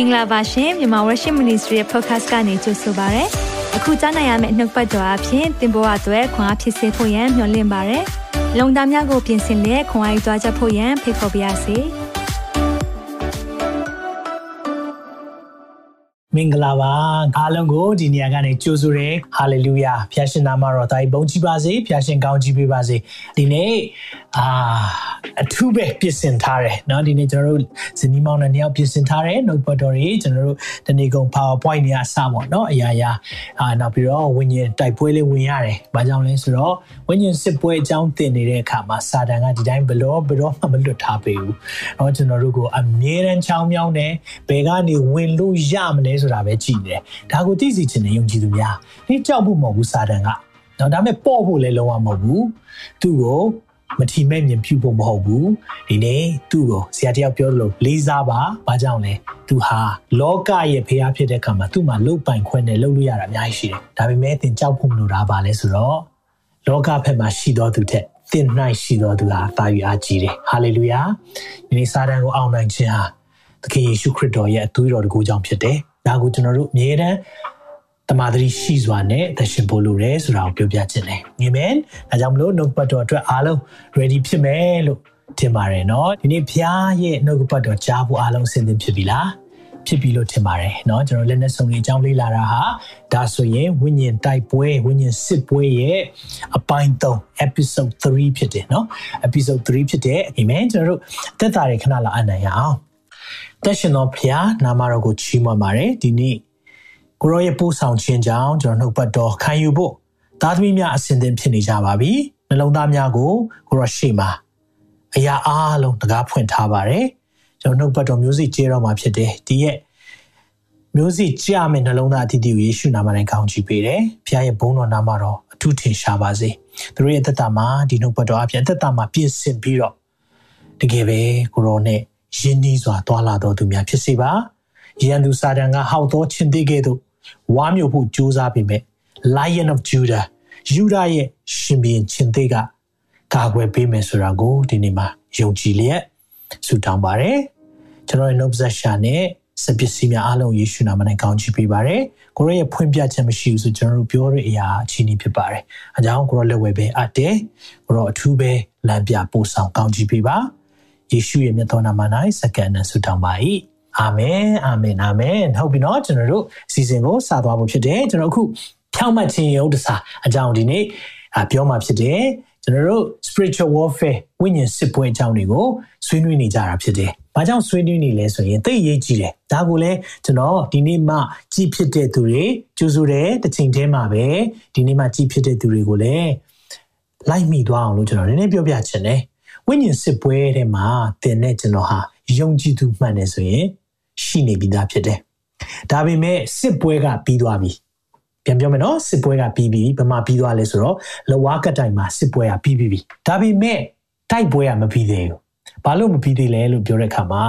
င်္ဂလာပါရှင်မြန်မာ Worship Ministry ရဲ့ podcast ကနေကြိုဆိုပါရစေ။အခုကြားနိုင်ရမယ့်နှုတ်ပတ်တော်အဖြစ်သင်ပေါ်အပ်ွယ်ခွန်အားဖြစ်စေဖို့ယံမျှဝင့်ပါရစေ။လုံတာများကိုပြင်ဆင်လက်ခွန်အားယူကြားချက်ဖို့ယံဖိတ်ခေါ်ပါရစေ။မင်္ဂလာပါအားလုံးကိုဒီနေရာကနေကြိုဆိုတယ်ဟာလေလုယာဖျားရှင်နာမတော်တိုင်းဘုန်းကြီးပါစေဖျားရှင်ကောင်းကြီးပေးပါစေဒီနေ့အာအထူးပဲပြင်ဆင်ထားတယ်เนาะဒီနေ့ကျွန်တော်တို့ဇနီးမောင်နဲ့နှစ်ယောက်ပြင်ဆင်ထားတယ် notebook တော်တွေကျွန်တော်တို့တနေ့ကုန် PowerPoint တွေအစပေါ့เนาะအရာရာအာနောက်ပြီးတော့ဝิญဉ်တိုက်ပွဲလေးဝင်ရတယ်ဘာကြောင့်လဲဆိုတော့ဝิญဉ်စစ်ပွဲအကြောင်းသင်နေတဲ့အခါမှာစာတန်ကဒီတိုင်းဘလောဘလောမှမလွတ်ထားပေးဘူးเนาะကျွန်တော်တို့ကိုအမြဲတမ်းချောင်းမြောင်းတယ်ဘယ်ကနေဝင်လို့ရမလဲဆိုတာပဲကြည့်နေတယ်ဒါကိုသိစီချင်တဲ့ယုံကြည်သူများဒီကြောက်ဖို့မဟုတ်ဘူးစာတန်ကနော်ဒါပေမဲ့ပေါ့ဖို့လည်းလုံးဝမဟုတ်ဘူးသူ့ကို မထီမဲ့မြင်ပြုဖို့မဟုတ်ဘူးဒီနေ့သူ့ကိုဆရာတယောက်ပြောလို့လေးစားပါဘာကြောင့်လဲသူဟာလောကရဲ့ဖျားဖြစ်တဲ့ခါမှာသူ့မှာလုတ်ပိုင်ခွင့်နဲ့လုတ်လို့ရတာအများကြီးရှိတယ်ဒါပေမဲ့သင်ကြောက်ဖို့မလိုတာပါလဲဆိုတော့လောကဘက်မှာရှိတော်သူတဲ့သင်၌ရှိတော်သူဟာတာယူအားကြီးတယ်ဟာလေလုယာဒီနေ့စာတန်ကိုအောင်နိုင်ခြင်းဟာသခင်ယေရှုခရစ်တော်ရဲ့အသွေးတော်တကူကြောင့်ဖြစ်တယ်ဒါကိုကျွန်တော်တို့အမြဲတမ်း တမာတိရှိစွာနဲ့သရှင်ဖို့လိုတယ်ဆိုတာကိုပြောပြချင်တယ်။အာမင်။ဒါကြောင့်မလို့နှုတ်ပတ်တော်အတွက်အားလုံး ready ဖြစ်မယ်လို့ထင်ပါတယ်နော်။ဒီနေ့ဖျားရဲ့နှုတ်ပတ်တော်ကြားဖို့အားလုံးအဆင်သင့်ဖြစ်ပြီလား။ဖြစ်ပြီလို့ထင်ပါတယ်เนาะကျွန်တော်လက်နဲ့စုံလေးအကြောင်းလေးလာတာဟာဒါဆိုရင်ဝိညာဉ်တိုက်ပွဲဝိညာဉ်စစ်ပွဲရဲ့အပိုင်း3 episode 3ဖြစ်တယ်เนาะ episode 3ဖြစ်တယ်အာမင်ကျွန်တော်တို့သက်တာတွေခဏလာအနံ့ရအောင်တက်ရှင်တော်ဖျားနာမတော်ကိုချီးမွမ်းပါတယ်ဒီနေ့ ကိုရောရဲ့ပို့ဆောင်ခြင်းကြောင့်ကျွန်တော်နှုတ်ပတ်တော်ခံယူဖို့သားသမီးများအစဉ်သင်ဖြစ်နေကြပါပြီနှလုံးသားများကိုကိုရောရှေ့မှာအရာအားလုံးတကားဖွင့်ထားပါတယ်ကျွန်တော်နှုတ်ပတ်တော်မျိုးစိကျေတော်မှာဖြစ်တယ်ဒီရဲ့မျိုးစိကြမယ့်နှလုံးသားအသီးသီးကိုယေရှုနာမနဲ့ကောင်းချီးပေးတယ်ဖျားရဲ့ဘုန်းတော်နာမတော်အထူးထင်ရှားပါစေသူတို့ရဲ့သက်တာမှာဒီနှုတ်ပတ်တော်အပြင်သက်တာမှာပြည့်စင်ပြီးတော့တကယ်ပဲကိုရောနဲ့ယဉ်နီးစွာသွာလာတော်သူများဖြစ်စေပါရန်သူစာတန်ကဟောက်သောချင်းသေးကဲ့သို့ ဝါမျိုးဖို့ကြိုးစားပေမဲ့ Lion of Judah ယူဒာရဲ့ရှင်ဘီရင်ချင်းသေးကကာကွယ်ပေးမယ်ဆိုတာကိုဒီနေ့မှာယုံကြည်လျက်ဆုတောင်းပါတယ်ကျွန်တော်ရဲ့ note possession နဲ့စပစ္စည်းများအားလုံးယေရှုနာမနဲ့ကောင်းချီးပေးပါတယ်ကိုရောရဲ့ဖွင့်ပြခြင်းမရှိဘူးဆိုကျွန်တော်တို့ပြောတဲ့အရာအချင်းကြီးဖြစ်ပါတယ်အကြောင်းကိုရောလက်ဝဲပဲအပ်တယ်ကိုရောအထူးပဲလမ်းပြပို့ဆောင်ကောင်းချီးပေးပါယေရှုရဲ့မြတ်သောနာမ၌စက္ကန့်နဲ့ဆုတောင်းပါ၏ အာမင်အာမင်အာမင်ဟုတ်ပြီနော်ကျွန်တော်တို့အစီအစဉ်ကိုစသွားဖို့ဖြစ်တယ်ကျွန်တော်အခုဖြောင့်မတ်ခြင်းရုပ်တစားအကြောင်းဒီနေ့ပြောမှာဖြစ်တယ်ကျွန်တော်တို့ spiritual warfare ဝိညာဉ်စစ်ပွဲအကြောင်းတွေကိုဆွေးနွေးနေကြတာဖြစ်တယ်။ဘာကြောင့်ဆွေးနွေးနေလဲဆိုရင်သိရေးကြည့်တယ်။ဒါကိုလည်းကျွန်တော်ဒီနေ့မှကြည်ဖြစ်တဲ့သူတွေကြိုးဆိုတဲ့တစ်ချိန်တည်းမှာပဲဒီနေ့မှကြည်ဖြစ်တဲ့သူတွေကိုလည်းလိုက်မိသွားအောင်လို့ကျွန်တော်နည်းနည်းပြောပြချင်တယ်။ဝိညာဉ်စစ်ပွဲထဲမှာသင်နဲ့ကျွန်တော်ဟာယုံကြည်သူမှန်တယ်ဆိုရင် ရှိနေပြီးသားဖြစ်တယ်။ဒါပေမဲ့စစ်ပွဲကပြီးသွားပြီ။ပြန်ပြောမယ်နော်စစ်ပွဲကပြီးပြီဘယ်မှာပြီးသွားလဲဆိုတော့လဝါကတိုင်မှာစစ်ပွဲကပြီးပြီပြီ။ဒါပေမဲ့တိုက်ပွဲကမပြီးသေးဘူး။ဘာလို့မပြီးသေးလဲလို့ပြောတဲ့အခါမှာ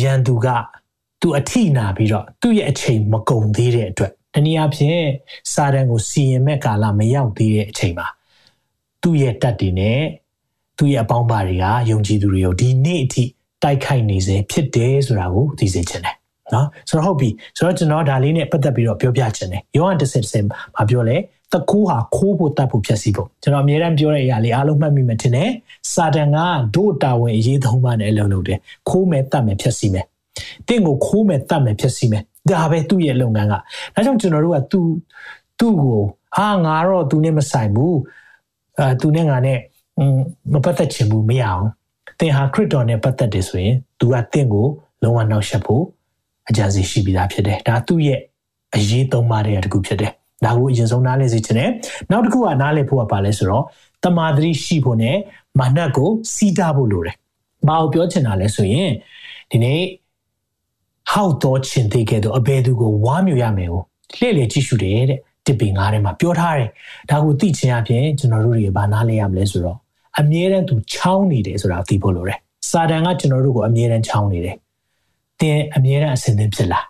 ရန်သူကသူအထိနာပြီးတော့သူ့ရဲ့အချိန်မကုန်သေးတဲ့အတွက်တနည်းအားဖြင့်စာတန်ကိုစီရင်မဲ့ကာလမရောက်သေးတဲ့အချိန်မှာသူ့ရဲ့တက်တွေနဲ့သူ့ရဲ့အပေါင်းပါတွေကယုံကြည်သူတွေကိုဒီနေ့အထိ တိုက်ခိုက်နေစေဖြစ်တယ်ဆိုတာကိုသိစေချင်တယ်နော်ဆိုတော့ဟုတ်ပြီဆိုတော့ကျွန်တော်ဒါလေးနဲ့ပတ်သက်ပြီးတော့ပြောပြချင်တယ်ယောဟန်တစ်ဆင့်တစ်ဆင့်မပြောလဲတကူဟာခိုးဖို့တတ်ဖို့ဖြည့်ဆည်းဖို့ကျွန်တော်အများအားပြောတဲ့အရာလေးအားလုံးမှတ်မိမှထင်တယ်စာတန်ကဒို့တာဝန်အရေးသုံးပါးနဲ့အလုပ်လုပ်တယ်ခိုးမယ်တတ်မယ်ဖြည့်ဆည်းမယ်တင့်ကိုခိုးမယ်တတ်မယ်ဖြည့်ဆည်းမယ်ဒါပဲသူ့ရဲ့လုပ်ငန်းကဒါကြောင့်ကျွန်တော်တို့ကသူ့သူ့ကိုအာငါတော့သူနဲ့မဆိုင်ဘူးအဲသူနဲ့ငါနဲ့မပတ်သက်ချင်ဘူးမရအောင် သင်ဟာခရစ်တော်နဲ့ပတ်သက်တယ်ဆိုရင် तू ကသင်ကိုလုံးဝနှောက်ယှက်ဖို့အကြံစီရှိပြီးသားဖြစ်တယ်ဒါသူ့ရဲ့အရေးသုံးပါးတဲ့တခုဖြစ်တယ်ဒါကိုအရင်ဆုံးနားလည်စေချင်တယ်နောက်တစ်ခုကနားလည်ဖို့ကပါလဲဆိုတော့တမာတိရှိဖို့နဲ့မာနကိုစီးတားဖို့လိုတယ်ဘာကိုပြောချင်တာလဲဆိုရင်ဒီနေ့ဟောက်တော်ချင်သေးခဲ့တော့အဘယ်သူကိုဝါမြူရမယ်ကိုလှည့်လေကြည့်ရှုတယ်တဲ့တစ်ပင်ငါးထဲမှာပြောထားတယ်ဒါကိုသိချင်အပြင်ကျွန်တော်တို့တွေဘာနားလဲရမလဲဆိုတော့ အမြဲတမ်းသူချောင်းနေတယ်ဆိုတာသိဖို့လိုတယ်စာတန်ကကျွန်တော်တို့ကိုအမြဲတမ်းချောင်းနေတယ်တင်အမြဲတမ်းအစင်သင်ဖြစ်လာ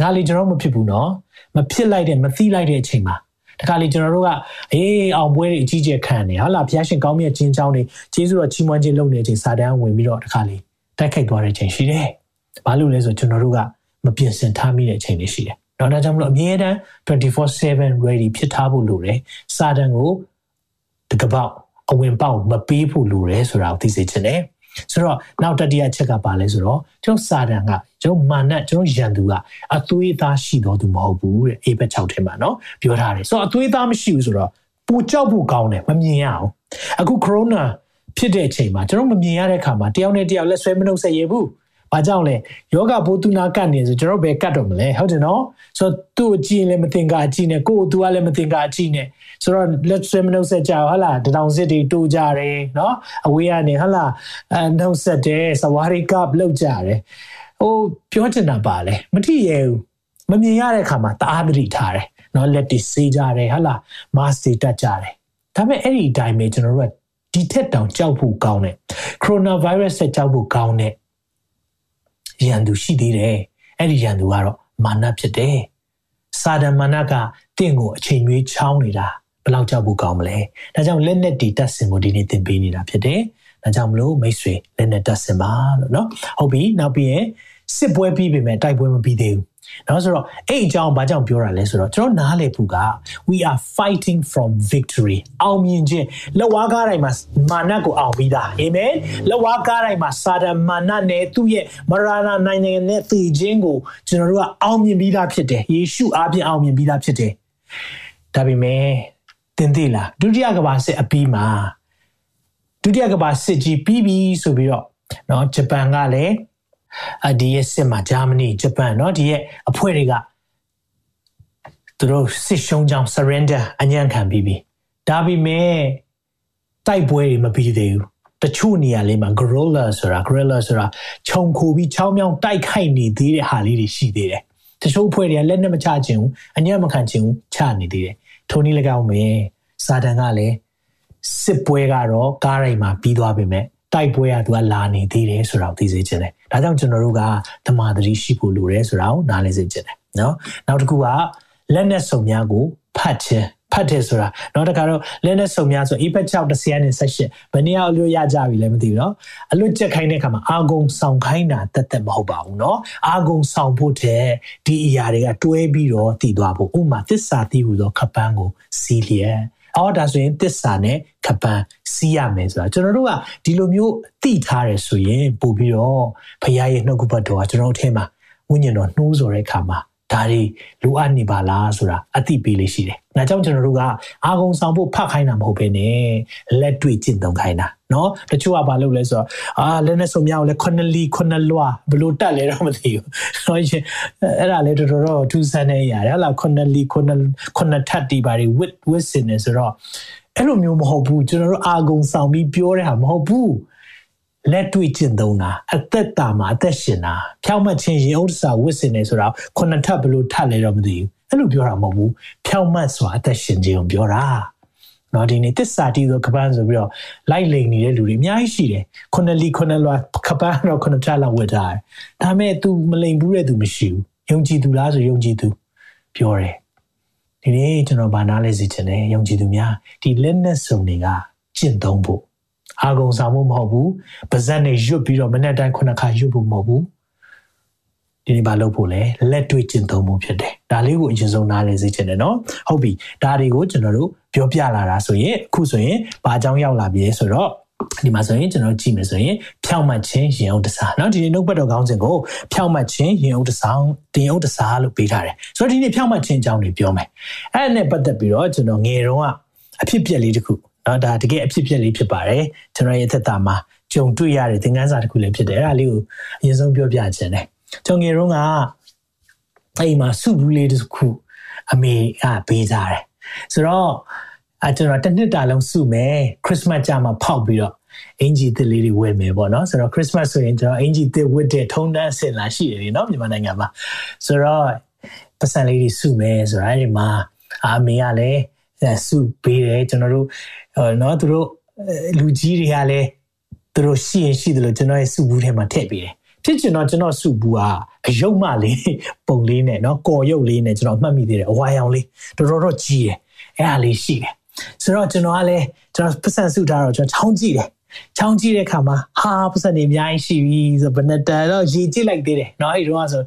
ဒါကလေကျွန်တော်မဖြစ်ဘူးနော်မဖြစ်လိုက်တဲ့မသိလိုက်တဲ့အချိန်မှာတခါလေကျွန်တော်တို့ကအေးအောင်ပွဲတွေအကြီးကျယ်ခံနေဟာလာဘုရားရှင်ကောင်းမြတ်ခြင်းချောင်းတွေကျေးဇူးတော်ချီးမွမ်းခြင်းလုပ်နေတဲ့အချိန်စာတန်ဝင်ပြီးတော့တခါလေတိုက်ခိုက်သွားတဲ့အချိန်ရှိတယ်ဘာလို့လဲဆိုကျွန်တော်တို့ကမပြင်ဆင်ထားမိတဲ့အချိန်တွေရှိတယ်။နော်ဒါကြောင့်မလို့အမြဲတမ်း24/7 ready ဖြစ်ထားဖို့လိုတယ်။စာတန်ကိုတကပောက် အဝင်ပေါက်မပေးဖို့လိုတယ်ဆိုတာကိုသိစေချင်တယ်။ဆိုတော့နောက်တတိယချက်ကပါလဲဆိုတော့ကျွန်တော်စာတန်ကကျွန်တော်မာနကျွန်တော်ယန်သူကအသွေးသားရှိတော်သူမဟုတ်ဘူးတဲ့အေဘက်6ထဲမှာနော်ပြောထားတယ်။ဆိုတော့အသွေးသားမရှိဘူးဆိုတော့ပူကြောက်ဖို့ကောင်းတယ်မမြင်ရအောင်။အခု corona ဖြစ်တဲ့အချိန်မှာကျွန်တော်မမြင်ရတဲ့အခါမှာတယောက်နဲ့တယောက်လက်ဆွဲမနှုတ်ဆက်ရဘူး။ ဘာကြောင့်လဲယောဂဘိုးသူနာကတ်နေဆိုကျွန်တော်ဘယ်ကတ်တော့မလဲဟုတ်တယ်နော်ဆိုတော့သူ့အကြည့်လည်းမတင်ကအကြည့်နဲ့ကိုယ်သူကလည်းမတင်ကအကြည့်နဲ့ဆိုတော့လက်ဆွဲမနှုတ်ဆက်ကြဟုတ်လားတထောင်စစ်တွေတိုးကြတယ်နော်အဝေးကနေဟုတ်လားအနှုတ်ဆက်တယ်စဝါရီကပ်လောက်ကြတယ်ဟိုပြောချင်တာပါလေမထီရဲဘူးမမြင်ရတဲ့အခါမှာတအားသတိထားတယ်နော်လက်တွေစေးကြတယ်ဟုတ်လားမတ်တွေတက်ကြတယ်ဒါပေမဲ့အဲ့ဒီအတိုင်းပဲကျွန်တော်တို့ကဒီထက်တောင်ကြောက်ဖို့ကောင်းတယ်ကိုရိုနာဗိုင်းရပ်စ်ဆက်ကြောက်ဖို့ကောင်းတယ် ရန်သူရှိသေးတယ်အဲ့ဒီရန်သူကတော့မာနဖြစ်တယ်စာဒန်မာနကတင့်ကိုအချိန်မွေးချောင်းနေတာဘယ်လောက်ကြောက်ဖို့ကောင်းမလဲဒါကြောင့်လက်နဲ့တီတက်စင်ကိုဒီနေ့သင်ပေးနေတာဖြစ်တယ်ဒါကြောင့်မလို့မိတ်ဆွေလက်နဲ့တက်စင်ပါလို့เนาะဟုတ်ပြီနောက်ပြီးရင်စစ်ပွဲပြီးပြီမဲ့တိုက်ပွဲမပြီးသေးဘူး နော်ဆိုတော့အဲ့အကြောင်းဘာကြောင့်ပြောတာလဲဆိုတော့ကျွန်တော်နားလေဖို့က we are fighting from victory အောင်မြင်ခြင်းလက်ဝါးကားတိုင်းမှာမာနကိုအောင်ပြီးသားအာမင်လက်ဝါးကားတိုင်းမှာစာတန်မာနနဲ့သူ့ရဲ့မရဏနိုင်ငံနဲ့သေခြင်းကိုကျွန်တော်တို့ကအောင်မြင်ပြီးသားဖြစ်တယ်ယေရှုအားဖြင့်အောင်မြင်ပြီးသားဖြစ်တယ်ဒါပေမဲ့သင်သိလားဒုတိယကမ္ဘာစစ်အပြီးမှာဒုတိယကမ္ဘာစစ်ကြီးပြီးပြီဆိုပြီးတော့နော်ဂျပန်ကလည်း ဒီရဲ့စစ်မှာဂျာမနီဂျပန်เนาะဒီရဲ့အဖွဲ့တွေကသူတို့စစ်ရှုံးကြောင်း surrender အညံ့ခံပြီးပြီဒါပေမဲ့တိုက်ပွဲတွေမပြီးသေးဘူးတချို့နေရာလေးမှာ gorilla ဆိုတာ gorilla ဆိုတာခြုံခိုပြီးချောင်းမြောင်းတိုက်ခိုက်နေသေးတဲ့ဟာလေးတွေရှိသေးတယ်တချို့အဖွဲ့တွေကလက်နဲ့မချခြင်းဘူးအညံ့မခံခြင်းဘူးချနေသေးတယ်ထိုနည်း၎င်းပဲစာတန်ကလည်းစစ်ပွဲကတော့ကားရိုင်မှာပြီးသွားပြီမဲ့ တိုက်ပွဲကသူကလာနေသေးတယ်ဆိုတာကိုသိစေချင်တယ်။ဒါကြောင့်ကျွန်တော်တို့ကသမာဓိရှိဖို့လိုတယ်ဆိုတာကိုနားလည်စေချင်တယ်နော်။နောက်တစ်ခုကလက်နဲ့စုံများကိုဖတ်ခြင်းဖတ်တယ်ဆိုတာနောက်တစ်ခါတော့လက်နဲ့စုံများဆို e-pad 6 10နဲ့18ဘယ်နည်းအလွတ်ရကြပြီလဲမသိဘူးเนาะအလွတ်ချက်ခိုင်းတဲ့အခါမှာအာဂုံဆောင်ခိုင်းတာတက်တက်မဟုတ်ပါဘူးเนาะအာဂုံဆောင်ဖို့တဲ့ဒီအရာတွေကတွဲပြီးတော့တည်သွားဖို့ဥမာသစ္စာတည်ဟူသောခပန်းကိုစီးလျက် အော်ဒါဆိုရင်တစ္ဆာနဲ့ခပန်းစီးရမယ်ဆိုတာကျွန်တော်တို့ကဒီလိုမျိုးသိထားတယ်ဆိုရင်ပို့ပြီးတော့ဖခင်ရဲ့နှုတ်ကပတ်တော်ကကျွန်တော်တို့အထင်မှာဝိညာဉ်တော်နှိုးဆော်တဲ့အခါမှာဒါတွေလိုအပ်နေပါလားဆိုတာအသိပေးလေးရှိတယ်။ဒါကြောင့်ကျွန်တော်တို့ကအာဂုံဆောင်ဖို့ဖတ်ခိုင်းတာမဟုတ်ဘဲနဲ့လက်တွေ့ကျင့်သုံးခိုင်းတာ နော်တချို့ကဘာလုပ်လဲဆိုတော့အာလက်နဲ့ဆုံမြောက်လဲခုနှစ်လီခုနှစ်လွာဘလို့တက်လဲတော့မသိဘူးဆိုရင်အဲ့ဒါလဲတော်တော်တော့ထူးဆန်းနေရတယ်ဟလားခုနှစ်လီခုနှစ်ခုနှစ်ထပ်တီပါတွေ with with စင်နေဆိုတော့အဲ့လိုမျိုးမဟုတ်ဘူးကျွန်တော်တို့အာဂုံဆောင်ပြီးပြောတဲ့ဟာမဟုတ်ဘူးလက်တွေ့ကျင့်သုံးတာအသက်တာမှာအသက်ရှင်တာဖြောင့်မတ်ခြင်းရေဥစ္စာဝစ်စင်နေဆိုတော့ခုနှစ်ထပ်ဘလို့ထပ်လဲတော့မသိဘူးအဲ့လိုပြောတာမဟုတ်ဘူးဖြောင့်မတ်စွာအသက်ရှင်ခြင်းကိုပြောတာ နော်ဒီနေ့တစ္ဆာတီဆိုကပန်းဆိုပြီးတော့လိုက်လိန်နေတဲ့လူတွေအများကြီးရှိတယ်ခုနှစ်လီခုနှစ်လွာကပန်းတော့ခုနှစ်ထပ်လောက်ဝတ်ထားတယ်ဒါပေမဲ့ तू မလိန်ဘူးတဲ့ तू မရှိဘူးယုံကြည်သူလားဆိုယုံကြည်သူပြောတယ်ဒီနေ့ကျွန်တော်ဗာနာလဲစီချင်တယ်ယုံကြည်သူများဒီလက်နဲ့စုံတွေကကျင့်သုံးဖို့အာဂုံဆောင်မှုမဟုတ်ဘူးပါဇက်နဲ့ရွတ်ပြီးတော့မနေ့တိုင်းခုနှစ်ခါရွတ်ဖို့မဟုတ်ဘူး ဒီနေ့ဘာလုပ်ဖို့လဲလက်တွေ့ကျင့်သုံးမှုဖြစ်တယ်ဒါလေးကိုအရင်ဆုံးနားလည်စေချင်တယ်နော်ဟုတ်ပြီဒါတွေကိုကျွန်တော်တို့ပြောပြလာတာဆိုရင်အခုဆိုရင်ဘာအကြောင်းရောက်လာပြီဆိုတော့ဒီမှာဆိုရင်ကျွန်တော်ကြည့်မယ်ဆိုရင်ဖြောင့်မတ်ခြင်းရင်ဥဒ္ဒစာเนาะဒီနေ့နှုတ်ပတ်တော်ကောင်းစဉ်ကိုဖြောင့်မတ်ခြင်းရင်ဥဒ္ဒစာတင်ဥဒ္ဒစာလို့ပေးထားတယ်ဆိုတော့ဒီနေ့ဖြောင့်မတ်ခြင်းအကြောင်းတွေပြောမယ်အဲ့ဒါနဲ့ပတ်သက်ပြီးတော့ကျွန်တော်ငယ်တုန်းကအဖြစ်ပြက်လေးတစ်ခုနော်ဒါတကယ်အဖြစ်ပြက်လေးဖြစ်ပါတယ်ကျွန်တော်ရဲ့သက်တာမှာကြုံတွေ့ရတဲ့သင်ခန်းစာတစ်ခုလည်းဖြစ်တယ်အဲ့ဒါလေးကိုအရင်ဆုံးပြောပြခြင်းတယ် ကျွန်ငယ်တော့ကအဲ့မှာစုဘူးလေးတစ်ခုအမေကပေးစားတယ်ဆိုတော့အကျွန်တော်တစ်နှစ်တာလုံးစုမယ်ခရစ်စမတ်ကြမှာဖောက်ပြီးတော့အင်ဂျီသစ်လေးတွေဝယ်မယ်ပေါ့နော်ဆိုတော့ခရစ်စမတ်ဆိုရင်ကျွန်တော်အင်ဂျီသစ်ဝတ်တဲ့ထုံတန်းအစင်လာရှိတယ်လေနော်မြန်မာနိုင်ငံမှာဆိုတော့ပတ်စံလေးတွေစုမယ်ဆိုတော့အဲ့ဒီမှာအာမေကလည်းစုပေးတယ်ကျွန်တော်တို့နော်သူတို့လူကြီးတွေကလည်းသူတို့ရှိရင်ရှိတယ်လို့ကျွန်တော်ရဲ့စုဘူးထဲမှာထည့်ပေးတယ် ဖြစ်ချင်တော့ကျွန်တော်စုဘူးကအယုတ်မလေးပုံလေးနဲ့เนาะကော်ရုပ်လေးနဲ့ကျွန်တော်မှတ်မိသေးတယ်အဝါရောင်လေးတော်တော်တော့ကြီးတယ်အဲ့ဒါလေးရှိတယ်ဆိုတော့ကျွန်တော်ကလည်းကျွန်တော်ပတ်စံစုထားတော့ကျွန်တော်ချောင်းကြည့်တယ် ချောင်းကြည့်တဲ့အခါမှာဟာပတ်စံနေအများကြီးရှိပြီဆိုဘယ်နှတန်တော့ရေကြည့်လိုက်သေးတယ်เนาะအဲ့ဒီတော့ဆို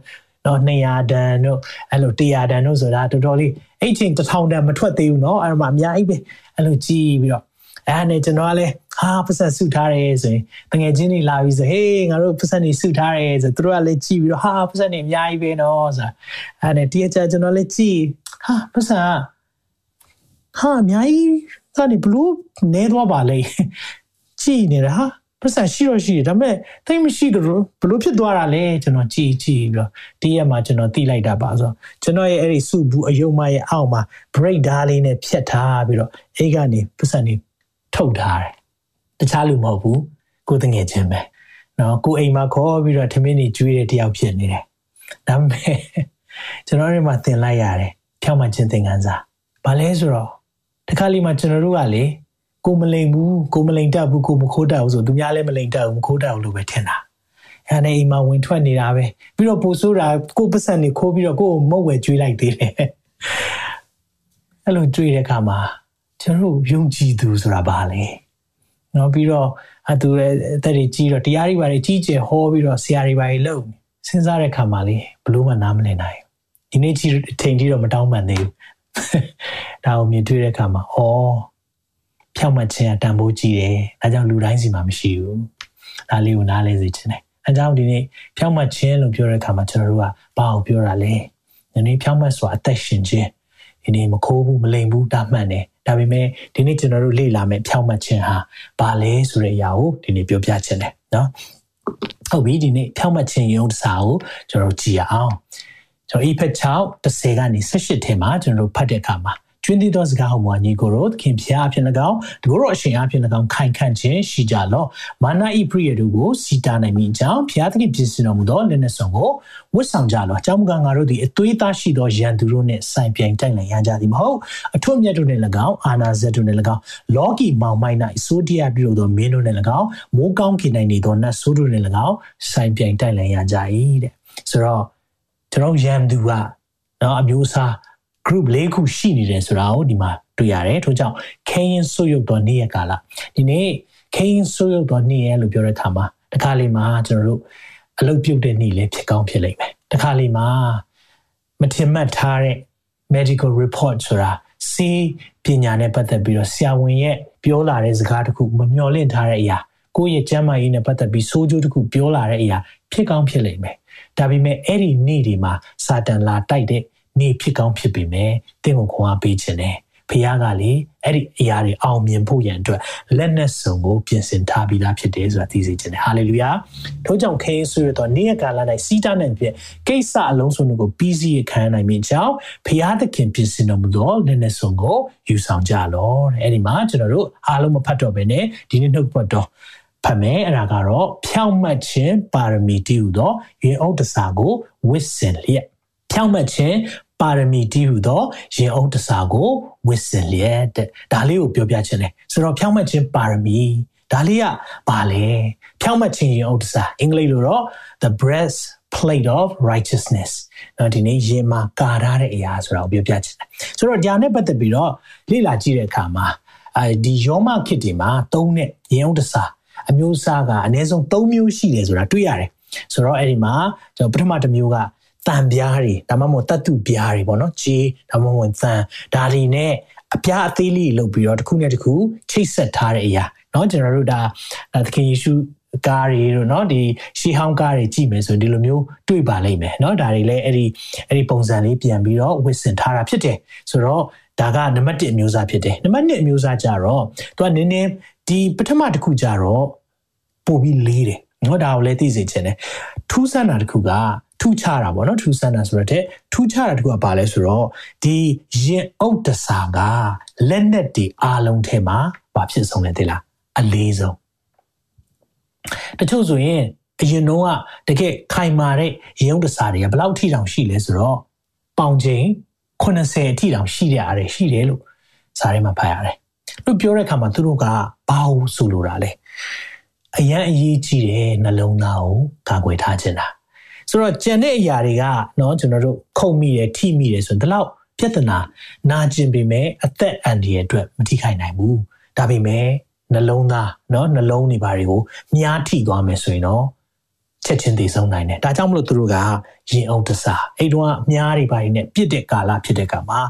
တော့200တန်တို့အဲ့လို100တန်တို့ဆိုတာတော်တော်လေးအဲ့ချိန်1000တန်မထွက်သေးဘူးเนาะအဲ့မှာအများကြီးပဲအဲ့လိုကြည့်ပြီးတော့ အဲ့နဲ့ကျွန်တော်ကလည်းဟာပတ်စံစုထားတယ်ဆိုရင်တငယ်ချင်းတွေလာပြီးဆိုဟေးငါတို့ပတ်စံတွေစုထားတယ်ဆိုသူတို့ကလည်းကြည့်ပြီးတော့ဟာပတ်စံတွေအများကြီးပဲနော်ဆိုတာအဲ့နဲ့တည့်ချာကျွန်တော်လည်းကြည့်ဟာပတ်စံဟာအများကြီးသာနေဘလို့နေတော့ပါလေကြည့်နေတာဟာပတ်စံရှိတော့ရှိတယ်ဒါပေမဲ့တိတ်မရှိကြလို့ဘလို့ဖြစ်သွားတာလဲကျွန်တော်ကြည့်ကြည့်ပြီးတော့တည့်ရက်မှာကျွန်တော်သိလိုက်တာပါဆိုကျွန်တော်ရဲ့အဲ့ဒီစုဘူးအယုံမရဲ့အောက်မှာ break ဓာတ်လေးနဲ့ဖြတ်ထားပြီးတော့အဲ့ကနေပတ်စံတွေ ထုတ်ထားတယ်တခြားလူမဟုတ်ဘူးကိုတငယ်ချင်းပဲနော်ကိုအိမ်မှာခေါ်ပြီးတော့ထမင်းတွေကျွေးတဲ့တယောက်ဖြစ်နေတယ်ဒါပေမဲ့ကျွန်တော်တို့မှသင်လိုက်ရတယ်ဖြောင်းမှချင်းသင်ခန်းစာဘာလဲဆိုတော့တခါလေးမှကျွန်တော်တို့ကလေကိုမလိမ်ဘူးကိုမလိမ်တတ်ဘူးကိုမခိုးတတ်ဘူးဆိုသူများလည်းမလိမ်တတ်ဘူးမခိုးတတ်ဘူးလို့ပဲထင်တာအဲ့နဲ့အိမ်မှာဝင်ထွက်နေတာပဲပြီးတော့ပိုဆိုးတာကိုပတ်စံနေခိုးပြီးတော့ကိုကိုမုတ်ဝဲကျွေးလိုက်သေးတယ်အဲ့လိုကျွေးတဲ့အခါမှာ ကျွန်တော်တို့ယုံကြည်သူဆိုတာဘာလဲနော်ပြီးတော့အတူရဲ့အသက်တွေကြီးတော့တရားတွေဘာတွေကြီးကျယ်ဟောပြီးတော့ဆရာတွေဘာတွေလုပ်စဉ်းစားတဲ့ခါမှာလေဘလို့မှနားမလည်နိုင်ဒီနေ့ကြီးအချိန်ကြီးတော့မတောင်းပန်သေးဘူးဒါကိုမြင်တွေ့တဲ့ခါမှာဩဖြောက်မှတ်ခြင်းအတန်ဖိုးကြီးတယ်ဒါကြောင့်လူတိုင်းစီမှာမရှိဘူးဒါလေးကိုနားလဲစေချင်တယ်အဲကြောင့်ဒီနေ့ဖြောက်မှတ်ခြင်းလို့ပြောတဲ့ခါမှာကျွန်တော်တို့ကဘာကိုပြောတာလဲဒီနေ့ဖြောက်မှတ်ဆိုတာအသက်ရှင်ခြင်းဒီနေ့မခိုးဘူးမလိမ်ဘူးတာမှန်တယ် ဒါပေမဲ့ဒီနေ့ကျွန်တော်တို့လေ့လာမယ့်ဖြောင့်မတ်ခြင်းဟာဘာလဲဆိုတဲ့အရာကိုဒီနေ့ပြောပြချင်တယ်နော်ဟုတ်ပြီဒီနေ့ဖြောင့်မတ်ခြင်းရုံးစာကိုကျွန်တော်တို့ကြည့်ရအောင်ကျွန်တော် Ephesians 6:10ကနေ18ထဲမှာကျွန်တော်တို့ဖတ်တဲ့အခါမှာ ကျွင်းသီးသောစကားဟောမွာညီကိုတို့ခင်ဖျားအဖြစ်၎င်းတကောတော့အရှင်အဖြစ်၎င်းခိုင်ခန့်ခြင်းရှိကြလော့မာနဤပရိယတို့ကိုစီတာနိုင်မိကြောင်းဖျားသခင်ပြင်ဆင်တော်မူသောလက်နက်ဆောင်ကိုဝတ်ဆောင်ကြလော့အကြောင်းမူကားငါတို့သည်အသွေးသားရှိသောရန်သူတို့နှင့်ဆိုင်ပြိုင်တိုက်လည်ရကြသည်မဟုတ်အထွတ်မြတ်တို့နှင့်၎င်းအာနာဇက်တို့နှင့်၎င်းလောကီမောင်မိုင်း၌ဆိုဒီယာပြုလို့သောမင်းတို့နှင့်၎င်းမိုးကောင်းခင်နိုင်နေသောနတ်ဆိုးတို့နှင့်၎င်းဆိုင်ပြိုင်တိုက်လည်ရကြ၏တဲ့ဆိုတော့ကျွန်တော်ရန်သူကနော်အမျိုးအစား group ၄ခုရှိနေတယ်ဆိုတာကိုဒီမှာတွေ့ရတယ်ထို့ကြောင့်ခရင်ဆုပ်ယုပ်သောနေ့ရက်ကာလဒီနေ့ခရင်ဆုပ်ယုပ်သောနေ့ရက်လို့ပြောတဲ့အခါမှာတခါလေးမှာကျွန်တော်တို့အလုပ်ပြုတ်တဲ့နေ့လည်းဖြစ်ကောင်းဖြစ်လိမ့်မယ်တခါလေးမှာမထင်မှတ်ထားတဲ့ medical report ဆိုတာစီးပညာနဲ့ပတ်သက်ပြီးတော့ဆရာဝန်ရဲ့ပြောလာတဲ့စကားတခုမမျှော်လင့်ထားတဲ့အရာကိုယ့်ရဲ့ကျန်းမာရေးနဲ့ပတ်သက်ပြီးစိုးကျိုးတခုပြောလာတဲ့အရာဖြစ်ကောင်းဖြစ်လိမ့်မယ်ဒါပေမဲ့အဲ့ဒီနေ့ဒီမှာစာတန်လာတိုက်တဲ့ နေဖြစ်ကောင်းဖြစ်ပေမဲ့တင့်ကိုခွန်အားပေးခြင်းနဲ့ဖခင်ကလေအဲ့ဒီအရာတွေအောင်မြင်ဖို့ရန်အတွက်လက်နက်စုံကိုပြင်ဆင်ထားပြီးသားဖြစ်တယ်ဆိုတာသိစေခြင်းနဲ့ဟာလေလုယာထို့ကြောင့်ခရင်ဆွေတော်နေ့ရက်ကာလ၌စီးတာနဲ့ပြည့်ကိစ္စအလုံးစုံကိုပြီးစီးခံနိုင်မိကြောင်းဖခင်သခင်ပြင်ဆင်တော်မူသောလက်နက်စုံကိုယူဆောင်ကြလောတဲ့အဲ့ဒီမှာကျွန်တော်တို့အားလုံးမဖတ်တော့ဘဲနဲ့ဒီနေ့နှုတ်ပတ်တော်ဖတ်မယ်အဲ့ဒါကတော့ဖြောင့်မတ်ခြင်းပါရမီတည်ဟူသောရေအုပ်တစာကိုဝစ်စင်လျက်ဖြောင့်မတ်ခြင်း ပါရမီတည်ဟူသောရင်အုပ်တစာကိုဝစ်စင်လျက်တဲ့ဒါလေးကိုပြောပြခြင်းလေဆိုတော့ဖြောင့်မတ်ခြင်းပါရမီဒါလေးကဘာလဲဖြောင့်မတ်ခြင်းရင်အုပ်တစာအင်္ဂလိပ်လိုတော့ the breast plate of righteousness နော်ဒီနေ့ရင်မှာကာထားတဲ့အရာဆိုတာကိုပြောပြချင်တယ်ဆိုတော့ဒါနဲ့ပတ်သက်ပြီးတော့လေ့လာကြည့်တဲ့အခါမှာအဲဒီယောမခစ်တွေမှာသုံးတဲ့ရင်အုပ်တစာအမျိုးအစားကအနည်းဆုံး၃မျိုးရှိတယ်ဆိုတာတွေ့ရတယ်ဆိုတော့အဲ့ဒီမှာကျွန်တော်ပထမတစ်မျိုးက တန်ပြားတွေဒါမှမဟုတ်တတ်တုပြားတွေပေါ့နော်ကြေးဒါမှမဟုတ်သံဒါတွေနဲ့အပြားအသေးလေးလုပ်ပြီးတော့တစ်ခုနဲ့တစ်ခုချိတ်ဆက်ထားတဲ့အရာเนาะကျွန်တော်တို့ဒါသခင်ယေရှုကားတွေတို့เนาะဒီရှီဟောင်းကားတွေကြည့်မယ်ဆိုရင်ဒီလိုမျိုးတွေ့ပါလိမ့်မယ်เนาะဒါတွေလည်းအဲ့ဒီအဲ့ဒီပုံစံလေးပြန်ပြီးတော့ဝစ်စင်ထားတာဖြစ်တယ်ဆိုတော့ဒါကနံပါတ်1အမျိုးအစားဖြစ်တယ်နံပါတ်2အမျိုးအစားကြတော့သူကနည်းနည်းဒီပထမတစ်ခုကြတော့ပို့ပြီးလေးတယ် နော်ဒါကိုလည်းသိစေချင်တယ်ထူးဆန်းတာတစ်ခုကထူးခြားတာပေါ့နော်ထူးဆန်းတာဆိုတော့တဲ့ထူးခြားတာတစ်ခုကဘာလဲဆိုတော့ဒီရင်အုပ်တစာကလက်နဲ့တီအားလုံးထဲမှာဘာဖြစ်ဆုံးလဲသိလားအလေးဆုံးတချို့ဆိုရင်အရင်တော့ကတကယ်ခိုင်မာတဲ့ရင်အုပ်တစာတွေကဘယ်လောက်ထိတောင်ရှိလဲဆိုတော့ပေါင်ချိန်80အထိတောင်ရှိတဲ့အရာရှိတယ်လို့စာရဲမှာဖတ်ရတယ်လို့ပြောတဲ့အခါမှာသူတို့ကဘာလို့ဆိုလိုတာလဲ အရန်အရေးကြီးတဲ့နှလုံးသားကိုကာကွယ်ထားခြင်းတာဆိုတော့ကြံတဲ့အရာတွေကเนาะကျွန်တော်တို့ခုံမိတယ်ထိမိတယ်ဆိုရင်ဒီလောက်ပြဿနာနာကျင်ပေမဲ့အသက်အန္တရာယ်အတွက်မထိခိုက်နိုင်ဘူးဒါပေမဲ့ နှလုံးသားเนาะနှလုံးတွေဘာတွေကိုမြားထိသွားမယ်ဆိုရင်တော့ချက်ချင်းတည်ဆုံးနိုင်တယ်ဒါကြောင့်မလို့သူတို့ကရင်အောင်တစားအဲ့တုန်းကမြားတွေဘာတွေနဲ့ပြစ်တဲ့ကာလဖြစ်တဲ့ကမှာ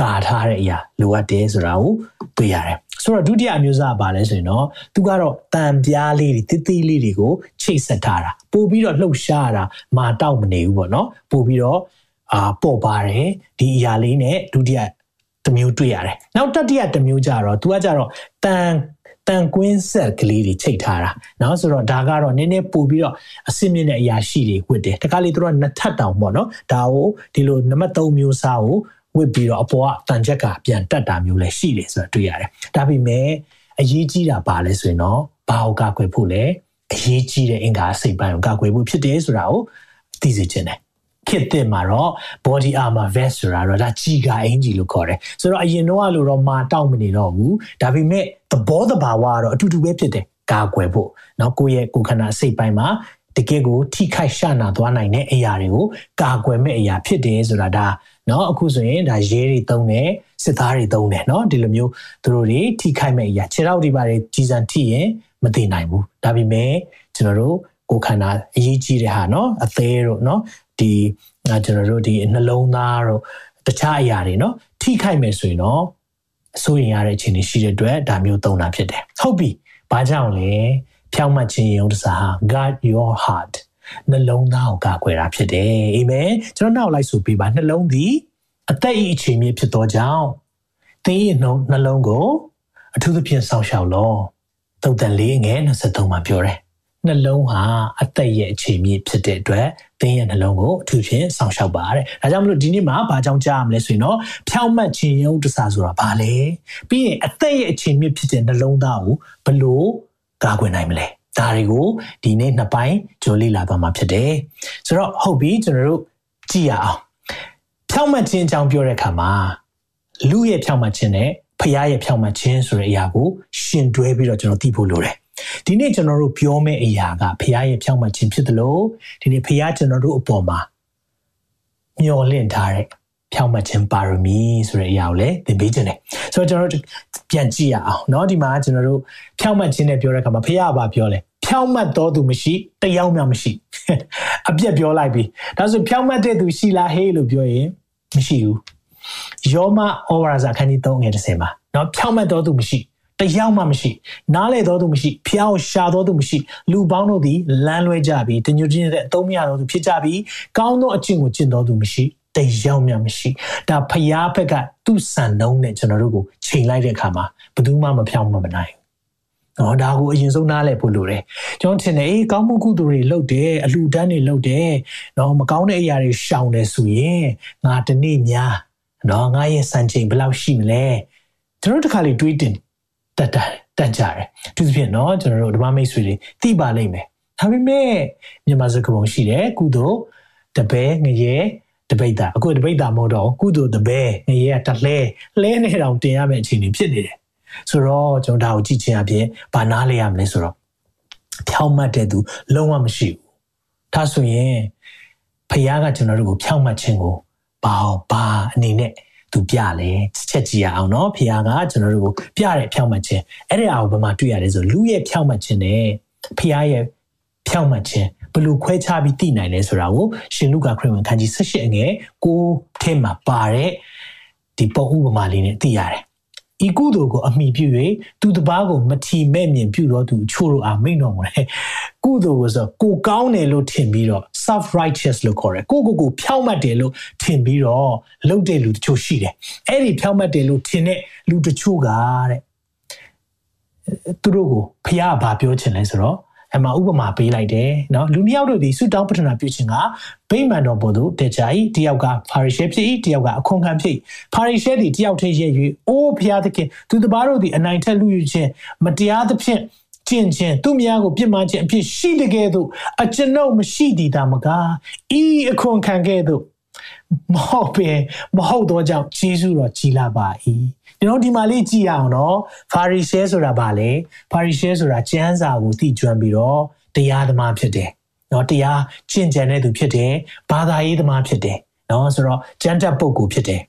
ကာထားတဲ့အရာလိုအပ်တယ်ဆိုတာကိုတွေ့ရတယ် ဆိုတော့ဒုတိယအမျိုးအစားကဘာလဲဆိုရင်တော့သူကတော့တံပြားလေးတွေတိတိလေးတွေကိုချိတ်ဆက်ထားတာပို့ပြီးတော့လှုပ်ရှားတာမာတောက်မနေဘူးပေါ့နော်ပို့ပြီးတော့အာပေါ်ပါတယ်ဒီအရာလေးနဲ့ဒုတိယတမျိုးတွေ့ရတယ်နောက်တတိယတမျိုးကြတော့သူကကြတော့တန်တန်ကွင်းဆက်ကလေးတွေချိန်ထားတာနော်ဆိုတော့ဒါကတော့နည်းနည်းပို့ပြီးတော့အစစ်မြင့်တဲ့အရာရှိတွေဝတ်တယ်တခါလေသူတို့ကနှစ်ထပ်တောင်ပေါ့နော်ဒါကိုဒီလိုနံပါတ်3မျိုးစားကို ဝစ်ပြီးတော့အပေါ်ကတန်ချက်ကပြန်တက်တာမျိုးလည်းရှိတယ်ဆိုတော့တွေ့ရတယ်ဒါပေမဲ့အရေးကြီးတာပါလဲဆိုရင်တော့ဘာကိုကာကွယ်ဖို့လဲအရေးကြီးတဲ့အင်္ဂါစိတ်ပိုင်းကိုကာကွယ်ဖို့ဖြစ်တယ်ဆိုတာကိုသိစေချင်တယ်ခေတ်တဲ့မှာတော့ body armor vest ဆိုတာတော့ဒါကြီးကအင်ကြီးလို့ခေါ်တယ်ဆိုတော့အရင်တော့လို့တော့မာတောက်မနေတော့ဘူးဒါပေမဲ့သဘောတဘာဝကတော့အတူတူပဲဖြစ်တယ်ကာကွယ်ဖို့เนาะကိုယ့်ရဲ့ကိုယ်ခန္ဓာစိတ်ပိုင်းမှာတကယ်ကိုထိခိုက်ရှနာသွားနိုင်တဲ့အရာတွေကိုကာကွယ်မဲ့အရာဖြစ်တယ်ဆိုတာဒါ เนาะအခုဆိုရင်ဒါရဲတွေသုံးတယ်စစ်သားတွေသုံးတယ်เนาะဒီလိုမျိုးသူတို့တွေထိခိုက်မဲ့အရာခြေထောက်တွေပါတယ်ကြီးစံထိရင်မသိနိုင်ဘူးဒါပေမဲ့ကျွန်တော်တို့ကိုယ်ခန္ဓာအရေးကြီးတဲ့ဟာเนาะအသေးတို့เนาะဒီကျွန်တော်တို့ဒီနှလုံးသားတို့တခြားအရာတွေเนาะထိခိုက်မယ်ဆိုရင်တော့အစိုးရင်ရတဲ့အခြေအနေရှိတဲ့အတွက်ဒါမျိုးသုံးတာဖြစ်တယ်ဟုတ်ပြီဘာကြောင့်လဲဖြောင့်မတ်ခြင်းရုံတစား guard your heart နှလုံးသားကိုကာကွယ်တာဖြစ်တယ်အာမင်ကျွန်တော်နောက်လိုက်ဆိုပြပါနှလုံးသည်အသက်ဤအခြေမြစ်ဖြစ်သောကြောင့်သင်၏နှလုံးကိုအထူးသဖြင့်စောင့်ရှောက်လောသုတ်တန်လေးငယ်23မှာပြောတယ်နှလုံးဟာအသက်ရဲ့အခြေမြစ်ဖြစ်တဲ့အတွက်သင်ရဲ့နှလုံးကိုအထူးဖြင့်စောင့်ရှောက်ပါတဲ့။ဒါကြောင့်မလို့ဒီနေ့မှာဘာကြောင့်ကြားရမလဲဆိုရင်တော့ဖြောင့်မတ်ခြင်းယုံတစားဆိုတာဘာလဲ။ပြီးရင်အသက်ရဲ့အခြေမြစ်ဖြစ်တဲ့နှလုံးသားကိုဘလို့ကာကွယ်နိုင်မလဲ။ ဒါတွေကိုဒီနေ့နှစ်ပိုင်းကြိုလေ့လာသွားမှာဖြစ်တယ်။ဆိုတော့ဟုတ်ပြီကျွန်တော်တို့ကြည့်ရအောင်။ဖြောင့်မတ်ခြင်းအကြောင်းပြောတဲ့အခါမှာလူရဲ့ဖြောင့်မတ်ခြင်းနဲ့ဖခင်ရဲ့ဖြောင့်မတ်ခြင်းဆိုတဲ့အရာကိုရှင်တွဲပြီးတော့ကျွန်တော်သိဖို့လိုတယ်ဒီနေ့ကျွန်တော်တို့ပြောမယ့်အရာကဖခင်ရဲ့ဖြောင့်မတ်ခြင်းဖြစ်တယ်လို့ဒီနေ့ဖခင်ကျွန်တော်တို့အပေါ်မှာမျှော်လင့်ထားတဲ့ ဖြောင့်မတ်ခြင်းပါရမီဆိုတဲ့အရာကိုလည်းသင်ပေးခြင်းတယ်ဆိုတော့ကျွန်တော်တို့ပြန်ကြည့်ရအောင်เนาะဒီမှာကျွန်တော်တို့ဖြောင့်မတ်ခြင်းနဲ့ပြောတဲ့အခါမှာဖခင်ကဘာပြောလဲဖြောင့်မတ်တော်သူမရှိတယောက်မှမရှိအပြက်ပြောလိုက်ပြီဒါဆိုဖြောင့်မတ်တဲ့သူရှိလားဟေးလို့ပြောရင်မရှိဘူးယောမဩဝါဒစာအခန်းကြီး3ငယ်30မှာเนาะဖြောင့်မတ်တော်သူမရှိတယောက်မှမရှိနားလေတော်သူမရှိဖျောင်းရှာတော်သူမရှိလူပေါင်းတို့သည်လမ်းလွဲကြပြီးတညွတ်ချင်းတဲ့အသုံးမရတော်သူဖြစ်ကြပြီးကောင်းသောအကျင့်ကိုကျင့်တော်သူမရှိ တယောက်မှမရှိဒါဖျားဘက်ကသူ့စံနှုန်းနဲ့ကျွန်တော်တို့ကိုချိန်လိုက်တဲ့အခါမှာဘယ်သူမှမဖြောင်းမမနိုင်နော်ဒါကိုအရင်ဆုံးနားလည်ဖို့လိုတယ်ကျွန်တော်ထင်တယ်အေးကောင်းမှုကုသိုလ်တွေလုပ်တယ်အလှူဒန်းတွေလုပ်တယ်နော်မကောင်းတဲ့အရာတွေရှောင်တယ်ဆိုရင်ငါတနေ့များနော်ငါရဲ့စံချိန်ဘယ်လောက်ရှိမလဲကျွန်တော်တို့တစ်ခါလေးတွေးတင်တက်တက်တက်ကြတယ်သူသဖြင့်နော်ကျွန်တော်တို့ဓမ္မမိတ်ဆွေတွေသိပါလိမ့်မယ်ဒါပေမဲ့မြန်မာစကားပုံရှိတယ်ကုသိုလ်တပည့်ငရဲ တပိတ်တာအခုတပိတ်တာမဟုတ်တော့ကုသိုလ်တပဲငရဲကတလဲလဲနေတောင်တင်ရမယ့်အခြေအနေဖြစ်နေတယ်ဆိုတော့ကျွန်တော်ဒါကိုကြည့်ချင်းအပြင်ဘာနားလဲရမလဲဆိုတော့ဖြောင်းမှတ်တဲ့သူလုံးဝမရှိဘူးဒါဆိုရင်ဖခင်ကကျွန်တော်တို့ကိုဖြောင်းမှတ်ခြင်းကိုဘာဘာအနေနဲ့သူပြလဲချက်ကြည့်ရအောင်เนาะဖခင်ကကျွန်တော်တို့ကိုပြတဲ့ဖြောင့်မှတ်ခြင်းအဲ့ဒီအအောင်ဘယ်မှာတွေ့ရလဲဆိုလူရဲ့ဖြောင့်မှတ်ခြင်းနဲ့ဖခင်ရဲ့ဖြောင့်မှတ်ခြင်း ဘယ်လိုခွဲခြားပြီးသိနိုင်လဲဆိုတာကိုရှင်လုကာခရစ်ဝင်ခန်းကြီး18အငယ်ကိုထဲမှာပါတဲ့ဒီပုံဥပမာလေးနဲ့သိရတယ်ဤကုသိုလ်ကိုအမိပြု၍သူတပားကိုမထီမဲ့မြင်ပြုတော်သူချို့တို့အားမိန်တော်မူတယ်ကုသိုလ်ကိုဆိုကိုကောင်းတယ်လို့ထင်ပြီးတော့ self righteous လို့ခေါ်တယ်ကိုကိုကိုဖြောင့်မတ်တယ်လို့ထင်ပြီးတော့လုပ်တဲ့လူတချို့ရှိတယ်အဲ့ဒီဖြောင့်မတ်တယ်လို့ထင်တဲ့လူတချို့ကတဲ့သူတို့ကိုဖះဘာပြောချင်လဲဆိုတော့ အမှဥပမာပေးလိုက်တယ်နော်လူနှစ်ယောက်တို့ဒီဆုတောင်းပတနာပြုခြင်းကဗိမာန်တော်ပေါ်သို့တက်ကြ၏တယောက်ကဖာရိရှဲဖြစ်၏တယောက်ကအခွန်ခံဖြစ်၏ဖာရိရှဲသည်တယောက်ထဲရဲ့၍အိုးဘုရားသခင်သူတပားတို့သည်အနိုင်ထက်လူယူခြင်းမတရားသဖြင့်ကျင့်ခြင်းသူများကိုပြစ်မှားခြင်းအဖြစ်ရှိတကယ်သို့အကျွန်ုပ်မရှိသည်သာမကဤအခွန်ခံကဲ့သို့မဟုတ်ပင်မဟုတ်သောကြောင့်ယေရှုတော်ကြီးလာပါ၏ ကျွန်တော်ဒီမှာလေးကြည့်ရအောင်နော်ဖာရီရှဲဆိုတာဗာလေဖာရီရှဲဆိုတာကျမ်းစာကိုသိကျွမ်းပြီးတော့တရားသမားဖြစ်တယ်နော်တရားကျင့်ကြံတဲ့သူဖြစ်တယ်ဘာသာရေးသမားဖြစ်တယ်နော်ဆိုတော့ကျမ်းတက်ပုဂ္ဂိုလ်ဖြစ်တယ်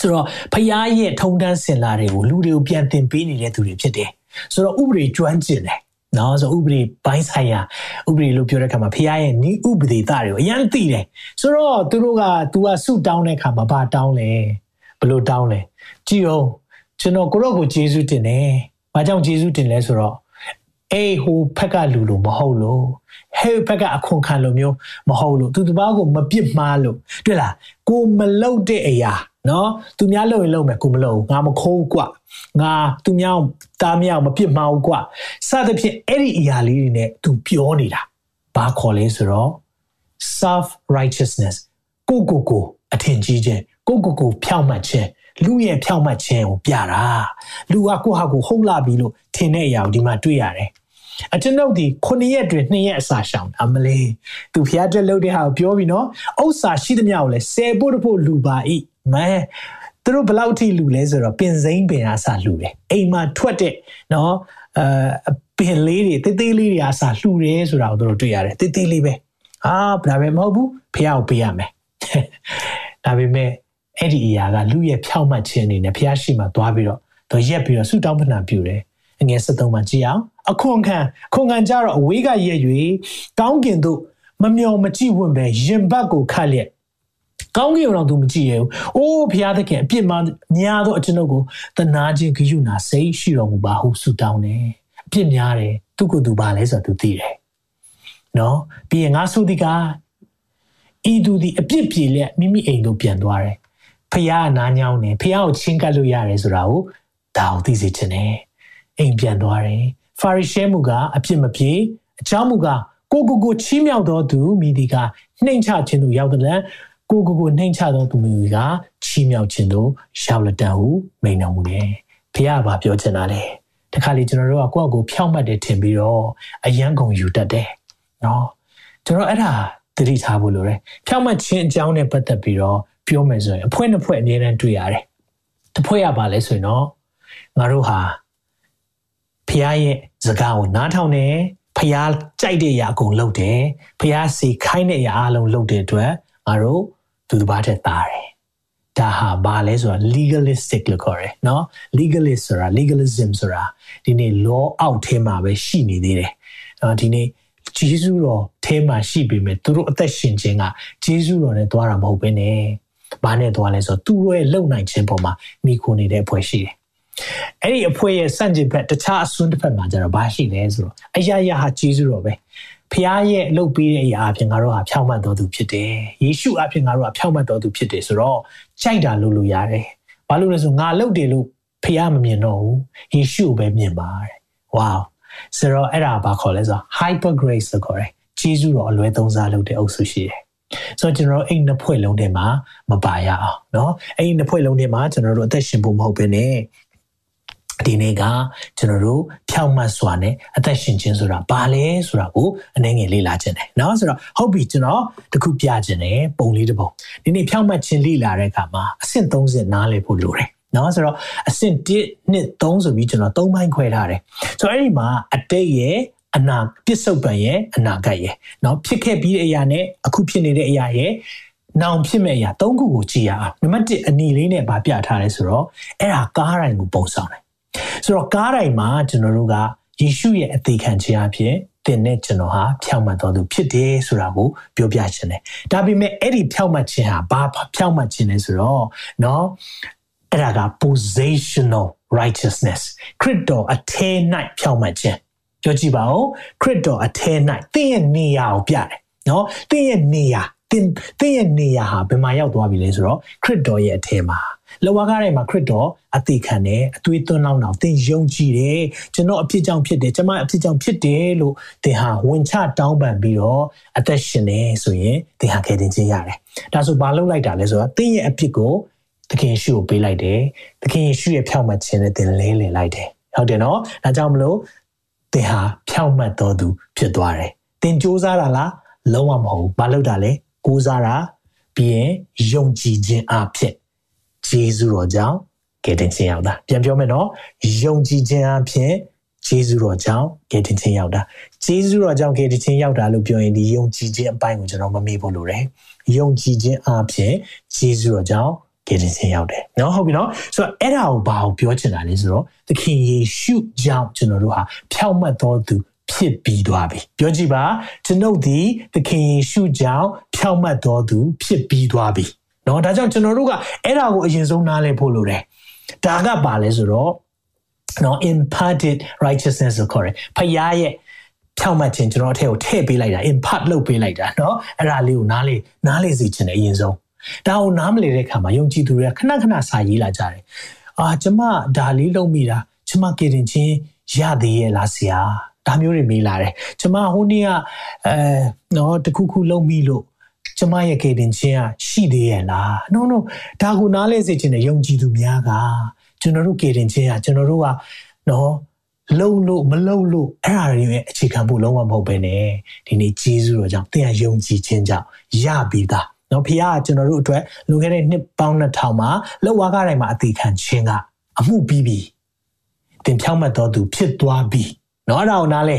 ဆိုတော့ဖရားရဲ့ထုံတန်းစင်လာတွေကိုလူတွေကိုပြန်သင်ပေးနေတဲ့သူတွေဖြစ်တယ်ဆိုတော့ဥပဒေကျွမ်းကျင်တယ်နော်ဆိုဥပဒေဘိုင်းဆိုင်ရာဥပဒေလို့ပြောတဲ့အခါမှာဖခင်ရဲ့ဤဥပဒေသားတွေကိုအရင်သိတယ်ဆိုတော့သူတို့က तू ကဆုတောင်းတဲ့အခါမှာဘာတောင်းလဲဘလို့တောင်းလဲကြည့်အောင် ကျွန်တော်ကိုရော့ကိုယေရှုတင်တယ်ဘာကြောင့်ယေရှုတင်လဲဆိုတော့အေးဟိုဖက်ကလူလို့မဟုတ်လို့ဟဲ့ဖက်ကအခွန်ခံလို့မျိုးမဟုတ်လို့သူတပားကိုမပြစ်မှားလို့တွေ့လားကိုမလုတ်တဲ့အရာနော်သူများလုံရင်လုံမယ်ကိုမလုံငါမခိုးကွာငါသူများတားမြောက်မပြစ်မှားဘူးကွာစသဖြင့်အဲ့ဒီအရာလေးတွေနဲ့သူပြောနေတာဘာခေါ်လဲဆိုတော့ self righteousness ကိုကိုကိုအထင်ကြီးခြင်းကိုကိုကိုဖြောင့်မတ်ခြင်း လူရဲ့ဖြောင့်မတ်ခြင်းကိုပြတာလူကကိုဟာကိုဟုတ်လာပြီလို့ထင်တဲ့အရာကိုဒီမှာတွေ့ရတယ်အကျွန်ုပ်ဒီ9ရက်တွင်2ရက်အစာရှောင်အမလေးသူဖျားတက်လို့တဲ့ဟာကိုပြောပြီးနော်ဥစ္စာရှိသမျှကိုလည်းဆယ်ဖို့တဖို့လူပါဤမဲသူတို့ဘယ်လောက်ထိလူလဲဆိုတော့ပင်စိမ့်ပင်အားစာလူတယ်အိမ်မှာထွက်တဲ့နော်အဲပင်လေးတွေတေးသေးလေးတွေအားစာလှူတယ်ဆိုတာကိုတို့တွေ့ရတယ်တေးသေးလေးပဲအာဒါပဲမဟုတ်ဘူးဖះကိုပေးရမယ်ဒါပေမဲ့ အဲ့ဒီအရာကလူရဲ့ဖြောက်မှတ်ခြင်းအနေနဲ့ဖះရှိမှသွားပြီးတော့တော့ရက်ပြီးတော့ဆူတောင်းပဏာပြုတယ်အငယ်73မှာကြည့်အောင်အခွန်ခံခွန်ခံကြတော့အဝေးကရက်၍ကောင်းကင်သို့မမျော်မကြည့်ဝင်ပဲရင်ဘတ်ကိုခတ်လျက်ကောင်းကင်အောင်သူမကြည့်ရဘူး။အိုးဘုရားသခင်အပြစ်မှများသောအကျွန်ုပ်ကိုတနာခြင်းဂရုဏာစိတ်ရှိတော်မူပါဟုဆုတောင်းတယ်။အပြစ်များတယ်သူကသူပါလဲဆိုတော့သူသိတယ်။နော်ပြီးရင်ငါဆိုဒီကဤသူဒီအပြစ်ပြေလျက်မိမိအိမ်သို့ပြန်သွားတယ်။ ဖះနားညောင်းတယ်ဖះကိုချင်းကပ်လို့ရတယ်ဆိုတာကိုဒါကိုသိစေချင်တယ်။အိမ်ပြန်သွားတယ်။ဖာရိရှဲမူကအပြစ်မပြေအကြောင်းမူကကိုကိုကိုချီးမြှောက်တော်သူမိဒီကနှိမ်ချခြင်းသူရောက်တဲ့ကိုကိုကိုနှိမ်ချသောသူမျိုးကချီးမြှောက်ခြင်းတို့ရောက်လက်တန်ဟုမိန်တော်မူတယ်။ဖခင်ကပြောချင်တာလေ။တခါလေကျွန်တော်တို့ကကိုယ့်အကိုဖြောင့်မတ်တယ်ထင်ပြီးတော့အယံကုန်ယူတတ်တယ်။နော်။ကျွန်တော်အဲ့ဒါသတိထားဖို့လိုတယ်။ဖြောင့်မတ်ခြင်းအကြောင်းနဲ့ပတ်သက်ပြီးတော့ ပြောမယ်ဆိုရင်အဖွဲနှစ်ဖွဲအမြဲတမ်းတွေ့ရတယ်။တစ်ဖွဲရပါလဲဆိုရင်တော့ငါတို့ဟာဖခင်ရဲ့စကားကိုနားထောင်နေဖះကြိုက်တဲ့အရာအကုန်လုပ်တယ်ဖះစီခိုင်းတဲ့အရာအလုံးလုပ်တဲ့အတွက်ငါတို့သူတစ်ပါးတည်းသားတယ်ဒါဟာဘာလဲဆိုတာ legalistic လို့ခေါ်တယ်เนาะ legalist ဆိုတာ legalism ဆိုတာဒီနေ့ law အောက်ထဲမှာပဲရှိနေသေးတယ်เนาะဒီနေ့ဂျေဇုတော်ထဲမှာရှိပေမဲ့သူတို့အသက်ရှင်ခြင်းကဂျေဇုတော်နဲ့သွားတာမဟုတ်ဘဲနဲ့ ဘာနဲ့သွားလဲဆိုတော့သူတို့ရဲ့လုံနိုင်ခြင်းပေါ်မှာမိခိုနေတဲ့အဖွဲ့ရှိတယ်အဲ့ဒီအဖွဲ့ရဲ့စန့်ကျင်ဘက်တခြားအစွန်းတစ်ဖက်မှာကျတော့ဘာရှိလဲဆိုတော့အရာရာဟာဂျေဇုတော်ပဲဖခင်ရဲ့အလုပ်ပေးတဲ့အရာအဖြစ်ငါတို့ဟာဖြောင့်မတ်တော်သူဖြစ်တယ်။ယေရှုအဖြစ်ငါတို့ဟာဖြောင့်မတ်တော်သူဖြစ်တယ်ဆိုတော့ကြိုက်တာလုပ်လို့ရတယ်။ဘာလို့လဲဆိုငါလုပ်တယ်လို့ဖခင်မမြင်တော့ဘူး။ယေရှုပဲမြင်ပါတဲ့။ Wow ဆိုတော့အဲ့ဒါဘာခေါ်လဲဆိုတော့ hyper grace လို့ခေါ်တယ်။ဂျေဇုတော်အလွဲသုံးစားလုပ်တဲ့အုပ်စုရှိတယ်။ ဆိုတော့ကျွန်တော်အိမ်နှစ်ဖွဲ့လုံးထဲမှာမပါရအောင်เนาะအဲ့ဒီနှစ်ဖွဲ့လုံးထဲမှာကျွန်တော်တို့အသက်ရှင်ဖို့မဟုတ်ဘဲနဲ့ဒီနေ့ကကျွန်တော်တို့ဖြောင့်မတ်စွာနဲ့အသက်ရှင်ခြင်းဆိုတာဘာလဲဆိုတာကိုအနေငယ်လေ့လာခြင်းတယ်เนาะဆိုတော့ဟုတ်ပြီကျွန်တော်တခုပြခြင်းတယ်ပုံလေးတစ်ပုံဒီနေ့ဖြောင့်မတ်ခြင်းလေ့လာတဲ့အခါမှာအဆင့်30နားလည်ဖို့လိုတယ်နော်ဆိုတော့အဆင့်1နှစ်3ဆိုပြီးကျွန်တော်3ပိုင်းခွဲထားတယ်ဆိုတော့အဲ့ဒီမှာအတိတ်ရဲ့ အနာပစ္စုပန်ရဲ့အနာဂတ်ရဲ့เนาะဖြစ်ခဲ့ပြီးတဲ့အရာနဲ့အခုဖြစ်နေတဲ့အရာရဲ့နောင်ဖြစ်မဲ့အရာ၃ခုကိုကြည့်ရအောင်နံပါတ်1အနီလေးနဲ့ဗာပြထားတယ်ဆိုတော့အဲ့ဒါကားတိုင်းကိုပုံဆောင်တယ်ဆိုတော့ကားတိုင်းမှာကျွန်တော်တို့ကယေရှုရဲ့အသေးခံခြင်းအဖြစ်တင်နဲ့ကျွန်တော်ဟာဖြောင့်မတ်တော်သူဖြစ်တယ်ဆိုတာကိုပြောပြချင်တယ်။ဒါပေမဲ့အဲ့ဒီဖြောင့်မတ်ခြင်းဟာဘာဖြောင့်မတ်ခြင်းလဲဆိုတော့เนาะအဲ့ဒါက positional righteousness ခရစ်တော်အထဲ၌ဖြောင့်မတ်ခြင်း ပြောကြည့်ပါဦးခရစ်တော်အထဲ၌သင်ရဲ့နေရာကိုပြတယ်နော်သင်ရဲ့နေရာသင်သင်ရဲ့နေရာဟာဘယ်မှာရောက်သွားပြီလဲဆိုတော့ခရစ်တော်ရဲ့အထဲမှာလောကထဲမှာခရစ်တော်အသိခံတယ်အသွေးသွန်းလောင်းတော်သင်ယုံကြည်တယ်ကျွန်တော်အဖြစ်ကြောင့်ဖြစ်တယ်ကျွန်မအဖြစ်ကြောင့်ဖြစ်တယ်လို့သင်ဟာဝင်ချတောင်းပန်ပြီးတော့အသက်ရှင်နေဆိုရင်သင်ဟာခေတင်ခြင်းရတယ်ဒါဆိုဘာလုပ်လိုက်တာလဲဆိုတော့သင်ရဲ့အဖြစ်ကိုသခင်ယေရှုကိုပေးလိုက်တယ်သခင်ယေရှုရဲ့ဖြောင့်မခြင်းနဲ့သင်လဲလည်လိုက်တယ်ဟုတ်တယ်နော်ဒါကြောင့်မလို့ သင်ဟာဖြောင့်မတ်တော်သူ ဖြစ်သွားတယ်သင်စူးစမ်းတာလားလုံးဝမဟုတ်ဘူးဘာလုပ်တာလဲကိုးစားတာပြီးရင်ယုံကြည်ခြင်းအဖြစ်ဂျေဇုတော်ကြောင့်ကယ်တင်ခြင်းရောက်တာပြန်ပြောမယ်နော်ယုံကြည်ခြင်းအဖြစ်ဂျေဇုတော်ကြောင့်ကယ်တင်ခြင်းရောက်တာဂျေဇုတော်ကြောင့်ကယ်တင်ခြင်းရောက်တာလို့ပြောရင်ဒီယုံကြည်ခြင်းအပိုင်းကိုကျွန်တော်မမေ့ဖို့လိုတယ်ယုံကြည်ခြင်းအဖြစ်ဂျေဇုတော်ကြောင့် ကယ်တင်ခြင်းရောက်တယ်เนาะဟုတ်ပြီเนาะဆိုတော့အဲ့ဒါကိုဘာကိုပြောချင်တာလဲဆိုတော့သခင်ယေရှုကြောင့်ကျွန်တော်တို့ဟာဖြောင့်မတ်တော်သူဖြစ်ပြီးသွားပြီပြောကြည့်ပါကျွန်ုပ်ဒီသခင်ယေရှုကြောင့်ဖြောင့်မတ်တော်သူဖြစ်ပြီးသွားပြီเนาะဒါကြောင့်ကျွန်တော်တို့ကအဲ့ဒါကိုအရင်ဆုံးနားလည်ဖို့လိုတယ်ဒါကပါလဲဆိုတော့နော် imparted righteousness ကိုခေါ်တယ်ဖခင်ရဲ့ဖြောင့်မတ်ခြင်းကျွန်တော်အထက်ကိုထည့်ပေးလိုက်တာ impart လုပ်ပေးလိုက်တာเนาะအဲ့ဒါလေးကိုနားလေနားလေစီခြင်းတယ်အရင်ဆုံး ဒါကိုနားမလည်တဲ့အခါမှာယုံကြည်သူတွေကခဏခဏစာရေးလာကြတယ်အာကျမဒါလေးလုပ်မိတာကျမကေတင်ချင်းရသေးရဲ့လားဆရာဒါမျိုးတွေမေးလာတယ်ကျမဟိုနေ့ကအဲနော်တခုခုလုပ်မိလို့ကျမရဲ့ကေတင်ချင်းကရှိသေးရဲ့လား no no ဒါကိုနားလဲစေခြင်းနဲ့ယုံကြည်သူများကကျွန်တော်တို့ကေတင်ချင်းကကျွန်တော်တို့ကနော်လုံလို့မလုံလို့အဲ့ဒါတွေရဲ့အခြေခံဖို့လုံးဝမဟုတ်ပဲねဒီနေ့ဂျေဇုတော်ကြောင့်တင်ရယုံကြည်ခြင်းကြောင့်ရပြီးသား နော်ဖခင်ကကျွန်တော်တို့အတွက်လွန်ခဲ့တဲ့နှစ်ပေါင်း2000မှာလောက်ဝါးကားတိုင်းမှာအသေးခံခြင်းကအမှုပြီးပြီတင်ဖြောင်းမှတ်တော်သူဖြစ်သွားပြီနော်အဲ့ဒါကိုနားလဲ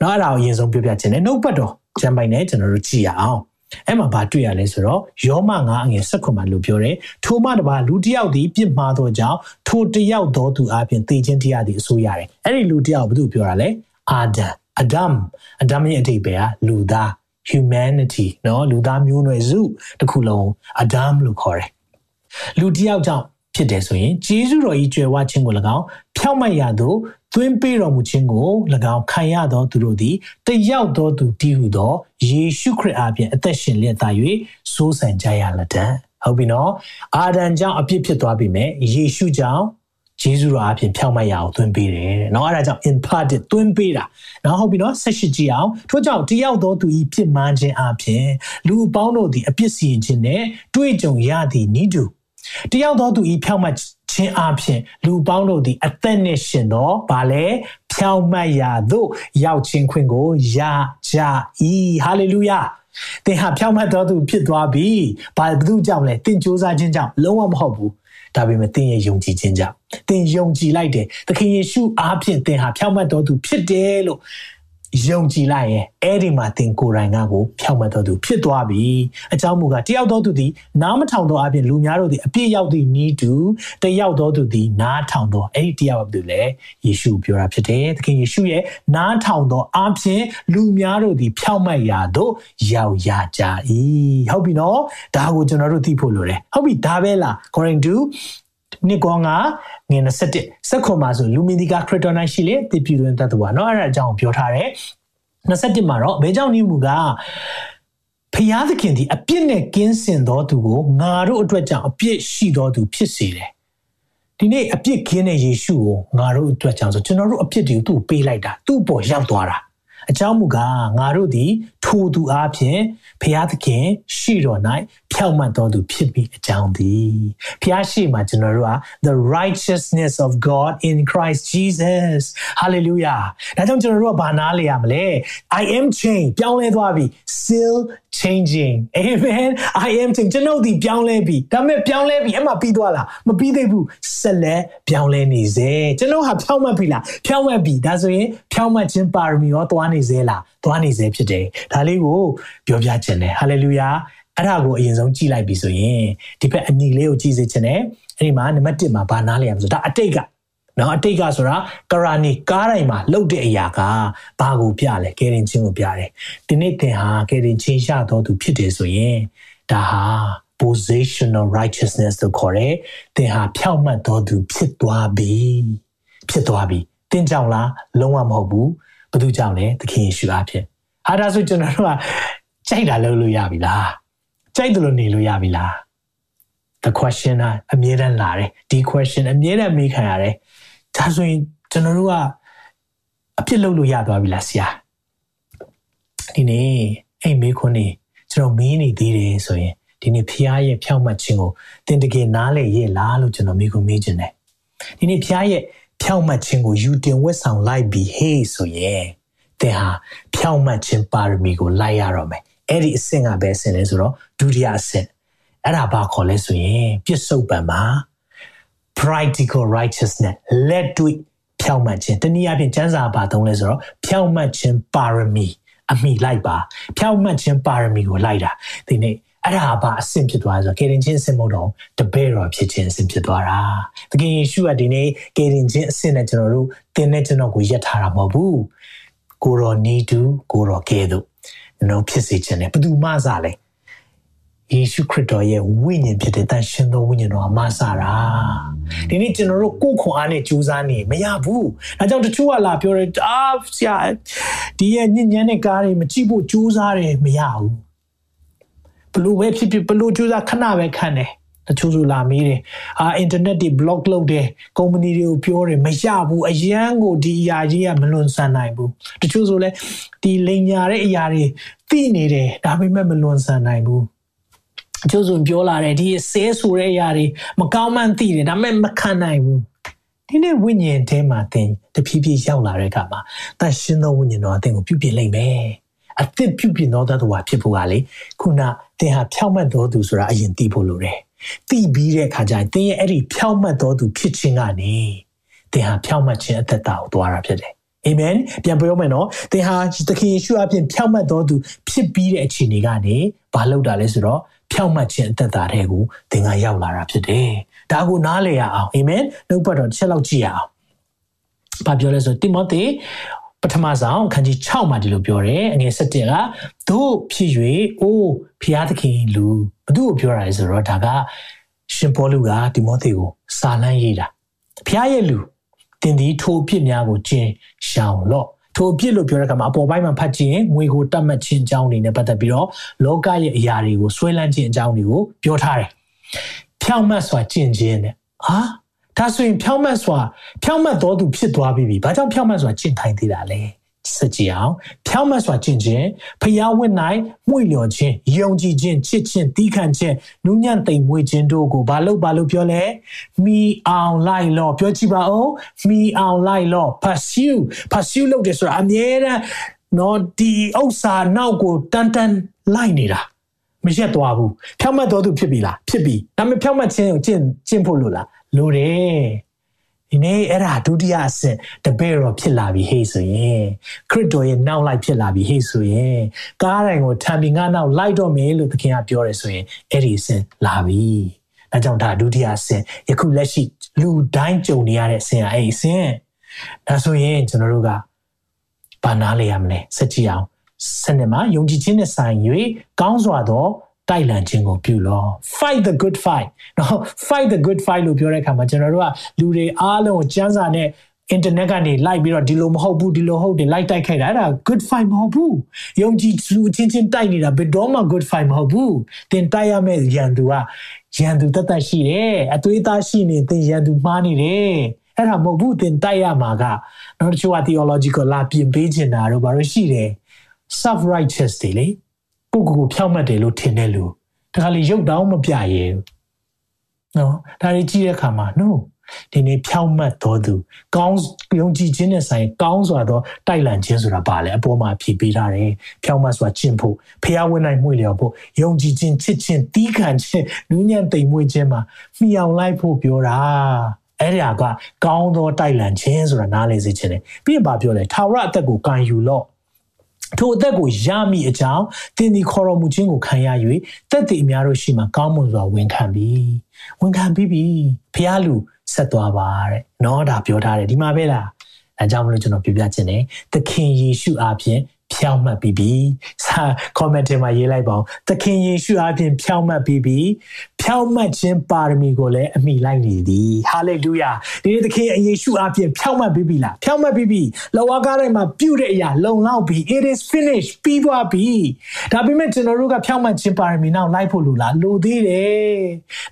နော်အဲ့ဒါကိုအရင်ဆုံးပြောပြခြင်းနဲ့နှုတ်ပတ်တော်ကျမ်းပိုင်နဲ့ကျွန်တော်တို့ကြည့်ရအောင်အဲ့မှာဘာတွေ့ရလဲဆိုတော့ယောမ9အငယ်16မှာလို့ပြောတယ်ထိုမှတပါလူတစ်ယောက်ဒီပြစ်မှားသောကြောင့်ထိုတစ်ယောက်သောသူအပြင်သေခြင်းတရားသည်အဆိုးရတယ်အဲ့ဒီလူတစ်ယောက်ဘာလို့ပြောတာလဲအာဒမ်အဒမ်အဒမ်ရဲ့အတိတ်ပဲကလူသား humanity เนาะလူသားမျိုးနွယ်စုတစ်ခုလုံးအဒမ်လို့ခေါ်တယ်လူတစ်ယောက်ကြောင့်ဖြစ်တယ်ဆိုရင်ဂျေဇုတော်ကြီးကြွယ်ဝခြင်းကို၎င်းဖြောက်မှတ်ရသောသွင်းပေးတော်မူခြင်းကို၎င်းခံရသောသူတို့သည်တယောက်သောသူတည်ဟုသောယေရှုခရစ်အားဖြင့်အသက်ရှင်လျက်သာ၍စိုးစံကြရလက်တံဟုတ်ပြီနော်အာဒံကြောင့်အပြစ်ဖြစ်သွားပြီမဲ့ယေရှုကြောင့် ဂျေဇုတော်အပြင်ဖြောက်မှတ်ရအောင်သွင်းပေးတယ်တဲ့။နော်အဲ့ဒါကြောင့် imparted သွင်းပေးတာ။နော်ဟုတ်ပြီနော်ဆက်ရှိကြည့်အောင်ထို့ကြောင့်တယောက်သောသူဤပြစ်မှန်းခြင်းအပြင်လူအပေါင်းတို့သည်အပြစ်စီရင်ခြင်းနဲ့တွေ့ကြုံရသည်နိဒုတယောက်သောသူဤဖြောက်မှတ်ခြင်းအပြင်လူပေါင်းတို့သည်အသက်နှင့်ရှင်သောဗာလဲဖြောက်မှတ်ရာသို့ရောက်ခြင်းခွင့်ကိုရကြ၏ဟာလေလုယာသင်ဟာဖြောက်မှတ်တော်သူဖြစ်သွားပြီ။ဘာလို့ကြောင့်လဲသင်စ조사ခြင်းကြောင့်လုံးဝမဟုတ်ဘူး။ ဒါပေမဲ့သင်ရဲ့ယုံကြည်ခြင်းကြောင့်သင်ယုံကြည်လိုက်တယ်။သခင်ယေရှုအားဖြင့်သင်ဟာဖြောက်မှတ်တော်သူဖြစ်တယ်လို့ ယုံကြည်လိုက်ရင်အဲ့ဒီမှာသင်ကိုယ်တိုင်ကကိုဖြောက်မှတ်တော်သူဖြစ်သွားပြီအကြောင်းမူကားတယောက်တော်သူသည်နားမထောင်သောအပြင်လူများတို့သည်အပြည့်ရောက်သည့်ဤသူတယောက်တော်သူသည်နားထောင်သောအဲ့ဒီတယောက်သူလည်းယေရှုပြောတာဖြစ်တယ်သခင်ယေရှုရဲ့နားထောင်သောအပြင်လူများတို့သည်ဖြောက်မှတ်ရာသို့ရောက်ရကြ၏ဟုတ်ပြီနော်ဒါကိုကျွန်တော်တို့သိဖို့လိုတယ်ဟုတ်ပြီဒါပဲလား according to နှစ်ကောငါငွေ27စက်ခွန်မှာဆိုလူမီဒီကာခရစ်တော်နိုင်ရှိလေတည်ပြသွင်းတတ်သူပါเนาะအဲ့ဒါအကြောင်းပြောထားတယ်27မှာတော့ဘဲကြောင့်နေမူကဖျားသခင်ဒီအပြစ်နဲ့ကင်းစင်သောသူကိုငါတို့အတွက်ကြောင့်အပြစ်ရှိသောသူဖြစ်စေတယ်ဒီနေ့အပြစ်ကင်းတဲ့ယေရှုကိုငါတို့အတွက်ကြောင့်ဆိုကျွန်တော်တို့အပြစ်တွေကိုသူ့ပေးလိုက်တာသူ့ပေါ်ရောက်သွားတာအကြောင်းမူကားငါတို့သည်ထိုသူအားဖြင့်ဖျားသခင်ရှိတော်၌ ဖြောက်မှတ်တော်သူဖြစ်ပြီးအကြောင်းသည်ဖျားရှိမှကျွန်တော်တို့က the righteousness of God in Christ Jesus hallelujah ဒါကြောင့်ကျွန်တော်တို့ကဘာနားလေရမလဲ I am changed ပြောင်းလဲသွားပြီ still changing amen i am changing ကျွန်တော်ဒီပြောင်းလဲပြီဒါပေမဲ့ပြောင်းလဲပြီအမှပြီးသွားလားမပြီးသေးဘူးဆက်လက်ပြောင်းလဲနေစေကျွန်တော်ဟာဖြောင်းမှတ်ပြီလားဖြောင်းမှတ်ပြီဒါဆိုရင်ဖြောင်းမှတ်ခြင်းပါရမီရောသွားနေစေလားသွားနေစေဖြစ်တယ်ဒါလေးကိုပြောပြခြင်းတယ် hallelujah အဲ့ဒါကိုအရင်ဆုံးကြည့်လိုက်ပြီဆိုရင်ဒီဘက်အနီလေးကိုကြည့်စေခြင်းတယ်အဲ့ဒီမှာနံပါတ်1မှာဘာနားလဲရမလို့ဒါအတိတ်ကနော်အတိတ်ကဆိုတာကရာနီကားတိုင်းမှာလှုပ်တဲ့အရာကဘာကိုပြလဲကယ်တင်ခြင်းကိုပြတယ်ဒီနေ့သင်ဟာကယ်တင်ခြင်းရတော်သူဖြစ်တယ်ဆိုရင်ဒါဟာ positional righteousness လို့ခေါ်တယ်သင်ဟာဖြောက်မှတ်တော်သူဖြစ်သွားပြီဖြစ်သွားပြီသင်ကြောင့်လားလုံးဝမဟုတ်ဘူးဘယ်သူကြောင့်လဲသခင်ယေရှုအဖြစ်ဟာဒါဆိုကျွန်တော်တို့ကကြိုက်တာလုပ်လို့ရပြီလား ကြိုက်တယ်လို့နေလို့ရပြီလား the question အမြဲတမ်းလာတယ်ဒီ question အမြဲတမ်းမေးခံရတယ်ဒါဆိုရင်ကျွန်တော်တို့ကအပြစ်လုပ်လို့ရသွားပြီလားဆရာဒီနေ့အိမ်မေးခွန်းနေကျွန်တော်မင်းနေသေးတယ်ဆိုရင်ဒီနေ့ဖျားရဲ့ဖြောက်မှတ်ခြင်းကိုသင်တကယ်နားလည်ရဲ့လားလို့ကျွန်တော်မေးခွန်းမေးခြင်းတယ်ဒီနေ့ဖျားရဲ့ဖြောက်မှတ်ခြင်းကိုယူတင်ဝတ်ဆောင်လိုက်ပြီးဟေးဆိုရင်သင်ဟာဖြောက်မှတ်ခြင်းပါရမီကိုလိုက်ရတော့မယ် အဲ့ဒီအဆင့်ကပဲအဆင့်လဲဆိုတော့ဒုတိယအဆင့်အဲ့ဒါဘာခေါ်လဲဆိုရင်ပြစ္ဆုတ်ပံမှာ practical righteousness လက်တွေ့ဖြောင့်မတ်ခြင်းတနည်းအားဖြင့်ကျမ်းစာပါသုံးလဲဆိုတော့ဖြောင့်မတ်ခြင်းပါရမီအမိလိုက်ပါဖြောင့်မတ်ခြင်းပါရမီကိုလိုက်တာဒီနေ့အဲ့ဒါဘာအဆင့်ဖြစ်သွားဆိုကေရင်ချင်းအဆင့်မဟုတ်တော့တပည့်တော်ဖြစ်ခြင်းအဆင့်ဖြစ်သွားတာသခင်ယေရှုကဒီနေ့ကေရင်ချင်းအဆင့်နဲ့ကျွန်တော်တို့တင်းနဲ့ကျွန်တော်ကိုယက်ထားတာမဟုတ်ဘူးကိုရောနီတူကိုရောကဲတို့ ကျွန်တော်ဖြစ်စေခြင်းနဲ့ဘယ်သူမှစားလဲယေရှုခရစ်တော်ရဲ့ဝိညာဉ်ဖြစ်တဲ့တန်ရှင်သောဝိညာဉ်တော်အမဆာတာဒီနေ့ကျွန်တော်တို့ကိုယ်ခွန်အားနဲ့ကြိုးစားနေမရဘူးဒါကြောင့်တချို့ကလာပြောတယ်အာဆရာဒီရဲ့ညဉ့်ညမ်းတဲ့ကားတွေမကြည့်ဖို့ကြိုးစားတယ်မရဘူးဘလို့ပဲဖြစ်ဖြစ်ဘလို့ကြိုးစားခဏပဲခံတယ် တချို့ဆိုလာမေးတယ်အာအင်တာနက်တွေ block လုပ်တယ်ကုမ္ပဏီတွေကိုပြောတယ်မရဘူးအရန်ကိုဒီအရာကြီးကမလွန်ဆန်နိုင်ဘူးတချို့ဆိုလဲဒီလိန်ညာတဲ့အရာတွေသိနေတယ်ဒါပေမဲ့မလွန်ဆန်နိုင်ဘူးအကျိုးဆိုပြောလာတယ်ဒီဆဲဆိုတဲ့အရာတွေမကောင်းမှန်းသိတယ်ဒါပေမဲ့မခံနိုင်ဘူးဒီနေ့ဝိညာဉ်ထဲမှာသင်တဖြည်းဖြည်းရောက်လာတဲ့အခါမှာတန်ရှင်းသောဝိညာဉ်တော်အသင်ကိုပြုပြင်လိုက်မယ်အသစ်ပြုပြင်သောသတ္တဝါဖြစ်ဖို့ကလေခုနသင်ဟာဖြောင့်မတ်တော်သူဆိုတာအရင်သိဖို့လိုတယ် သိပြီးတဲ့အခါကျရင်သင်ရဲ့အဲ့ဒီဖြောင့်မတ်တော်သူဖြစ်ခြင်းကနေသင်ဟာဖြောင့်မတ်ခြင်းအသက်တာကိုသွားတာဖြစ်တယ်အာမင်ပြန်ပြောမယ်နော်သင်ဟာသခင်ယေရှုအပြင်ဖြောင့်မတ်တော်သူဖြစ်ပြီးတဲ့အခြေအနေကနေဘာလုပ်တာလဲဆိုတော့ဖြောင့်မတ်ခြင်းအသက်တာတွေကိုသင်ကရောက်လာတာဖြစ်တယ်။ဒါကိုနားလည်ရအောင်အာမင်နှုတ်ပတ်တော်တစ်ချက်လောက်ကြည့်ရအောင်။ဘာပြောလဲဆိုတိမောသေပ ထမဆုံးခန်းကြီး6မှာဒီလိုပြောတယ်အငယ်7ကတို့ဖြစ်၍အိုးဖျားသခင်လူဘသူ့ကိုပြောတာလဲဆိုတော့ဒါကရှင်ပေါလုကတိမောသေကိုစာလမ်းရေးတာဖျားရဲ့လူတင်ဒီထိုအဖြစ်များကိုကျင်ရှောင်လော့ထိုအဖြစ်လို့ပြောတဲ့အခါမှာအပေါ်ပိုင်းမှာဖတ်ကြည့်ရင်ငွေကိုတတ်မှတ်ခြင်းအကြောင်းတွေနဲ့ပတ်သက်ပြီးတော့လောကရဲ့အရာတွေကိုဆွဲလန်းခြင်းအကြောင်းတွေကိုပြောထားတယ်။ဖြောင့်မတ်စွာကျင့်ခြင်းနဲ့ဟာ ဒါဆိုရင်ဖြောင့်မတ်စွာဖြောင့်မတ်တော်သူဖြစ်သွားပြီ။ဘာကြောင့်ဖြောင့်မတ်စွာကျင့်ထိုင်သေးတာလဲ။စကြအောင်ဖြောင်းမတ်စွာကျင့်ခြင်းဖျားဝတ်၌မှု့လျော်ခြင်းယုံကြည်ခြင်းချစ်ခြင်းတီးခံခြင်းနူးညံ့သိမ်မွေ့ခြင်းတို့ကိုဘာလို့ဘာလို့ပြောလဲမိအောင်လိုက်လောပြောကြည့်ပါဦးမိအောင်လိုက်လော pursue pursue လုပ်တယ်ဆိုတာအမြဲတမ်းနော်ဒီဥစ္စာနောက်ကိုတန်တန်လိုက်နေတာမရက်သွားဘူးဖြောင်းမတ်တော်သူဖြစ်ပြီလားဖြစ်ပြီဒါပေမဲ့ဖြောင်းမတ်ခြင်းကိုကျင့်ကျင့်ဖို့လို့လား လိုတယ်ဒီနေ့အဲ့ဒါဒုတိယအဆင့်တပည့်တော်ဖြစ်လာပြီဟေ့ဆိုရင်ခရစ်တော်ရဲ့နောက်လိုက်ဖြစ်လာပြီဟေ့ဆိုရင်ကားတိုင်းကိုထံပြီးငါနောက်လိုက်တော့မယ်လို့သခင်ကပြောတယ်ဆိုရင်အဲ့ဒီအဆင့်လာပြီဒါကြောင့်ဒါဒုတိယအဆင့်ယခုလက်ရှိလူတိုင်းကြုံနေရတဲ့အဆင့်အဲ့ဒီအဆင့်ဒါဆိုရင်ကျွန်တော်တို့ကဘာနားလေရမလဲစကြည့်အောင်စနစ်မှာယုံကြည်ခြင်းနဲ့ဆိုင်၍ကောင်းစွာသော တိုက်လန်ခြင်းကိုပြုလော fight the good fight နော် fight the good fight လို့ပြောတဲ့အခါမှာကျွန်တော်တို့ကလူတွေအားလုံးကိုစမ်းစာနဲ့ internet ကနေလိုက်ပြီးတော့ဒီလိုမဟုတ်ဘူးဒီလိုဟုတ်တယ်လိုက်တိုက်ခိုက်တာအဲ့ဒါ good fight မဟုတ်ဘူးယုံကြည်လူချင်းချင်းတိုက်နေတာဘယ်တော့မှ good fight မဟုတ်ဘူးသင်တိုက်ရမယ့်ရန်သူကရန်သူတတ်တတ်ရှိတယ်အသွေးသားရှိနေသင်ရန်သူမှားနေတယ်အဲ့ဒါမဟုတ်ဘူးသင်တိုက်ရမှာကနောက်တစ်ချို့က theological လာပြင်ပေးချင်တာတော့ဘာလို့ရှိတယ် self righteous တွေလေ ကိုကိုကိုဖြောက်မှတ်တယ်လို့ထင်တဲ့လူတခါလေရုပ်တောင်းမပြရဲဘူးနော်ဒါတွေကြည့်တဲ့အခါမှာ no ဒီနေ့ဖြောက်မှတ်တော်သူကောင်းယုံကြည်ခြင်းနဲ့ဆိုင်ကောင်းစွာသောတိုက်လန့်ခြင်းဆိုတာပါလေအပေါ်မှာဖြည့်ပေးထားတယ်ဖြောက်မှတ်စွာကျင့်ဖို့ဖျားဝင်နိုင်မှုလျော်ဖို့ယုံကြည်ခြင်းချစ်ခြင်းတီးခံခြင်းနူးညံ့သိမ်မွေ့ခြင်းမှာမှီအောင်လိုက်ဖို့ပြောတာအဲ့ဒါကကောင်းသောတိုက်လန့်ခြင်းဆိုတာနားလည်စေခြင်းတယ်ပြီးရင်ဗာပြောလဲထာဝရအသက်ကိုကံယူလော့ ထိုအသက်ကိုရမိအကြောင်းသင်ဒီခေါ်တော်မူခြင်းကိုခံရ၍သက်တည်အများတို့ရှိမှကောင်းမွန်စွာဝန်ခံပြီးဝန်ခံပြီးပြီဖះလူဆက်သွားပါတဲ့နော်ဒါပြောထားတယ်ဒီမှာပဲလားအဲကြောင့်မလို့ကျွန်တော်ပြပြခြင်းတယ်သခင်ယေရှုအားဖြင့်ဖြောင်းမှတ်ပြီးပြီစာ comment ထဲမှာရေးလိုက်ပါဦးသခင်ယေရှုအပြင်ဖြောင်းမှတ်ပြီးပြီဖြောင့်မတ်ခြင်းပါရမီကိုလည်းအမိလိုက်နေသည်ဟာလေလုယာဒီနေ့သခင်အယေရှုအပြင်ဖြောင့်မတ်ပြီးပြီလားဖြောင့်မတ်ပြီးပြီလောကတိုင်းမှာပြုတဲ့အရာလုံလောက်ပြီ it is finished ပြီးသွားပြီဒါပေမဲ့ကျွန်တော်တို့ကဖြောင့်မတ်ခြင်းပါရမီနောက်လိုက်ဖို့လိုလားလိုသေးတယ်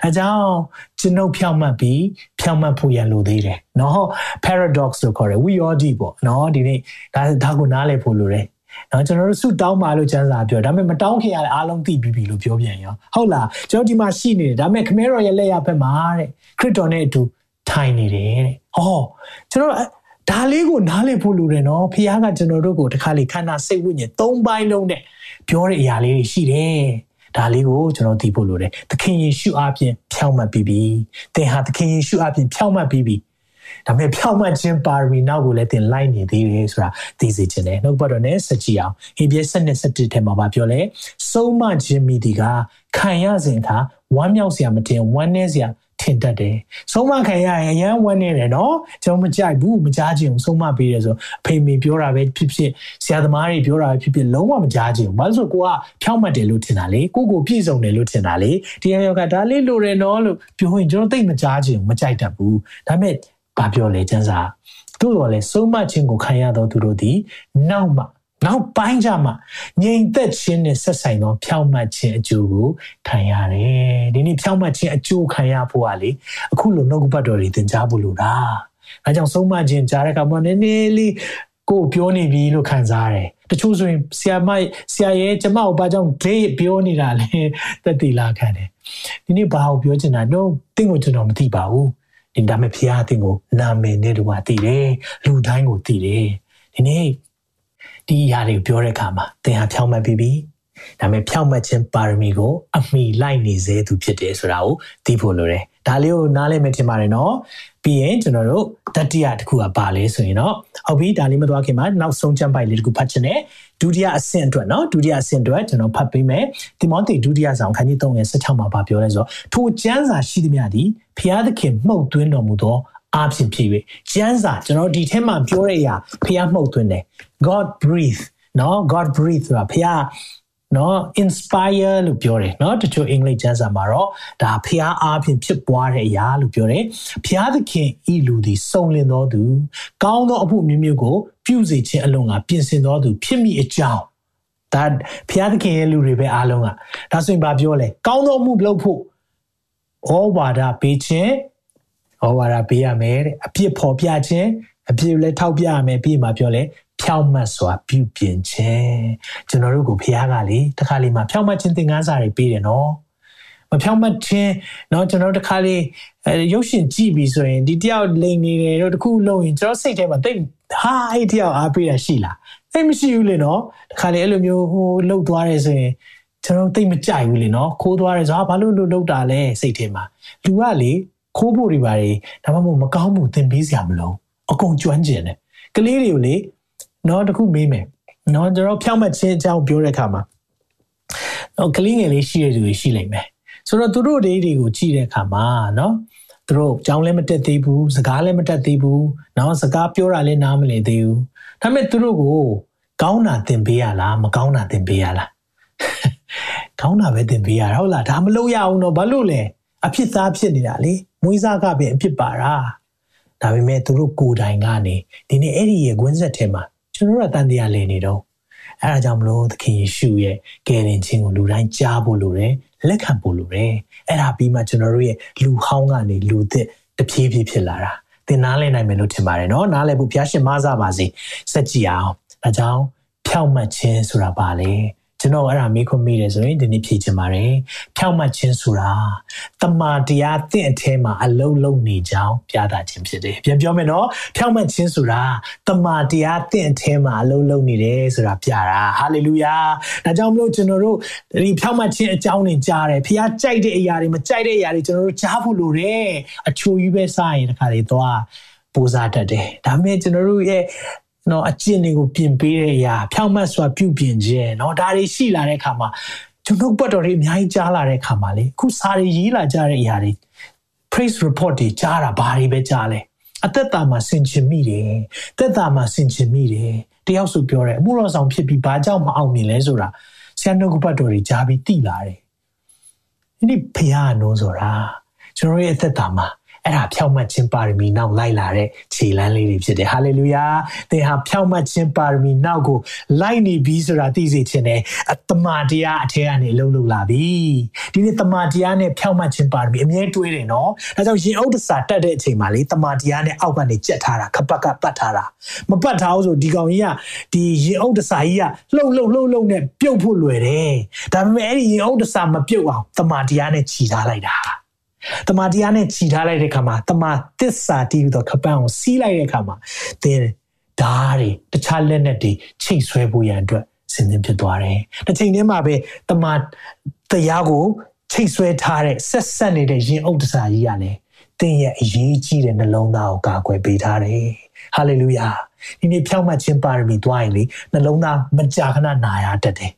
ဒါကြောင့်ကျွန်ုပ်ဖြောင့်မတ်ပြီးဖြောင့်မတ်ဖို့ရန်လိုသေးတယ်နော် paradox လို့ခေါ်တယ် we all deep ပေါ့နော်ဒီနေ့ဒါဒါကိုနားလည်ဖို့လိုတယ်နော်ကျွန်တော်တို့ဆုတောင်းပါလို့ကျမ်းစာပြောဒါပေမဲ့မတောင်းခင်ရတဲ့အားလုံးသိပြီးပြီလို့ပြောပြန်ရောဟုတ်လားကျွန်တော်ဒီမှာရှိနေတယ်ဒါပေမဲ့ခမဲတော်ရဲ့လက်ရဖက်မှာတဲ့ခရစ်တော်နဲ့အတူထိုင်နေတယ်တဲ့ဟောကျွန်တော်ဒါလေးကိုနားလည်ဖို့လိုတယ်နော်ဖခင်ကကျွန်တော်တို့ကိုတခါလေခန္ဓာစိတ်ဝိညာဉ်သုံးပိုင်းလုံးနဲ့ပြောတဲ့အရာလေးတွေရှိတယ်ဒါလေးကိုကျွန်တော်သိဖို့လိုတယ်သခင်ယေရှုအပြင်ဖြောင်းမှတ်ပြီးပြီသင်ဟာသခင်ယေရှုအပြင်ဖြောင်းမှတ်ပြီးပြီဒါပေမဲ့ဖြောင့်မတ်ခြင်းပါရမီနောက်ကိုလည်းသင်လိုက်နေသေးတယ်ဆိုတာသိစေချင်တယ်နှုတ်ဘတ်တော်နဲ့စကြည့်အောင်ဟေပြဲ7နဲ့7ထဲမှာပြောလဲဆုံးမခြင်းမိဒီကခံရစဉ်အခါ ဝမ်းမြောက်စရာမတင်ဝမ်းနည်းစရာထင်တတ်တယ်။ဆုံးမခံရရင်အရန်ဝမ်းနေတယ်နော်။ကျွန်တော်မကြိုက်ဘူးမကြားချင်ဘူးဆုံးမပေးတယ်ဆိုအဖေမေပြောတာပဲဖြစ်ဖြစ်ဆရာသမားတွေပြောတာပဲဖြစ်ဖြစ်လုံးဝမကြားချင်ဘူး။ဘာလို့ဆိုကိုကဖြောင်းမှတ်တယ်လို့ထင်တာလေ။ကိုကိုပြည့်စုံတယ်လို့ထင်တာလေ။တရားရောကဒါလေးလိုတယ်နော်လို့ပြောရင်ကျွန်တော်သိမကြားချင်ဘူးမကြိုက်တတ်ဘူး။ဒါပေမဲ့ဘာပြောလဲကျန်းစာသို့တော်လဲဆုံးမခြင်းကိုခံရတော့သူတို့ဒီနောက်မှ နောက်ပိုင်းကြမှာငြိမ်သက်ခြင်းနဲ့ဆက်ဆိုင်သောဖြောင့်မတ်ခြင်းအကျိုးကိုခံရတယ်ဒီနေ့ဖြောင့်မတ်ခြင်းအကျိုးခံရဖို့ကလေအခုလိုနှုတ်ကပတ်တော်တွေသင်ကြားဖို့လိုတာအဲကြောင့်ဆုံးမခြင်းကြားတဲ့အခါမှာနည်းနည်းလေးကိုပြောနေပြီလို့ခံစားရတယ်တချို့ဆိုရင်ဆရာမဆရာရဲ့ကျမကိုဘာကြောင့်ဒိတ်ပြောနေတာလဲသက်တည်လာခံတယ်ဒီနေ့ဘာကိုပြောချင်တာတော့တင့်ကိုကျွန်တော်မသိပါဘူးဒီဒါမဲ့ဖခင်အသင်ကိုနာမည်နဲ့တူပါသိတယ်လူတိုင်းကိုသိတယ်ဒီနေ့ ဒီအရာတွေကိုပြောတဲ့အခါမှာသင်ဟာဖြောင့်မတ်ပြီးပြီဒါပေမဲ့ဖြောင့်မတ်ခြင်းပါရမီကို အမိလိုက်နေစေသူဖြစ်တယ်ဆိုတာကိုသိဖို့လိုတယ်ဒါလေးကိုနားလည်မယ်ထင်ပါတယ်နော်ပြီးရင်ကျွန်တော်တို့တတိယတစ်ခုကပါလဲဆိုရင်တော့ဟုတ်ပြီဒါလေးမသွားခင်မှာနောက်ဆုံးချမ်းပိုက်လေးတစ်ခုဖတ်ချင်တယ်ဒုတိယအဆင့်အတွက်နော်ဒုတိယအဆင့်အတွက်ကျွန်တော်ဖတ်ပေးမယ်တိမောသေဒုတိယဆောင်ခန်းကြီး3ငယ်16မှာပြောလဲဆိုတော့ထိုကျမ်းစာရှိသမျှသည်ဖျားသခင်မှုတ်သွင်းတော်မူသောအားဖြင့်ဖြစ်၍ကျမ်းစာကျွန်တော်ဒီထဲမှာပြောတဲ့အရာဖျားမှုတ်သွင်းတယ် God breathe နော် God breathe ဆိုတာဖျားနော် inspire လို့ပြောတယ်နော်တချို့အင်္ဂလိပ်ကျမ်းစာမှာတော့ဒါဖျားအားဖြင့်ဖြစ်ပွားတဲ့အရာလို့ပြောတယ်ဖျားသခင်ဤလူသည်စုံလင်တော်သူကောင်းသောအမှုမျိုးမျိုးကို ပြုစေခြင်းအလုံးကပြင်ဆင်တော်သူဖြစ်မိအကြောင်းဒါဖျားသခင်ရဲ့လူတွေပဲအားလုံးကဒါဆိုရင်ဘာပြောလဲကောင်းသောမှုလုပ်ဖို့ဩဝါဒပေးခြင်းဩဝါဒပေးရမယ်တဲ့အပြစ်ဖော်ပြခြင်းအပြစ်လည်းထောက်ပြရမယ်ပြီးမှပြောလဲ ဖြောင့်မတ်စွာပြုပြင်ခြင်းကျွန်တော်တို့ကိုဖခင်ကလေတခါလေးမှာဖြောင့်မတ်ခြင်းသင်ခန်းစာတွေပေးတယ်နော်မဖြောင့်မတ်ခြင်းเนาะကျွန်တော်တခါလေးရုပ်ရှင်ကြည့်ပြီဆိုရင်ဒီတယောက်လိန်နေတယ်တော့တခုလုံးရင်ကျွန်တော်စိတ်ထဲမှာတိတ်ဟာအဲ့တယောက်အားပေးတာရှိလားတိတ်မရှိဘူးလေနော်တခါလေးအဲ့လိုမျိုးဟိုလှုပ်သွားတယ်ဆိုရင်ကျွန်တော်တိတ်မကြိုက်ဘူးလေနော်ခိုးသွားတယ်ဆိုတော့ဘာလို့လှုပ်တာလဲစိတ်ထဲမှာလူကလေခိုးဖို့တွေပါလေဒါမှမဟုတ်မကောင်းမှုသင်ပေးစရာမလိုအကုန်ကျွမ်းကျင်တယ်ကလေးတွေကိုလေ နော်တခုမေးမယ်နော်ကျွန်တော်ဖြောင့်မတ်ခြင်းအကြောင်းပြောတဲ့အခါမှာနော်ကလေးငယ်လေးရှိတဲ့သူတွေရှိလိမ့်မယ်ဆိုတော့သူတို့တွေတွေကိုကြည့်တဲ့အခါမှာနော်သူတို့ကြောင်းလည်းမတက်သေးဘူးစကားလည်းမတက်သေးဘူးနော်စကားပြောတာလည်းနားမလည်သေးဘူးဒါပေမဲ့သူတို့ကိုကောင်းတာသင်ပေးရလားမကောင်းတာသင်ပေးရလားကောင်းတာပဲသင်ပေးရတာဟုတ်လားဒါမလုပ်ရအောင်တော့ဘာလို့လဲအဖြစ်သားဖြစ်နေတာလေမွေးစားကပဲအဖြစ်ပါတာဒါပေမဲ့သူတို့ကိုယ်တိုင်ကနေဒီနေ့အဲ့ဒီရဲ့ကွင်းဆက်ထဲမှာ ကျွန်တော်တို့ကတန်တရားလည်နေတော့အဲဒါကြောင့်မလို့သခင်ယေရှုရဲ့ကယ်တင်ခြင်းကိုလူတိုင်းကြားဖို့လိုတယ်လက်ခံဖို့လိုတယ်အဲ့ဒါပြီးမှကျွန်တော်တို့ရဲ့လူဟောင်းကနေလူသစ်တပြေးပြေးဖြစ်လာတာသင်နားလည်နိုင်မယ်လို့ထင်ပါတယ်နော်နားလည်ဖို့ဘုရားရှင်မဆပါစေစัจကြည်အောင်ဒါကြောင့်ဖြောက်မှတ်ခြင်းဆိုတာပါလေ ကျွန်တော်အဲ့ဒါမေးခွန်းမိတယ်ဆိုရင်ဒီနေ့ဖြေချင်ပါတယ်ဖြောက်မှတ်ခြင်းဆိုတာတမာတရားတင့်အထဲမှာအလုံးလုံးနေကြောင်းပြသခြင်းဖြစ်တယ်ပြန်ပြောမယ်နော်ဖြောက်မှတ်ခြင်းဆိုတာတမာတရားတင့်အထဲမှာအလုံးလုံးနေတယ်ဆိုတာပြတာဟာလေလုယာဒါကြောင့်မလို့ကျွန်တော်တို့ဒီဖြောက်မှတ်ခြင်းအကြောင်းတွေကြားတယ်ဖခင်ကြိုက်တဲ့အရာတွေမကြိုက်တဲ့အရာတွေကျွန်တော်တို့ကြားဖို့လိုတယ်အချိုးကြီးပဲစားရင်တခါလေသွားပူစားတတ်တယ်ဒါပေမဲ့ကျွန်တော်တို့ရဲ့ နော်အကျင့်တွေကိုပြင်ပေးတဲ့အရာဖြောင့်မတ်စွာပြုပြင်ခြင်းနော်ဒါတွေရှိလာတဲ့အခါမှာကျွန်တော်ပတ်တော်တွေအများကြီးကြားလာတဲ့အခါမှာလေအခုစာတွေရေးလာကြတဲ့အရာတွေ praise report တွေကြားတာဘာတွေပဲကြားလဲအသက်တာမှာဆင်ခြင်မိတယ်သက်တာမှာဆင်ခြင်မိတယ်တယောက်ဆိုပြောတယ်အမှုတော်ဆောင်ဖြစ်ပြီးဘာကြောင့်မအောင်မြင်လဲဆိုတာဆရာနှုတ်ကပတ်တော်တွေကြားပြီးသိလာတယ်ဒီဖခင်အနိုးဆိုတာကျွန်တော်ရဲ့အသက်တာမှာ အဲ့ဒါဖြောက်မှတ်ခြင်းပါရမီနောက်လိုက်လာတဲ့ခြေလမ်းလေးတွေဖြစ်တယ်ဟာလေလုယာသင်ဟာဖြောက်မှတ်ခြင်းပါရမီနောက်ကိုလိုက်နေပြီဆိုတာသိစေခြင်းနဲ့အတမန်တရားအထက်ကနေလှုပ်လှုပ်လာပြီဒီနေ့တမန်တရားနဲ့ဖြောက်မှတ်ခြင်းပါရမီအမြဲတွေးတယ်နော်ဒါကြောင့်ရင်အုပ်တစာတက်တဲ့အချိန်မှာလေတမန်တရားနဲ့အောက်ကနေကြက်ထားတာခပတ်ကပတ်ထားတာမပတ်ထားဘူးဆိုဒီကောင်ကြီးကဒီရင်အုပ်တစာကြီးကလှုပ်လှုပ်လှုပ်လှုပ်နဲ့ပြုတ်ဖို့လွယ်တယ်ဒါပေမဲ့အဲ့ဒီရင်အုပ်တစာမပြုတ်အောင်တမန်တရားနဲ့ခြိထားလိုက်တာ တမာတရားနဲ့ခြိထားလိုက်တဲ့ခါမှာတမာသစ္စာတည်ပြီးတော့ခပန်းကိုစီးလိုက်တဲ့ခါမှာသင်ဓာတ်တွေတခြားလက်နက်တွေချိတ်ဆွဲဖို့ရန်အတွက်စဉ်းစားဖြစ်သွားတယ်။တစ်ချိန်တည်းမှာပဲတမာတရားကိုချိတ်ဆွဲထားတဲ့ဆက်ဆက်နေတဲ့ရင်အုပ်တစားကြီးကလည်းသင်ရဲ့အရေးကြီးတဲ့နှလုံးသားကိုကာကွယ်ပေးထားတယ်ဟာလေလုယာဒီနေ့ဖြောင့်မတ်ခြင်းပါရမီတွားရင်လေနှလုံးသားမကြာခဏနာရတတ်တယ်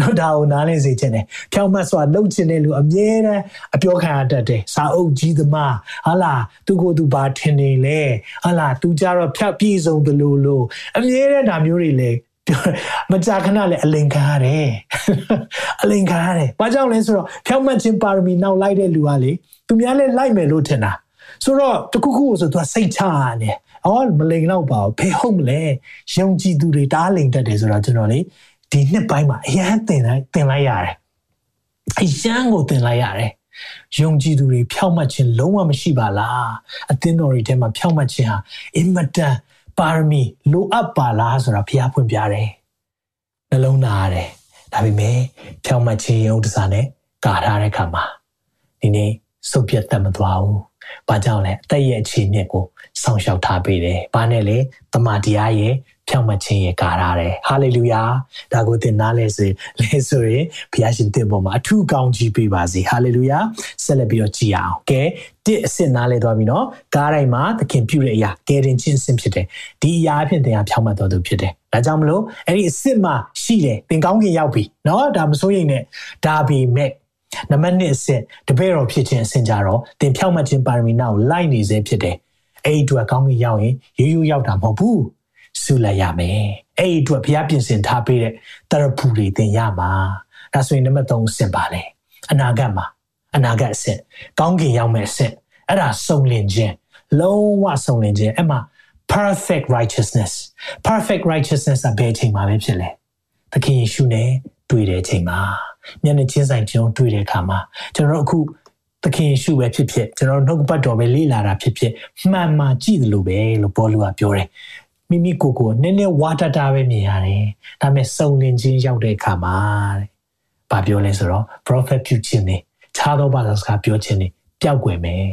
နော်ဒါကိုနားလည်စေခြင်းနဲ့ဖြောင့်မတ်စွာလှုပ်ခြင်းတဲ့လူအမြဲတမ်းအပြောခံရတတ်တယ်စာအုပ်ကြီးသမားဟာလာသူကိုယ်သူဘာထင်နေလဲဟာလာသူကြတော့ဖြတ်ပြည့်စုံတယ်လို့လို့အမြဲတမ်းဒါမျိုးတွေလေမကြာခဏလည်းအလင်ခံရတယ်အလင်ခံရတယ်ဘာကြောင့်လဲဆိုတော့ဖြောင့်မတ်ခြင်းပါရမီနောက်လိုက်တဲ့လူကလေသူများလည်းလိုက်မယ်လို့ထင်တာဆိုတော့တခုခုဆိုသူကစိတ်ချရတယ်အော်မလိန်တော့ပါဘူးဖေဟုတ်မလဲယုံကြည်သူတွေတားလိန်တတ်တယ်ဆိုတော့ကျွန်တော်လေ ဒီနှစ်ပိုင်းမှာအရန်တင်လိုက်တင်လိုက်ရတယ်အရန်ကိုတင်လိုက်ရတယ်ယုံကြည်သူတွေဖြောက်မှတ်ခြင်းလုံးဝမရှိပါလားအသင်းတော်တွေထဲမှာဖြောက်မှတ်ခြင်းဟာအင်မတန်ပါရမီလိုအပ်ပါလားဆိုတာဘုရားဖွင့်ပြတယ်နှလုံးသားရတယ်ဒါပေမဲ့ဖြောက်မှတ်ခြင်းရုံးတစားနဲ့ကာထားတဲ့ခါမှာဒီနေ့စုပ်ပြတ်တတ်မသွားဘူး။ဘာကြောင့်လဲအသက်ရဲ့အခြေမြင့်ကိုစောင့်ရှောက်ထားပေးတယ်။ဘာနဲ့လဲတမန်တရားရဲ့ ဖြောင့်မခြင်းရဲ့ကာထားတယ်။ဟာလေလုယာ။ဒါကိုသင်နားလဲစေလဲဆိုရင်ဘုရားရှင်သင်ပေါ်မှာအထူးကောင်းကြီးပေးပါစေ။ဟာလေလုယာ။ဆက်လက်ပြီးတော့ကြည်အောင်။ကဲတစ်အစစ်နားလဲသွားပြီနော်။ကားတိုင်းမှာသခင်ပြုတဲ့အရာကယ်တင်ခြင်းအစစ်ဖြစ်တယ်။ဒီအရာအဖြစ်သင်ဟာဖြောင့်မတ်တော်သူဖြစ်တယ်။ဒါကြောင့်မလို့အဲ့ဒီအစစ်မှာရှိတယ်သင်ကောင်းကင်ရောက်ပြီ။နော်ဒါမစိုးရိမ်နဲ့။ဒါပေမဲ့နံပါတ်1အဆင့်တပည့်တော်ဖြစ်ခြင်းအဆင့်ကြတော့သင်ဖြောက်မှတ်ခြင်းပါရမီနာကိုလိုက်နေစေဖြစ်တယ်။အဲ့ဒီအတွက်ကောင်းကင်ရောက်ရင်ရိုးရိုးရောက်တာမဟုတ်ဘူး။ ဆုလိုက်ရမယ်။အဲ့ဒီအတွက်ဘုရားပြင်ဆင်ထားပေးတဲ့တရဖူတွေသင်ရမှာ။ဒါဆိုရင်နံပါတ်3အဆင့်ပါလေ။အနာဂတ်မှာအနာဂတ်အဆင့်ကောင်းကင်ရောက်မဲ့အဆင့်အဲ့ဒါစုံလင်ခြင်းလုံးဝစုံလင်ခြင်းအဲ့မှာ perfect righteousness perfect righteousness အဘယ်ချိန်မှာပဲဖြစ်လဲသခင်ယေရှုနဲ့တွေ့တဲ့ချိန်မှာမျက်နှာချင်းဆိုင်ကျွန်တော်တွေ့တဲ့အခါမှာကျွန်တော်တို့အခုသခင်ယေရှုပဲဖြစ်ဖြစ်ကျွန်တော်တို့နှုတ်ပတ်တော်ပဲလေ့လာတာဖြစ်ဖြစ်မှန်မှန်ကြည့်တယ်လို့ပဲလို့ပေါလုကပြောတယ် မိမိကိုယ်ကိုနည်းနည်းဝါတတာပဲမြင်ရတယ်ဒါပေမဲ့စုံလင်ခြင်းရောက်တဲ့အခါမှာတဲ့ဘာပြောလဲဆိုတော့ prophet ပြုခြင်းနေခြားသောဘာသာစကားပြောခြင်းနေပျောက်ကွယ်မယ်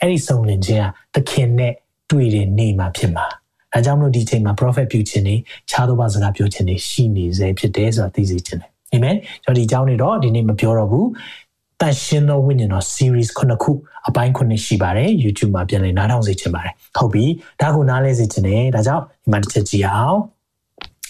အဲ့ဒီစုံလင်ခြင်းကသခင်နဲ့တွေ့တဲ့နေ့မှာဖြစ်မှာအဲကြောင့်မလို့ဒီချိန်မှာ prophet ပြုခြင်းနေခြားသောဘာသာစကားပြောခြင်းနေရှိနေစေဖြစ်တယ်ဆိုတာသိစေခြင်းတယ်အာမင်ကျွန်တော်ဒီအကြောင်းတွေတော့ဒီနေ့မပြောတော့ဘူး တန်ရှင်သောဝိညာဉ်တော် series ခုနှစ်ခုအပိုင်းခုနှစ်ရှိပါတယ် YouTube မှာပြန်လည်နားထောင်စေချင်ပါတယ်ဟုတ်ပြီဒါကိုနားလဲစေချင်တယ်ဒါကြောင့်ဒီမှာတစ်ချက်ကြည့်အောင်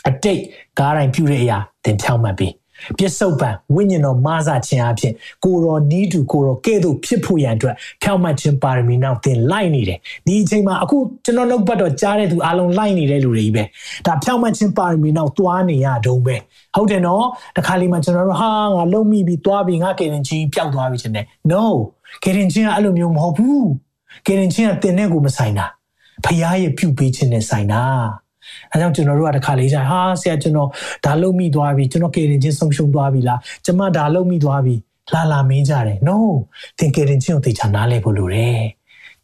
အတိတ်ကားတိုင်းပြုတဲ့အရာသင်ဖြောင်းမှတ်ပြီး ပြစ္ဆုတ်ပံဝိညာဉ်တော်မာစာခြင်းအဖြစ်ကိုတော်နီးတူကိုတော်ကဲ့သို့ဖြစ်ဖို့ရန်အတွက်ဖြောင့်မတ်ခြင်းပါရမီနောက်သင်လိုက်နေတယ်ဒီအချိန်မှာအခုကျွန်တော်နှုတ်ပတ်တော်ကြားတဲ့သူအားလုံးလိုက်နေတဲ့လူတွေကြီးပဲဒါဖြောင့်မတ်ခြင်းပါရမီနောက်သွားနေရတုံးပဲဟုတ်တယ်နော်တခါလေးမှကျွန်တော်တို့ဟာငါလုံမိပြီးသွားပြီးငါကေရင်ချင်းပျောက်သွားပြီခြင်းနဲ့ no ကေရင်ချင်းကအဲ့လိုမျိုးမဟုတ်ဘူးကေရင်ချင်းကတင်တဲ့ကိုမဆိုင်တာဖခင်ရဲ့ပြုပေးခြင်းနဲ့ဆိုင်တာ အဲကြောင့်ကျွန်တော်တို့ကတခါလေးကြာဟာဆရာကျွန်တော်ဒါလုံမိသွားပြီကျွန်တော်ကေရင်ချင်းဆုံးရှုံးသွားပြီလားကျမဒါလုံမိသွားပြီလာလာမင်းကြတယ် no သင်ကေရင်ချင်းကိုသိချာနားလဲဖို့လိုတယ်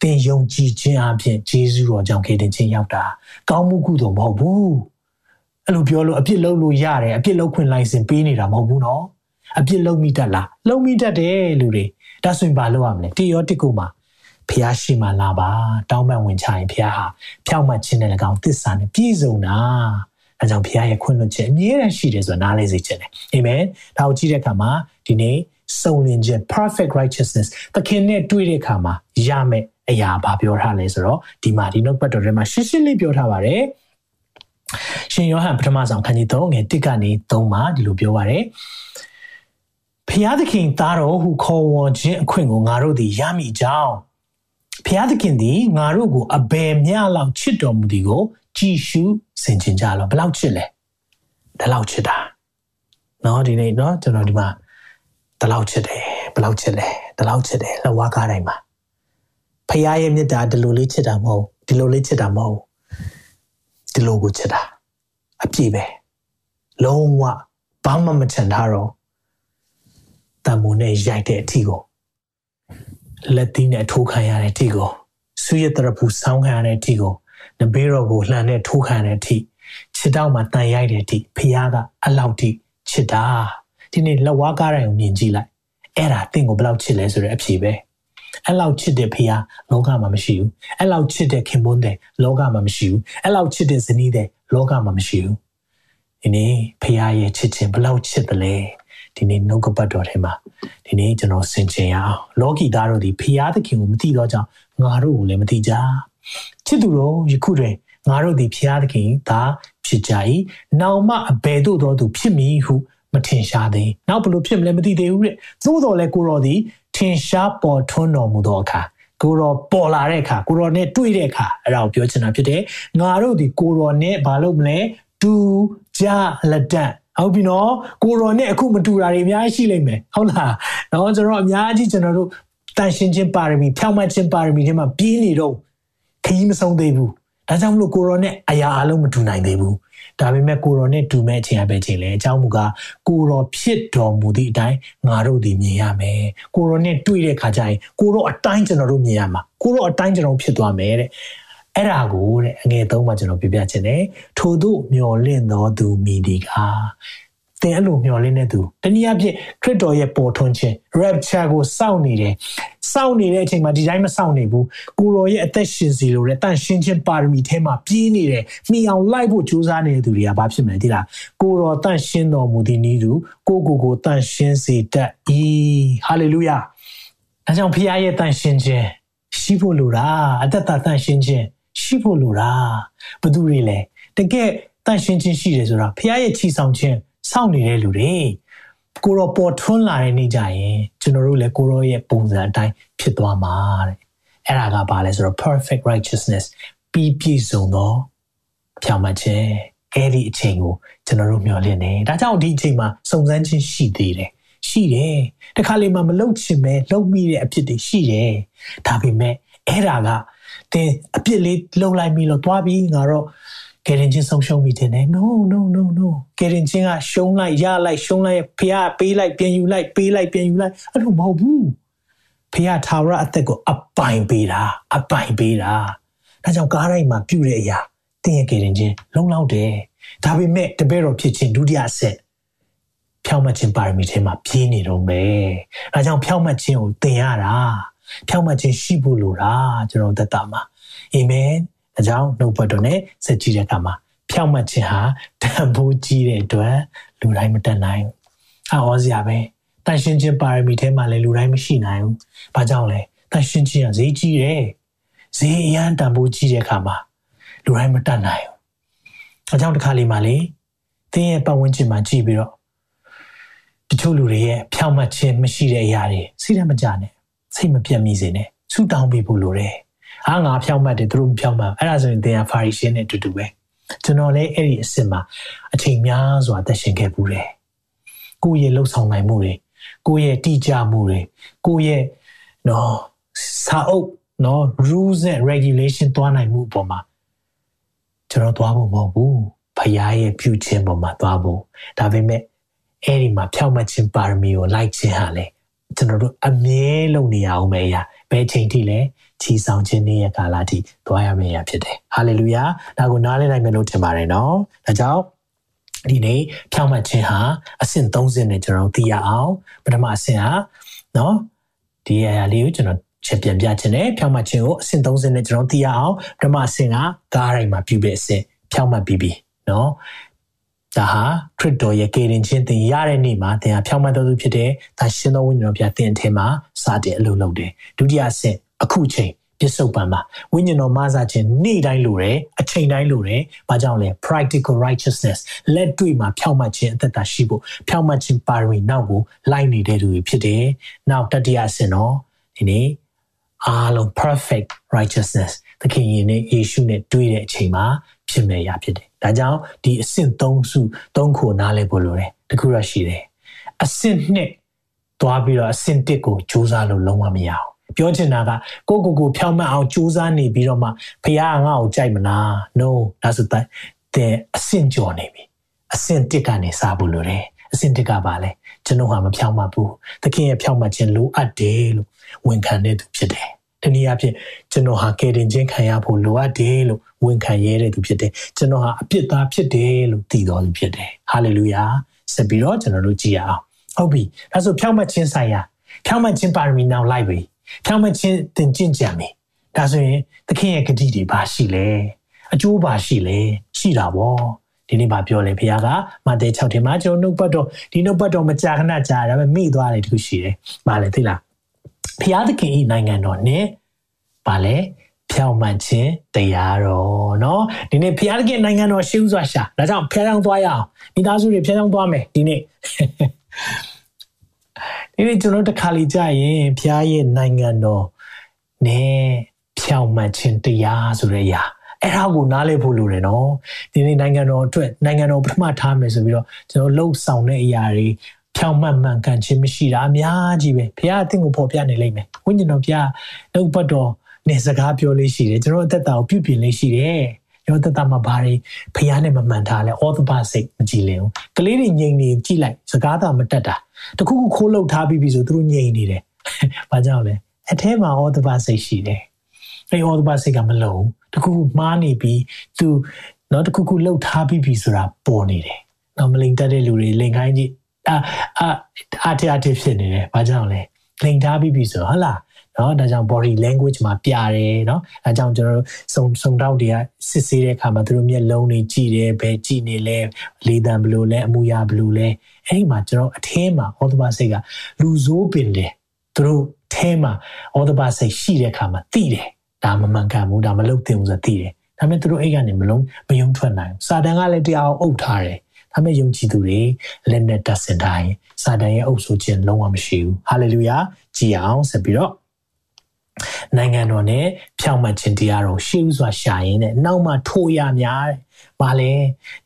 သင်ယုံကြည်ခြင်းအပြင်ဂျေဇုတော်ကြောင့်ကေရင်ချင်းရောက်တာကောင်းမှုကုသိုလ်မဟုတ်ဘူးအဲ့လိုပြောလို့အပြစ်လုပ်လို့ရတယ်အပြစ်လုပ်ခွင့်လိုင်စင်ပေးနေတာမဟုတ်ဘူးနော်အပြစ်လုပ်မိတတ်လားလုပ်မိတတ်တယ်လူတွေဒါဆိုရင်ဘာလုပ်ရမလဲတေရောတစ်ခုမှာ ဖះရှိမှလာပါတောင်းပန်ဝင်ချရင်ဖះဟာဖြောက်မှတ်ခြင်းနဲ့၎င်းသစ္စာနဲ့ပြည့်စုံတာအဲကြောင့်ဖះရဲ့ခွင့်လွှတ်ခြင်းအမြဲတမ်းရှိတယ်ဆိုတာနားလဲစေခြင်းတယ်အာမင်ဒါကိုကြည့်တဲ့အခါမှာဒီနေ့စုံလင်ခြင်း perfect righteousness သခင်နဲ့တွေ့တဲ့အခါမှာရမယ်အရာဘာပြောထားလဲဆိုတော့ဒီမှာဒီနှုတ်ပတ်တော်ထဲမှာရှင်းရှင်းလေးပြောထားပါတယ်ရှင်ယောဟန်ပထမဆုံးခန်းကြီး3ငယ်1ကနေ3မှာဒီလိုပြောပါတယ်ဖျားသခင်သားတော်ဟုခေါ်ဝေါ်ခြင်းအခွင့်ကိုငါတို့သည်ရမိကြောင်း ဖျားသခင်သည်ငါတို့ကိုအဘယ်မျှလောက်ချစ်တော်မူသည်ကိုကြည်ရှုဆင်ခြင်ကြလောဘယ်လောက်ချစ်လဲဒီလောက်ချစ်တာเนาะဒီနေ့เนาะကျွန်တော်ဒီမှာဒီလောက်ချစ်တယ်ဘယ်လောက်ချစ်လဲဒီလောက်ချစ်တယ်လက်ဝါးကားတိုင်းမှာဖခင်ရဲ့မေတ္တာဒီလိုလေးချစ်တာမဟုတ်ဒီလိုလေးချစ်တာမဟုတ်ဒီလိုကိုချစ်တာအပြည့်ပဲလုံးဝဘာမှမချန်ထားတော့တန်မိုးနဲ့ရိုက်တဲ့အထီကို လက်သီးနဲ့ထိုးခံရတဲ့အထိကိုဆူရတရပူဆောင်းခံရတဲ့အထိကိုနဘေးတော်ကိုလှန်နဲ့ထိုးခံရတဲ့အထိခြေတောက်မှာတန်ရိုက်တဲ့အထိဖះကအလောက်ထိချစ်တာဒီနေ့လက်ဝါးကားတိုင်းကိုမြင်ကြည့်လိုက်အဲ့ဒါတင့်ကိုဘယ်လောက်ချစ်လဲဆိုတဲ့အဖြေပဲအဲ့လောက်ချစ်တဲ့ဖះလောကမှာမရှိဘူးအဲ့လောက်ချစ်တဲ့ခင်ပွန်းတဲ့လောကမှာမရှိဘူးအဲ့လောက်ချစ်တဲ့ဇနီးတဲ့လောကမှာမရှိဘူးဒီနေ့ဖះရဲ့ချစ်ခြင်းဘယ်လောက်ချစ်တယ်လဲ ဒီနေ့နှုတ်ကပတ်တော်ထဲမှာဒီနေ့ကျွန်တော်ဆင်ခြင်ရအောင်လောကီသားတို့ဒီဖျားသခင်ကိုမသိတော့ကြောင်းငါတို့ကိုလည်းမသိကြချစ်သူတို့ယခုတွင်ငါတို့ဒီဖျားသခင်သာဖြစ်ကြ၏နောင်မှအဘယ်သို့သောသူဖြစ်မည်ဟုမထင်ရှားသေးနောက်ဘလို့ဖြစ်မလဲမသိသေးဘူးတဲ့သို့တော်လည်းကိုတော်သည်ထင်ရှားပေါ်ထွန်းတော်မူသောအခါကိုရောပေါ်လာတဲ့အခါကိုရောနဲ့တွေ့တဲ့အခါအဲ့ဒါကိုပြောချင်တာဖြစ်တယ်ငါတို့ဒီကိုရောနဲ့ဘာလုပ်မလဲတူကြလက်တန့် ဟုတ်ပြီနော်ကိုရောနဲ့အခုမတူတာတွေအများကြီးရှိလိမ့်မယ်ဟုတ်လားတော့ကျွန်တော်အများကြီးကျွန်တော်တို့တန်ရှင်းခြင်းပါရမီဖြောင့်မတ်ခြင်းပါရမီတွေမှာပြင်းနေတော့ခရီးမဆုံးသေးဘူးဒါကြောင့်မလို့ကိုရောနဲ့အရာအလုံးမတူနိုင်သေးဘူးဒါပေမဲ့ကိုရောနဲ့တူမဲ့ခြင်းအပဲခြင်းလေအကြောင်းမူကားကိုရောဖြစ်တော်မူသည့်အတိုင်းငါတို့ဒီမြင်ရမယ်ကိုရောနဲ့တွေ့တဲ့ခါကျရင်ကိုရောအတိုင်းကျွန်တော်တို့မြင်ရမှာကိုရောအတိုင်းကျွန်တော်ဖြစ်သွားမယ်တဲ့ အဲ့ဒါကိုတဲ့အငယ်သုံးမှာကျွန်တော်ပြပြချင်တယ်ထို့သို့မျော်လင့်တော်သူမိဒီကသင်အဲ့လိုမျော်လင့်တဲ့သူတနည်းအားဖြင့်ခရစ်တော်ရဲ့ပေါ်ထွန်းခြင်း rapture ကိုစောင့်နေတယ်စောင့်နေတဲ့အချိန်မှာဒီတိုင်းမစောင့်နေဘူးကိုရောရဲ့အသက်ရှင်စီလိုတဲ့တန်ရှင်းခြင်းပါရမီထဲမှာပြင်းနေတယ်မိအောင်လိုက်ဖို့ကြိုးစားနေတဲ့သူတွေကဘာဖြစ်မလဲဒီလားကိုရောတန်ရှင်းတော်မူသည်နည်းသူကိုကိုကိုတန်ရှင်းစေတတ်၏ဟာလေလုယာအဲကြောင့်ဖခင်ရဲ့တန်ရှင်းခြင်းရှိဖို့လိုတာအသက်တာတန်ရှင်းခြင်း ရှိဖို့လိုတာဘသူတွေလဲတကယ်တန်ရှင်းခြင်းရှိတယ်ဆိုတာဖခင်ရဲ့ချီဆောင်ခြင်းစောင့်နေတဲ့လူတွေကိုရောပေါ်ထွန်းလာတဲ့နေ့ကြရင်ကျွန်တော်တို့လည်းကိုရောရဲ့ပုံစံအတိုင်းဖြစ်သွားမှာတဲ့အဲ့ဒါကဘာလဲဆိုတော့ perfect righteousness ပြီးပြည့်စုံသောဖြောင့်မတ်ခြင်းအဲ့ဒီအချိန်ကိုကျွန်တော်တို့မျှော်လင့်နေဒါကြောင့်ဒီအချိန်မှာစုံစမ်းခြင်းရှိသေးတယ်ရှိတယ်တခါလေမှမလုံချင်ပဲလုံမိတဲ့အဖြစ်တွေရှိတယ်ဒါပေမဲ့အဲ့ဒါက တင်အပြစ်လေးလုံလိုက်ပြီးတော့သွားပြီးငါတော့ကယ်ရင်ချင်းဆုံးရှုံးမိတယ် no no no no ကယ်ရင်ချင်းကရှုံးလိုက်ရလိုက်ရှုံးလိုက်ဖះပေးလိုက်ပြန်ယူလိုက်ပေးလိုက်ပြန်ယူလိုက်အဲ့လိုမဟုတ်ဘူးဖះထာဝရအသက်ကိုအပိုင်ပေးတာအပိုင်ပေးတာဒါကြောင့်ကားတိုင်းမှာပြုတဲ့အရာတင်းရဲ့ကယ်ရင်ချင်းလုံလောက်တယ်ဒါပေမဲ့တပည့်တော်ဖြစ်ခြင်းဒုတိယဆက်ဖြောင့်မတ်ခြင်းပါရမီထဲမှာပြင်းနေတော့မယ်ဒါကြောင့်ဖြောင့်မတ်ခြင်းကိုသင်ရတာ ဖြောင့်မတ်ခြင်းရှိဖို့လိုတာကျွန်တော်သက်တာမှာအာမင်အကြောင်းနှုတ်ဘတ်တော်နဲ့စက်ကြည့်တဲ့အခါမှာဖြောင့်မတ်ခြင်းဟာတန်ဖိုးကြီးတဲ့အတွက်လူတိုင်းမတတ်နိုင်ဘူး။အော်စရာပဲ။တန်ရှင်းခြင်းပါရမီထဲမှာလည်းလူတိုင်းမရှိနိုင်ဘူး။ဘာကြောင့်လဲ။တန်ရှင်းခြင်းကဈေးကြီးတယ်။ဈေးအရန်တန်ဖိုးကြီးတဲ့အခါမှာလူတိုင်းမတတ်နိုင်ဘူး။အကြောင်းတစ်ခါလေးမှလေသင်ရဲ့ပတ်ဝန်းကျင်မှာကြည့်ပြီးတော့တချို့လူတွေရဲ့ဖြောင့်မတ်ခြင်းမရှိတဲ့အရာတွေစိတ်မကြနဲ့ စိတ်မပြတ်မိစေနဲ့ဆူတောင်းပေးဖို့လိုတယ်။ဟာငါဖြောင့်မတ်တယ်သူတို့မဖြောင့်မတ်အဲ့ဒါဆိုရင်သင်ကဖာရီရှင်းနဲ့အတူတူပဲကျွန်တော်လည်းအဲ့ဒီအစ်စ်မှာအချိန်များစွာသက်ရှင်ခဲ့ပူးတယ်။ကိုယ့်ရဲ့လှုပ်ဆောင်နိုင်မှုတွေကိုယ့်ရဲ့တိကျမှုတွေကိုယ့်ရဲ့နော်စာအုပ်နော် rules and regulation သွားနိုင်မှုအပေါ်မှာကျွန်တော်သွားဖို့မဟုတ်ဘူး။ဖခင်ရဲ့ပြုခြင်းပေါ်မှာသွားဖို့ဒါပေမဲ့အဲ့ဒီမှာဖြောင့်မတ်ခြင်းပါရမီကိုလိုက်ခြင်းဟာလေ ကျွန်တော်တို့အမြဲလုပ်နေရအောင်ပဲရာဘယ်ချိန်ထိလဲချီဆောင်ခြင်းနေ့ရဲ့ကာလထိသွားရမယ့်ရာဖြစ်တယ်ဟာလေလုယာဒါကိုနားလည်နိုင်မယ်လို့ထင်ပါတယ်နော်ဒါကြောင့်ဒီနေ့ဖြောင့်မတ်ခြင်းဟာအဆင့်30နဲ့ကျွန်တော်သိရအောင်ပထမအဆင့်ဟာနော်ဒီအရာလေးကိုကျွန်တော်ချက်ပြန်ပြခြင်းနဲ့ဖြောင့်မတ်ခြင်းကိုအဆင့်30နဲ့ကျွန်တော်သိရအောင်ပထမအဆင့်ကကားတိုင်းမှာပြုတဲ့အဆင့်ဖြောင့်မတ်ပြီးပြီနော် ဒါဟာခရစ်တော်ရဲ့ကယ်တင်ခြင်းသင်ရတဲ့နေ့မှာသင်ဟာဖြောင့်မတ်တော်သူဖြစ်တဲ့ဒါရှင်တော်ဝိညာဉ်တော်ပြသင်အထင်မှာစတဲ့အလုပ်လုပ်တယ်ဒုတိယအဆင့်အခုချိန်ပစ္စုပန်မှာဝိညာဉ်တော်မဆာခြင်းနေ့တိုင်းလိုတယ်အချိန်တိုင်းလိုတယ်။ဘာကြောင့်လဲ practical righteousness လက်တွေ့မှာဖြောင့်မတ်ခြင်းအသက်တာရှိဖို့ဖြောင့်မတ်ခြင်းပါရမီနောက်ကိုလိုက်နေတဲ့သူတွေဖြစ်တယ်။နောက်တတိယအဆင့်တော့ဒီနေ့အားလုံး perfect righteousness သခင်ရဲ့ယေရှုနဲ့တွေ့တဲ့အချိန်မှာဖြစ်မဲ့ရဖြစ်တယ်။ ဒါကြောင့်ဒီအဆင့်၃စု၃ခုနားလည်ဖို့လိုတယ်။တခုရရှိတယ်။အဆင့်၂သွားပြီးတော့အဆင့်၁ကိုစူးစမ်းလို့လုံးဝမရအောင်ပြောချင်တာကကိုကိုကိုဖြောင်းမအောင်စူးစမ်းနေပြီးတော့မှဖះငါ့ကိုကြိုက်မလား no ဒါဆိုတဲ့အဆင့်ကျော်နေပြီအဆင့်တစ်ကနေစဖို့လိုတယ်အဆင့်တစ်ကပါလဲကျွန်တော်ဟာမဖြောင်းမဘူးသခင်ရဲ့ဖြောင်းမခြင်းလိုအပ်တယ်လို့ဝန်ခံတဲ့သူဖြစ်တယ် တနည်းအားဖြင့်ကျွန်တော်ဟာကယ်တင်ခြင်းခံရဖို့လိုအပ်တယ်လို့ဝန်ခံရတဲ့သူဖြစ်တယ်ကျွန်တော်ဟာအပြစ်သားဖြစ်တယ်လို့သိတော်သူဖြစ်တယ်ဟာလေလုယာဆက်ပြီးတော့ကျွန်တော်တို့ကြည့်ရအောင်ဟုတ်ပြီဒါဆိုဖြောင်းမခြင်းဆိုင်ရာဖြောင်းမခြင်းပါရမီနောက်လိုက်ပြီဖြောင်းမချင်းတင်ကျင့်ကြံပြီဒါဆိုရင်သခင်ရဲ့ဂတိတွေဘာရှိလဲအကျိုးဘာရှိလဲရှိတာဗောဒီနေ့ပါပြောလေဘုရားကမဿဲ6ထဲမှာကျွန်တော်နှုတ်ပတ်တော်ဒီနှုတ်ပတ်တော်မကြာခဏကြာဒါပေမဲ့မိသွားတယ်တခုရှိတယ်။ဘာလဲသိလား။ ဘုရားသခင်ဤနိုင်ငံတော်နဲ့ဘာလဲဖြောင့်မှန်ခြင်းတရားတော်เนาะဒီနေ့ဘုရားသခင်နိုင်ငံတော်ရှိဥစွာရှာဒါကြောင့်ဖျားချောင်းသွားရအောင်မိသားစုတွေဖျားချောင်းသွားမယ်ဒီနေ့ဒီနေ့ကျွန်တော်တခါလေကြာရင်ဘုရားရဲ့နိုင်ငံတော်နဲ့ဖြောင့်မှန်ခြင်းတရားဆိုတဲ့အရာအဲ့ဒါကိုနားလည်ဖို့လိုတယ်နော်ဒီနေ့နိုင်ငံတော်အတွက်နိုင်ငံတော်ပထမထားမယ်ဆိုပြီးတော့ကျွန်တော်လှုပ်ဆောင်တဲ့အရာတွေ ဖြောင့်မတ်မှန်ကန်ခြင်းမရှိတာအများကြီးပဲဘုရားအသင်ကိုပေါ်ပြနေလိမ့်မယ်ဝိညာဉ်တော်ဘုရားနှုတ်ပတ်တော်နဲ့စကားပြောလေးရှိတယ်ကျွန်တော်အသက်တာကိုပြုပြင်လေးရှိတယ်ကျွန်တော်အသက်တာမှာဘာတွေဘုရားနဲ့မမှန်ထားလဲအောသဘစိတ်မကြည်လင်ဘူးကလေးတွေငြိမ်နေကြည့်လိုက်စကားသာမတက်တာတခုခုခိုးလောက်ထားပြီးပြီဆိုသူတို့ငြိမ်နေတယ်ဘာကြောင့်လဲအထဲမှာအောသဘစိတ်ရှိတယ်အဲအောသဘစိတ်ကမလုံတခုခုမှားနေပြီးသူနော်တခုခုလှုပ်ထားပြီးပြီဆိုတာပေါ်နေတယ်နော်မလိန်တက်တဲ့လူတွေလိန်ခိုင်းကြည့် အာအာအားတအားတဖြစ်နေတယ်ဘာကြောင့်လဲလိန်ထားပြီးပြီဆိုဟုတ်လားနော်ဒါကြောင့် body language မှာပြတယ်နော်အဲကြောင့်ကျွန်တော်တို့စုံစုံတောက်တွေကစစ်ဆေးတဲ့အခါမှာသူတို့မျက်လုံးတွေကြည့်တယ်ဘယ်ကြည့်နေလဲလေတံဘယ်လိုလဲအမူအရာဘယ်လိုလဲအဲ့ဒီမှာကျွန်တော်အထဲမှာဩသဘစိတ်ကလူဆိုးပင်တယ်သူတို့ထဲမှာဩသဘစိတ်ရှိတဲ့အခါမှာသိတယ်ဒါမမှန်ကန်ဘူးဒါမလုပ်သင့်ဘူးဆိုသိတယ်ဒါပေမဲ့သူတို့အိတ်ကနေမလုံးမယုံထွက်နိုင်ဘူးစာတန်ကလည်းတရားအောင်အုပ်ထားတယ် ဒါပေမဲ့ယုံကြည်သူတွေလက်နဲ့တတ်စင်တိုင်းစာတန်ရဲ့အုပ်ဆိုခြင်းလုံးဝမရှိဘူးဟာလေလုယာကြည်အောင်ဆက်ပြီးတော့နိုင်ငံတော်နဲ့ဖြောင့်မတ်ခြင်းတရားတော်ရှေးဥစွာရှာရင်းနဲ့နောက်မှထိုးရများတဲ့။ဘာလဲ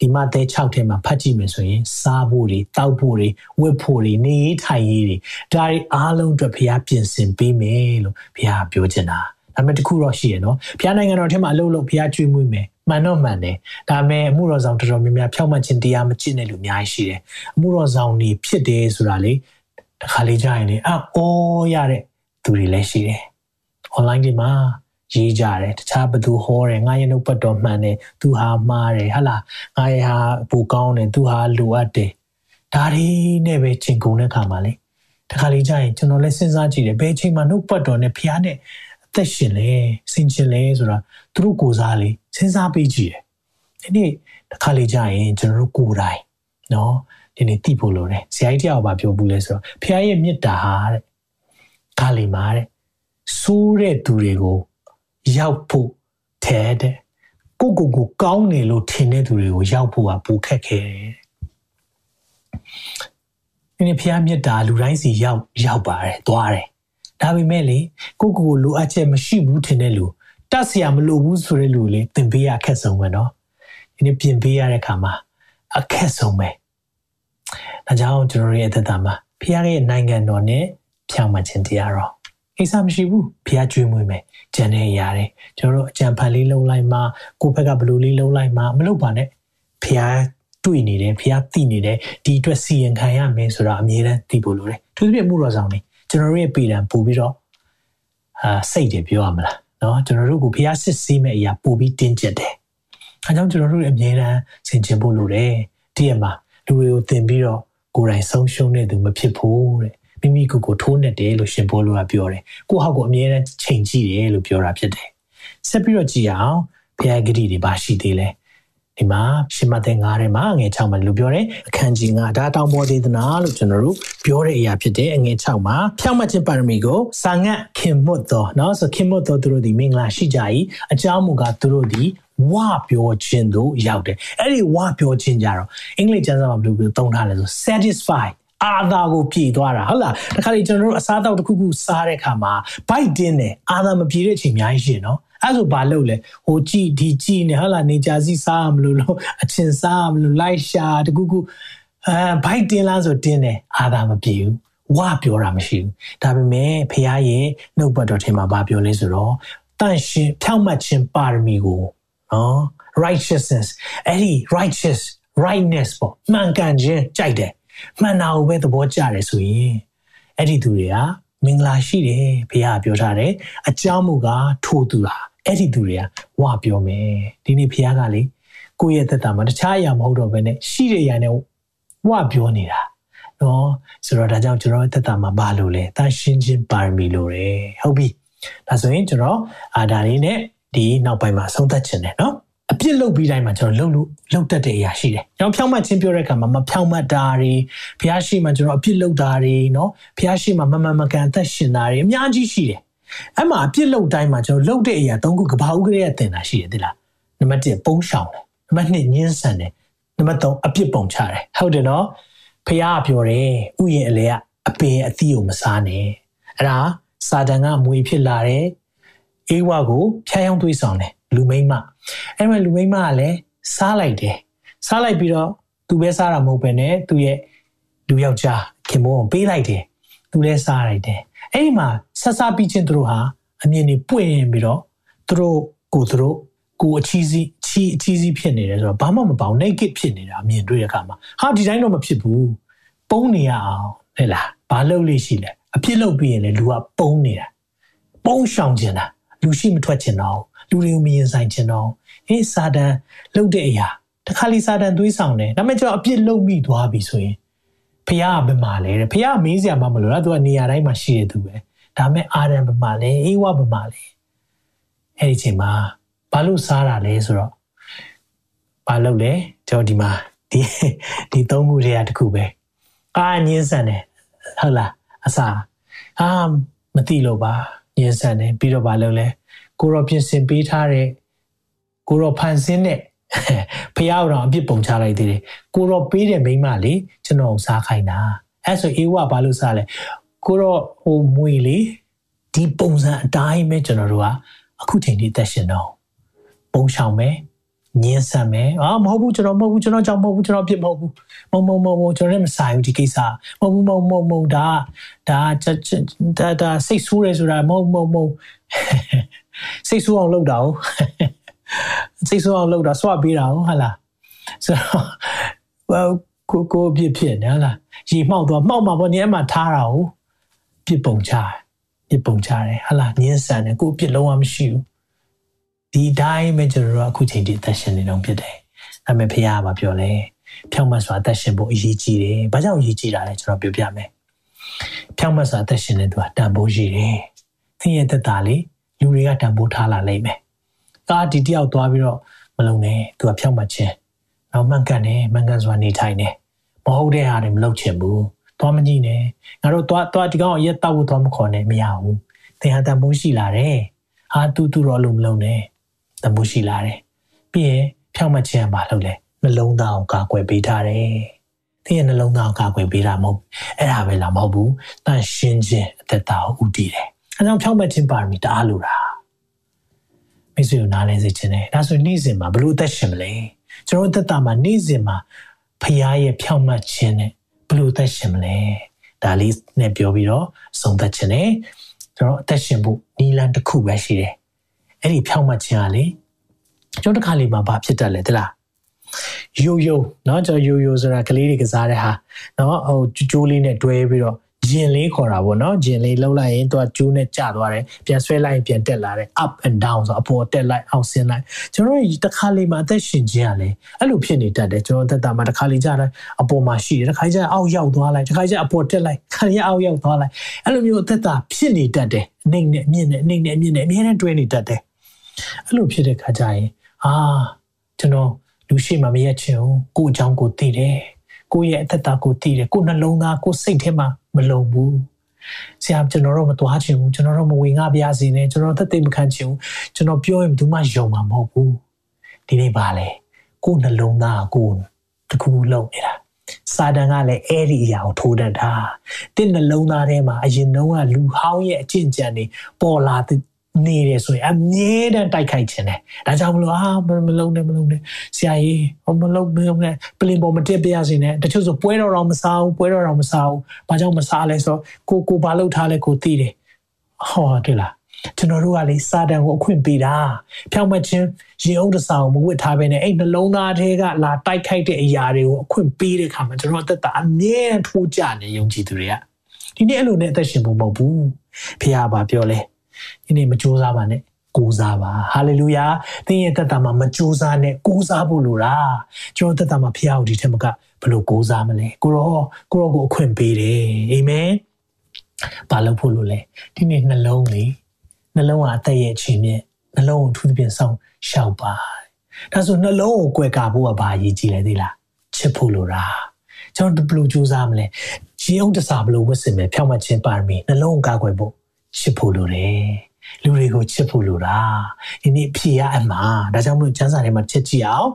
ဒီမသဲ6ထဲမှာဖတ်ကြည့်မယ်ဆိုရင်စားဖို့တွေတောက်ဖို့တွေဝတ်ဖို့တွေနေရေးထိုင်ရေးတွေဒါတွေအားလုံးအတွက်ဘုရားပြင်ဆင်ပေးမယ်လို့ဘုရားပြောချင်တာ။ ဒါပေမဲ့တခုတော့ရှိရနော်။ဘုရားနိုင်ငံတော်ထဲမှာအလုပ်လုပ်ဘုရားကြွေးမွေးမယ်။မှန်တော့မှန်တယ်။ဒါပေမဲ့အမှုတော်ဆောင်တော်တော်များများဖြောင့်မတ်ခြင်းတရားမကျင့်တဲ့လူအများကြီးရှိတယ်။အမှုတော်ဆောင်တွေဖြစ်တယ်ဆိုတာလေတခါလေကြာရင်လေအော်ရတဲ့သူတွေလည်းရှိတယ် online တွေမှာရေးကြတယ်တခြားဘသူဟောတယ်ငါရဲ့နှုတ်ပတ်တော်မှန်တယ်သူဟာမှားတယ်ဟာလားငါရဲ့ဟာပူကောင်းတယ်သူဟာလိုအပ်တယ်ဒါတွေနဲ့ပဲချိန်ကုန်တဲ့ခါမှာလေတခါလေးကြာရင်ကျွန်တော်လည်းစဉ်းစားကြည့်တယ်ဘယ်ချိန်မှာနှုတ်ပတ်တော်နဲ့ဖျားနဲ့အ သက်ရှင်လဲစင်ချင်လဲဆိုတာသူတို့ကိုစားလေးစဉ်းစားပေးကြည့်တယ်ဒီနေ့တခါလေးကြာရင်ကျွန်တော်တို့ကိုယ်တိုင်နော်ဒီနေ့သိဖို့လိုတယ်ဇာတ်တရားဘာပြောဘူးလဲဆိုတော့ဖျားရဲ့မေတ္တာဟာတဲ့ခါလီမာတဲ့ဆိုးတဲ့သူတွေကိုရောက်ဖို့ထဲတဲ့ကိုကိုကိုကောင်းနေလို့ထင်တဲ့သူတွေကိုရောက်ဖို့ကပိုခက်ခဲတယ်။ဒီနေ့ဖျားမြတ်တာလူတိုင်းစီရောက်ရောက်ပါတယ်သွားတယ်။ ဒါပေမဲ့လေကိုကိုကိုလိုအပ်ချက်မရှိဘူးထင်တဲ့လူတတ်เสียမလိုဘူးဆိုတဲ့လူလေသင်ပေးရအခက်ဆုံးပဲနော်။ဒီနေ့ပြင်ပေးရတဲ့အခါမှာအခက်ဆုံးပဲ။ဒါကြောင့်ကျွန်တော်ရဲ့အသက်တာမှာဖျားရဲ့နိုင်ငံတော်နဲ့ဖြောင်းမှခြင်းတရားတော်ကိစ္စမရှိဘူးဖះကျွေးမွေးမယ်ကြံနေရတယ်ကျွန်တော်တို့အကြံဖန်လေးလုံးလိုက်မှကိုယ့်ဘက်ကဘလူလေးလုံးလိုက်မှမလုပ်ပါနဲ့ဖះတွေ့နေတယ်ဖះသိနေတယ်ဒီအတွက်စီရင်ခံရမယ်ဆိုတာအမြဲတမ်းသိဖို့လိုတယ်သူတို့ပြမှုတော်ဆောင်နေ ကျွန်တော်တို့ရဲ့ပေတံပို့ပြီးတော့အာစိတ်တွေပြောရမလားနော်ကျွန်တော်တို့ကိုဘုရားစစ်ဆေးမဲ့အရာပို့ပြီးတင်းကျပ်တယ်အဲကြောင့်ကျွန်တော်တို့အမြဲတမ်းဆင်ခြင်ဖို့လိုတယ်တည့်ရမှာလူတွေကိုသင်ပြီးတော့ကိုယ်တိုင်ဆုံးရှုံးတဲ့သူမဖြစ်ဖို့တဲ့မိမိကိုယ်ကိုထိုးနှက်တယ်လို့ရှင်ဘောလိုကပြောတယ်ကိုယ့်ဟောက်ကိုအမြဲတမ်းချိန်ကြည့်တယ်လို့ပြောတာဖြစ်တယ်ဆက်ပြီးတော့ကြည့်အောင်ဘုရားဂတိတွေပါရှိသေးလဲ ဒီမှာရှင်မသက်9ထဲမှာငွေ6မှာလို့ပြောတယ်အခန်းကြီး9ဒါတောင်ပေါ်ဒေသနာလို့ကျွန်တော်တို့ပြောတဲ့အရာဖြစ်တယ်အငွေ6မှာဖြောင့်မတ်ခြင်းပါရမီကိုစာငတ်ခင်မွတ်တော်เนาะဆိုခင်မွတ်တော်သူတို့ဒီမင်္ဂလာရှိကြ၏အကြောင်းမူကားသူတို့ဒီဝပြောခြင်းတို့ရောက်တယ်အဲ့ဒီဝပြောခြင်းကြတော့အင်္ဂလိပ်ကျမ်းစာမှာဘယ်လိုပြောသုံးထားလဲဆို satisfied အာသာကိုပြည်သွားတာဟုတ်လားတခါလေကျွန်တော်တို့အစားအသောက်တစ်ခုခုစားတဲ့အခါမှာဘိုက်တင်းတယ်အာသာမပြည်တဲ့အချိန်အများကြီးရှင်နော် အဲ့ဆိုဘာလုပ်လဲဟိုကြည်ဒီကြည်နေဟုတ်လားနေကြစီစားမလို့လို့အချင်းစားမလို့လိုက်ရှာတခုခုအဲဘိုက်တင်းလားဆိုတင်းတယ်အာသာမပြေဘူးဝါပြောတာမရှိဘူးဒါပေမဲ့ဖះရဲ့နှုတ်ပတ်တော်ထဲမှာဘာပြောလဲဆိုတော့တန့်ရှင်ဖြောင့်မတ်ခြင်းပါရမီကိုနော် righteousness အဲ့ဒီ righteous rightness ပေါ့မှန်ကန်ခြင်းကြိုက်တယ်မှန်တာကိုပဲသဘောကျတယ်ဆိုရင်အဲ့ဒီသူတွေကမင်္ဂလာရှိတယ်ဘုရားပြောထားတယ်အကြောင်းမူကားထိုးသူဟာ အဲ့ဒီသူတွေကဝပြောမယ်ဒီနေ့ဖခင်ကလေကိုယ့်ရဲ့သက်တာမှာတခြားအရာမဟုတ်တော့ဘဲနဲ့ရှိတဲ့ရာနဲ့ဝပြောနေတာနော်ဆိုတော့ဒါကြောင့်ကျွန်တော်သက်တာမှာဘာလို့လဲတန်ရှင်းချင်းပါရမီလိုတယ်ဟုတ်ပြီဒါဆိုရင်ကျွန်တော်အာဒါလေးနဲ့ဒီနောက်ပိုင်းမှာဆုံးသက်ခြင်းတယ်နော်အပြစ်လုပ်ပြီးတိုင်းမှာကျွန်တော်လှုပ်လို့လှုပ်တတ်တဲ့အရာရှိတယ်။ကျွန်တော်ဖြောင်းမှတ်ခြင်းပြောတဲ့အခါမှာမဖြောင်းမှတ်တာတွေဖျားရှိမှကျွန်တော်အပြစ်လုပ်တာတွေနော်ဖျားရှိမှမမှန်မကန်အသက်ရှင်တာတွေအများကြီးရှိတယ် အဲ့မှာအပြစ်လုပ်တိုင်းမှာကျွန်တော်လှုပ်တဲ့အရာ၃ခုကဘာဥကရေကတင်တာရှိတယ်သိလားနံပါတ်1ပုံရှောင်တယ်နံပါတ်2ညှင်းဆန်တယ်နံပါတ်3အပြစ်ပုံချတယ်ဟုတ်တယ်နော်ဖះကပြောတယ်ဥယျာဉ်အလေကအပင်အသီးကိုမစားနဲ့အဲ့ဒါစာတန်ကမွေဖြစ်လာတယ်အေးဝါကိုဖျားယောင်းသွေးဆောင်တယ်လူမိမ့်မအဲ့မဲ့လူမိမ့်မကလည်းစားလိုက်တယ်စားလိုက်ပြီးတော့သူပဲစားတာမဟုတ်ပဲねသူရဲ့လူယောက်ျားခင်မိုးကိုပေးလိုက်တယ်သူလည်းစားလိုက်တယ် အဲ့ဒီမှာဆက်စားပြီးချင်းသူတို့ဟာအမြင်တွေပွင့်ပြီးတော့သူတို့ကိုသူတို့ကိုအချီးစီးချီအချီးစီးဖြစ်နေတယ်ဆိုတော့ဘာမှမပေါအောင် naked ဖြစ်နေတာအမြင်တွေ့တဲ့အခါမှာဟာဒီတိုင်းတော့မဖြစ်ဘူးပုံနေရအောင်ဟဲ့လားဘာလုပ်လို့ရှိလဲအဖြစ်လုပ်ပြီးရင်လေလူကပုံနေတာပုံရှောင်ကျင်တာလူရှိမထွက်ကျင်တော့လူတွေကိုမရင်ဆိုင်ကျင်တော့ဟေးစာတန်လှုပ်တဲ့အရာတခါလီစာတန်သွေးဆောင်တယ်ဒါပေမဲ့ကျွန်တော်အပြစ်လုပ်မိသွားပြီဆိုရင် ဖះကဘယ်မှာလဲတဲ့ဖះမေးစရာမှမလိုလားသူကနေရာတိုင်းမှာရှိရသူပဲဒါပေမဲ့အာရန်ဘယ်မှာလဲအေးဝဘယ်မှာလဲအဲ့ဒီချိန်မှာဘာလို့စားတာလဲဆိုတော့ဘာလို့လဲကျွန်တော်ဒီမှာဒီဒီသုံးခုတွေကတခုပဲအာညင်းဆန်တယ်ဟုတ်လားအစာအာမသိလို့ပါညင်းဆန်တယ်ပြီးတော့ဘာလို့လဲကိုရောပြင်ဆင်ပေးထားတဲ့ကိုရောဖန်ဆင်းတဲ့ ဖះတော်အပြစ်ပုံချလိုက်သေးတယ်ကိုရောပေးတဲ့မိမလေးကျွန်တော်စားခိုင်းတာအဲ့ဆိုအေးဝဘာလို့စားလဲကိုရောဟိုမွေလေးဒီပုံစံအတိုင်းပဲကျွန်တော်တို့ကအခုချိန်ထိသက်ရှင်တော့ပုံရှောင်မယ်ညင်းဆန်မယ်အာမဟုတ်ဘူးကျွန်တော်မဟုတ်ဘူးကျွန်တော်ကြောင့်မဟုတ်ဘူးကျွန်တော်ဖြစ်မဟုတ်ဘူးမဟုတ်မဟုတ်မဟုတ်ကျွန်တော်လည်းမဆိုင်ဘူးဒီကိစ္စမဟုတ်ဘူးမဟုတ်မဟုတ်မဟုတ်ဒါဒါဒါဒါစိတ်ဆိုးရဲဆိုတာမဟုတ်မဟုတ်မဟုတ်စိတ်ဆိုးအောင်လုပ်တာ哦 စိတ်ဆိုးအောင်လုပ်တာဆွပေးတာဟုတ်လားဆိုတော့ကိုကိုပြစ်ဖြစ်နေလားရေမှောက်သွားမှောက်မှာပေါ့နေအမှထားတာ哦ပြစ်ပုံချပြစ်ပုံချတယ်ဟလားညင်းဆန်တယ်ကိုပြစ်လုံးဝမရှိဘူးဒီတိုင်းပဲကျွန်တော်တို့အခုချိန်ထိအသက်ရှင်နေတော့ဖြစ်တယ်။ဒါပေမဲ့ဖခင်ကပြောလဲဖြောင့်မတ်စွာအသက်ရှင်ဖို့အရေးကြီးတယ်။ဘာကြောင့်အရေးကြီးတာလဲကျွန်တော်ပြောပြမယ်။ဖြောင့်မတ်စွာအသက်ရှင်နေသူကတန်ဖိုးရှိတယ်။သင်ရဲ့သက်တာလေးလူတွေကတန်ဖိုးထားလာလိမ့်မယ်။ ကားဒီတယောက်သွားပြီးတော့မလုံးနဲ့သူကဖြောင့်မတ်ခြင်း။နောက်မှန်ကန်တယ်မှန်ကန်စွာနေထိုင်တယ်။မဟုတ်တဲ့ဟာတွေမလုပ်ချင်ဘူး။သွားမကြည့်နဲ့။ငါတို့သွားသွားဒီကောင်ရက်တောက်ဖို့သွားမခေါ်နဲ့မရဘူး။သင်ဟာတန်ဖိုးရှိလာတယ်။ဟာတူတူတော့လုံးမလုံးနဲ့။တမှုရှိလာတယ်ပြီးရင်ဖြောင့်မခြင်းပါလို့လဲနှလုံးသားကိုကာကွယ်ပေးထားတယ်သင်ရဲ့နှလုံးသားကိုကာကွယ်ပေးတာမဟုတ်အဲ့ဒါပဲလားမဟုတ်ဘူးတန်ရှင်းခြင်းအသက်တာကိုဥတည်တယ်အဲကြောင့်ဖြောင့်မခြင်းပါရမီတအားလိုတာ မိတ်ဆွေကိုနားလဲစေခြင်းတယ်ဒါဆိုနေ့စဉ်မှာဘလို့အသက်ရှင်မလဲကျွန်တော်အသက်တာမှာနေ့စဉ်မှာဖခင်ရဲ့ဖြောင့်မခြင်းနဲ့ဘလို့အသက်ရှင်မလဲဒါလေးနဲ့ပြောပြီးတော့ဆုံးသက်ခြင်းနဲ့ကျွန်တော်အသက်ရှင်ဖို့နီလန်တစ်ခုပဲရှိတယ်အဲ့ဒီဖြောင့်မတ်ခြင်းကလေကျွန်တော်တစ်ခါလေးမှာဘာဖြစ်တတ်လဲတလားယိုယိုเนาะကျွန်တော်ယိုယိုဆိုတာကလေးတွေကစားတဲ့ဟာเนาะဟိုကျိုးလေးနဲ့တွဲပြီးတော့ ဂျင်လေးခေါ်တာပေါ့နော်ဂျင်လေးလှုပ်လိုက်ရင်သူကကျိုးနဲ့ကျသွားတယ်ပြန်ဆွဲလိုက်ရင်ပြန်တက်လာတယ် up and down ဆိုအပေါ်တက်လိုက်အောက်ဆင်းလိုက်ကျွန်တော်တို့တစ်ခါလေးမှာအသက်ရှင်ခြင်းကလည်းအဲ့လိုဖြစ်နေတတ်တယ်ကျွန်တော်သက်တာမှာတစ်ခါလေးကျတယ်အပေါ်မှာရှိတယ်တစ်ခါကျအောက်ရောက်သွားလိုက်တစ်ခါကျအပေါ်တက်လိုက်ခါရအောက်ရောက်သွားလိုက်အဲ့လိုမျိုးအသက်တာဖြစ်နေတတ်တယ်အနှိမ့်နဲ့အမြင့်နဲ့အနှိမ့်နဲ့အမြင့်နဲ့အမြဲတမ်းတွဲနေတတ်တယ်အဲ့လိုဖြစ်တဲ့ခါကျရင်အာကျွန်တော်လူရှိမှမရက်ချင်ဘူးကို့အကြောင်းကိုသိတယ်ကိုယ့်ရဲ့အသက်တာကိုသိတယ်ကိုယ်နှလုံးသားကိုယ်စိတ်ထဲမှာ မလုံဘူးဆရာကျွန်တော်တို့မသွားချင်ဘူးကျွန်တော်တို့မဝင်ငါပြစီနဲ့ကျွန်တော်သက်သိမခံချင်ဘူးကျွန်တော်ပြောရင်ဘယ်သူမှယုံမှာမဟုတ်ဘူးဒီနေ့ပါလေကိုယ်နှလုံးသားကိုတခုလုံးနေတာစာတန်ကလည်းအဲ့ဒီအရာကိုထိုးတတ်တာတင့်နှလုံးသားထဲမှာအရင်တုန်းကလူဟောင်းရဲ့အကျင့်ကြံတွေပေါ်လာ နေတယ်ဆိုရင်အမြဲတမ်းတိုက်ခိုက်ခြင်းတယ်ဒါကြောင့်မလို့အာမလုံးနဲ့မလုံးနဲ့ဆရာကြီးဟောမလုံးမလုံးနဲ့ပလင်ပေါ်မတက်ပြရစီနဲ့တချို့ဆိုပွဲတော်တော်မစားဘူးပွဲတော်တော်မစားဘူးဘာကြောင့်မစားလဲဆိုတော့ကိုကိုဘာလုပ်ထားလဲကိုသိတယ်ဟောတွေ့လားကျွန်တော်တို့ကလေစာတန်ကိုအခွင့်ပေးတာဖြောင်းမချင်းရင်အုပ်တဆောင်မဝစ်ထားပဲနဲ့အဲ့နှလုံးသားထဲကလာတိုက်ခိုက်တဲ့အရာတွေကိုအခွင့်ပေးတဲ့ခါမှာကျွန်တော်အသက်တာအမြဲထိုးကြနေယုံကြည်သူတွေကဒီနေ့အဲ့လိုနဲ့အသက်ရှင်ဖို့မဟုတ်ဘူးဖခင်ကပြောလဲ ဒီနေ့မကြိုးစားပါနဲ့ကိုးစားပါဟာလေလုယာသင်ရဲ့တက်တာမှာမကြိုးစားနဲ့ကိုးစားဖို့လိုတာကျွန်တော်တက်တာမှာဖခင်ကိုဒီထက်မကဘလို့ကိုးစားမလဲကိုရောကိုရောကိုအခွင့်ပေးတယ်အာမင်ဘာလို့ဖို့လို့လဲဒီနေ့နှလုံးလေးနှလုံးဟာအသက်ရဲ့အချိန်မြင့်နှလုံးကိုထူးသဖြင့်ဆောင်ရှောက်ပါဒါဆိုနှလုံးကိုကွယ်ကာဖို့ကဘာအရေးကြီးလဲသိလားချစ်ဖို့လိုတာကျွန်တော်ဘယ်လိုကြိုးစားမလဲရေအုပ်တစားဘယ်လိုဝတ်ဆင်မယ်ဖြောင့်မခြင်းပါရမီနှလုံးကိုကာကွယ်ဖို့ ချစ်ဖို့လိုတယ်လူတွေကိုချစ်ဖို့လိုတာဒီနေ့ဖြေရအမှားဒါကြောင့်မလို့ကျမ်းစာထဲမှာချက်ကြည့်အောင်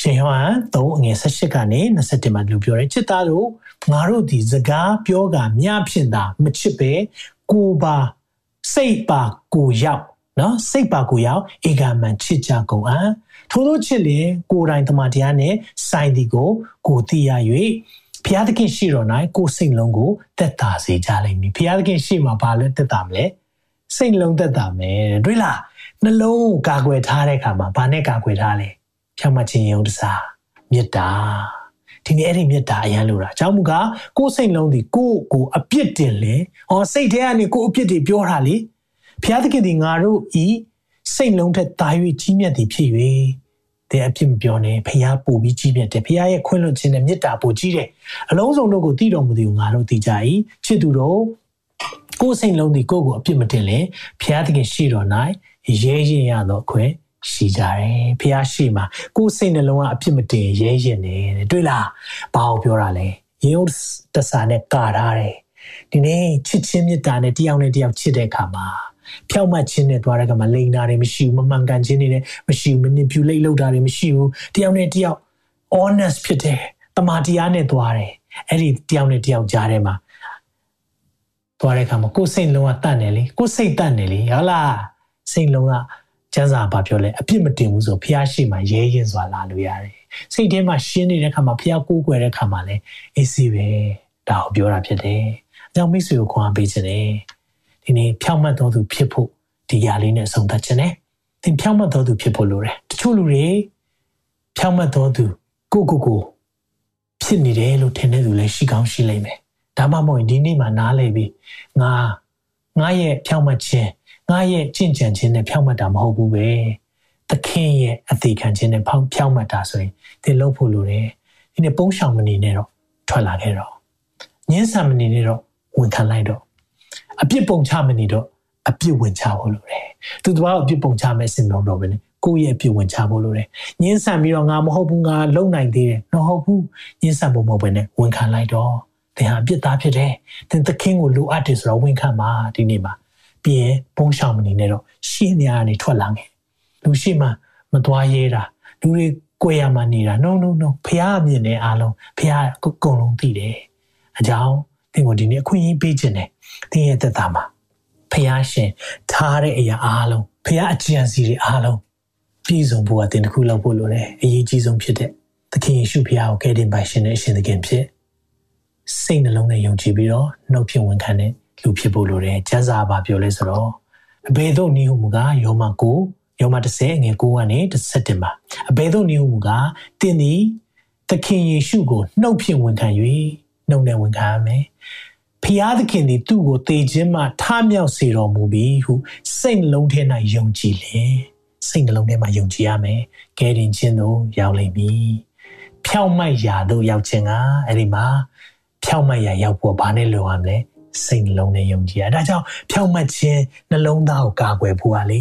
ရှင်ယောဟန်3အငယ်18ကနေ21မှာလူပြောတယ်ချစ်သားတို့ငါတို့ဒီစကားပြောကမြဖြစ်တာမချစ်ပဲကိုပါစိတ်ပါကိုရောက်နော်စိတ်ပါကိုရောက်ဧကမန်ချစ်ကြကုန်အံ့ထို့သောချစ်လျင်ကိုယ်တိုင်တမန်တရားနဲ့ဆိုင်ဒီကိုကိုသိရ၍ ဘုရားသခင်ရှိတော်၌ကိုယ်စိတ်လုံးကိုသက်သာစေကြလိမ့်မည်ဘုရားသခင်ရှိမှဘာလဲသက်သာမလဲစိတ်လုံးသက်သာမယ်တွေ့လားနှလုံးကာကွယ်ထားတဲ့အခါမှာဘာနဲ့ကာကွယ်ထားလဲဖြောင့်မခြင်းယုံတစားမေတ္တာဒီနေ့အဲ့ဒီမေတ္တာအရန်လို့တာအကြောင်းမူကားကိုယ်စိတ်လုံးဒီကိုယ့်ကိုအပြစ်တင်လေဟောစိတ်ထဲကနေကိုယ်အပြစ်တွေပြောတာလေဘုရားသခင်ဒီငါတို့ဤစိတ်လုံးထက်တာ၍ကြီးမြတ်သည်ဖြစ်၍ တဲ့အပြစ်မပြောနဲ့ဖះပို့ပြီးကြီးမြတ်တယ်ဖះရဲ့ခွင့်လွှတ်ခြင်းနဲ့မေတ္တာပို့ကြီးတယ်အလုံးစုံတို့ကိုတည်တော်မူသည်ကိုငါတို့သိကြ၏ချစ်သူတို့ကိုယ်စိတ်လုံးဒီကိုယ့်ကိုအပြစ်မတင်လေဖះသခင်ရှိတော်၌ရဲရင်ရသောအခွင့်ရှိကြတယ်ဖះရှိမှာကိုယ်စိတ်နှလုံးကအပြစ်မတင်ရဲရင်နေတယ်တွေ့လားဘာကိုပြောတာလဲယေုတစာနဲ့ကာထားတယ်ဒီနေ့ချစ်ချင်းမေတ္တာနဲ့တယောက်နဲ့တယောက်ချစ်တဲ့အခါမှာ ဖြောက်မှတ်ခြင်းနဲ့သွားတဲ့ကမှာလိန်တာတွေမရှိဘူးမမှန်ကန်ခြင်းတွေလည်းမရှိဘူး manipulate လုပ်တာတွေမရှိဘူးတယောက်နဲ့တယောက် honest ဖြစ်တယ်တမာတရားနဲ့သွားတယ်အဲ့ဒီတယောက်နဲ့တယောက်ကြားထဲမှာသွားတဲ့အခါမှာကိုယ်စိတ်လုံးဝတတ်နေလေကိုယ်စိတ်တတ်နေလေဟုတ်လားစိတ်လုံးကကျမ်းစာဘာပြောလဲအပြစ်မတင်ဘူးဆိုဖះရှိမှရဲရင်စွာလာလို့ရတယ်စိတ်ထဲမှာရှင်းနေတဲ့ခါမှာဖះကိုးကွယ်တဲ့ခါမှာလည်းအေးစီပဲဒါကိုပြောတာဖြစ်တယ်အကြောင်းမိတ်ဆွေကိုခွန်အားပေးခြင်းတယ် ဒီနေ့ဖြောင့်မတ်တော်သူဖြစ်ဖို့ဒီຢာလေးနဲ့ဆုံးသတ်ခြင်းနဲ့သင်ဖြောင့်မတ်တော်သူဖြစ်ဖို့လိုတယ်တချို့လူတွေဖြောင့်မတ်တော်သူကိုကိုကိုဖြစ်နေတယ်လို့ထင်တဲ့သူလည်းရှိကောင်းရှိလိမ့်မယ်ဒါမှမဟုတ်ဒီနေ့မှနားလည်ပြီးငါငါရဲ့ဖြောင့်မတ်ခြင်းငါရဲ့ကြင်ကြံခြင်းနဲ့ဖြောင့်မတ်တာမဟုတ်ဘူးပဲသခင်ရဲ့အသေးခံခြင်းနဲ့ဖြောင့်မတ်တာဆိုရင်သင်လုပ်ဖို့လိုတယ်ဒီနေ့ပုံးဆောင်မနေနဲ့တော့ထွက်လာခဲ့တော့ညှင်းဆန်မနေနဲ့တော့ဝန်ခံလိုက်တော့ အပြစ်ပုံချမနေတော့အပြစ်ဝင်ချဖို့လိုတယ်သူတို့ကအပြစ်ပုံချမဲ့စင်တော်တော့ပဲနဲ့ကိုယ့်ရဲ့အပြစ်ဝင်ချဖို့လိုတယ်ညှင်းဆန်ပြီးတော့ငါမဟုတ်ဘူးငါလုံနိုင်သေးတယ်မဟုတ်ဘူးညှင်းဆန်ဖို့မဟုတ်ဘဲနဲ့ဝန်ခံလိုက်တော့သင်ဟာအပြစ်သားဖြစ်တယ်သင်သခင်ကိုလိုအပ်တယ်ဆိုတော့ဝန်ခံပါဒီနေ့မှာပြီးရင်ပုံရှောင်မနေနဲ့တော့ရှင်းနေရနေထွက်လာခဲ့လူရှိမှမသွားရဲတာလူတွေကိုယ်ရမှနေတာ no no no ဖះမြင်နေအားလုံးဖះအကုန်လုံးသိတယ်အကြောင်းသင်ကိုဒီနေ့အခွင့်အရေးပေးခြင်းနဲ့ သင်ရဲ့သက်တာမှာဖះရှင်ထားတဲ့အရာအားလုံးဖះအကြံစီတွေအားလုံးပြည့်စုံဖို့အတင်တစ်ခုလောက်ဖို့လိုတယ်အရေးကြီးဆုံးဖြစ်တဲ့သခင်ယေရှုဖះကိုကယ်တင်ပါရှင်တဲ့အရှင်သခင်ဖြစ်စိတ်နှလုံးနဲ့ယုံကြည်ပြီးတော့နှုတ်ဖြင့်ဝန်ခံတဲ့လူဖြစ်ဖို့လိုတယ်ကျမ်းစာဘာပြောလဲဆိုတော့အဘယ်သို့နည်းဟုမူကားယောမကိုယောမ30ငွေ9ကနေ17မှာအဘယ်သို့နည်းဟုမူကားတင်းသည်သခင်ယေရှုကိုနှုတ်ဖြင့်ဝန်ခံ၍နှုတ်နဲ့ဝန်ခံရမယ် ဖျားသခင်သည်သူ့ကိုတေခြင်းမှထမြောက်စေတော်မူပြီးဟုစိတ်နှလုံးထဲ၌ယုံကြည်လင်စိတ်နှလုံးထဲမှာယုံကြည်ရမယ်ကယ်တင်ခြင်းသို့ရောက်လိမ့်မည်ဖြောင့်မတ်ရာသို့ရောက်ခြင်းကအဲ့ဒီမှာဖြောင့်မတ်ရာရောက်ဖို့ဘာနဲ့လိုရမလဲစိတ်နှလုံးနဲ့ယုံကြည်ရဒါကြောင့်ဖြောင့်မတ်ခြင်းနှလုံးသားကိုကာကွယ်ဖို့ကလေ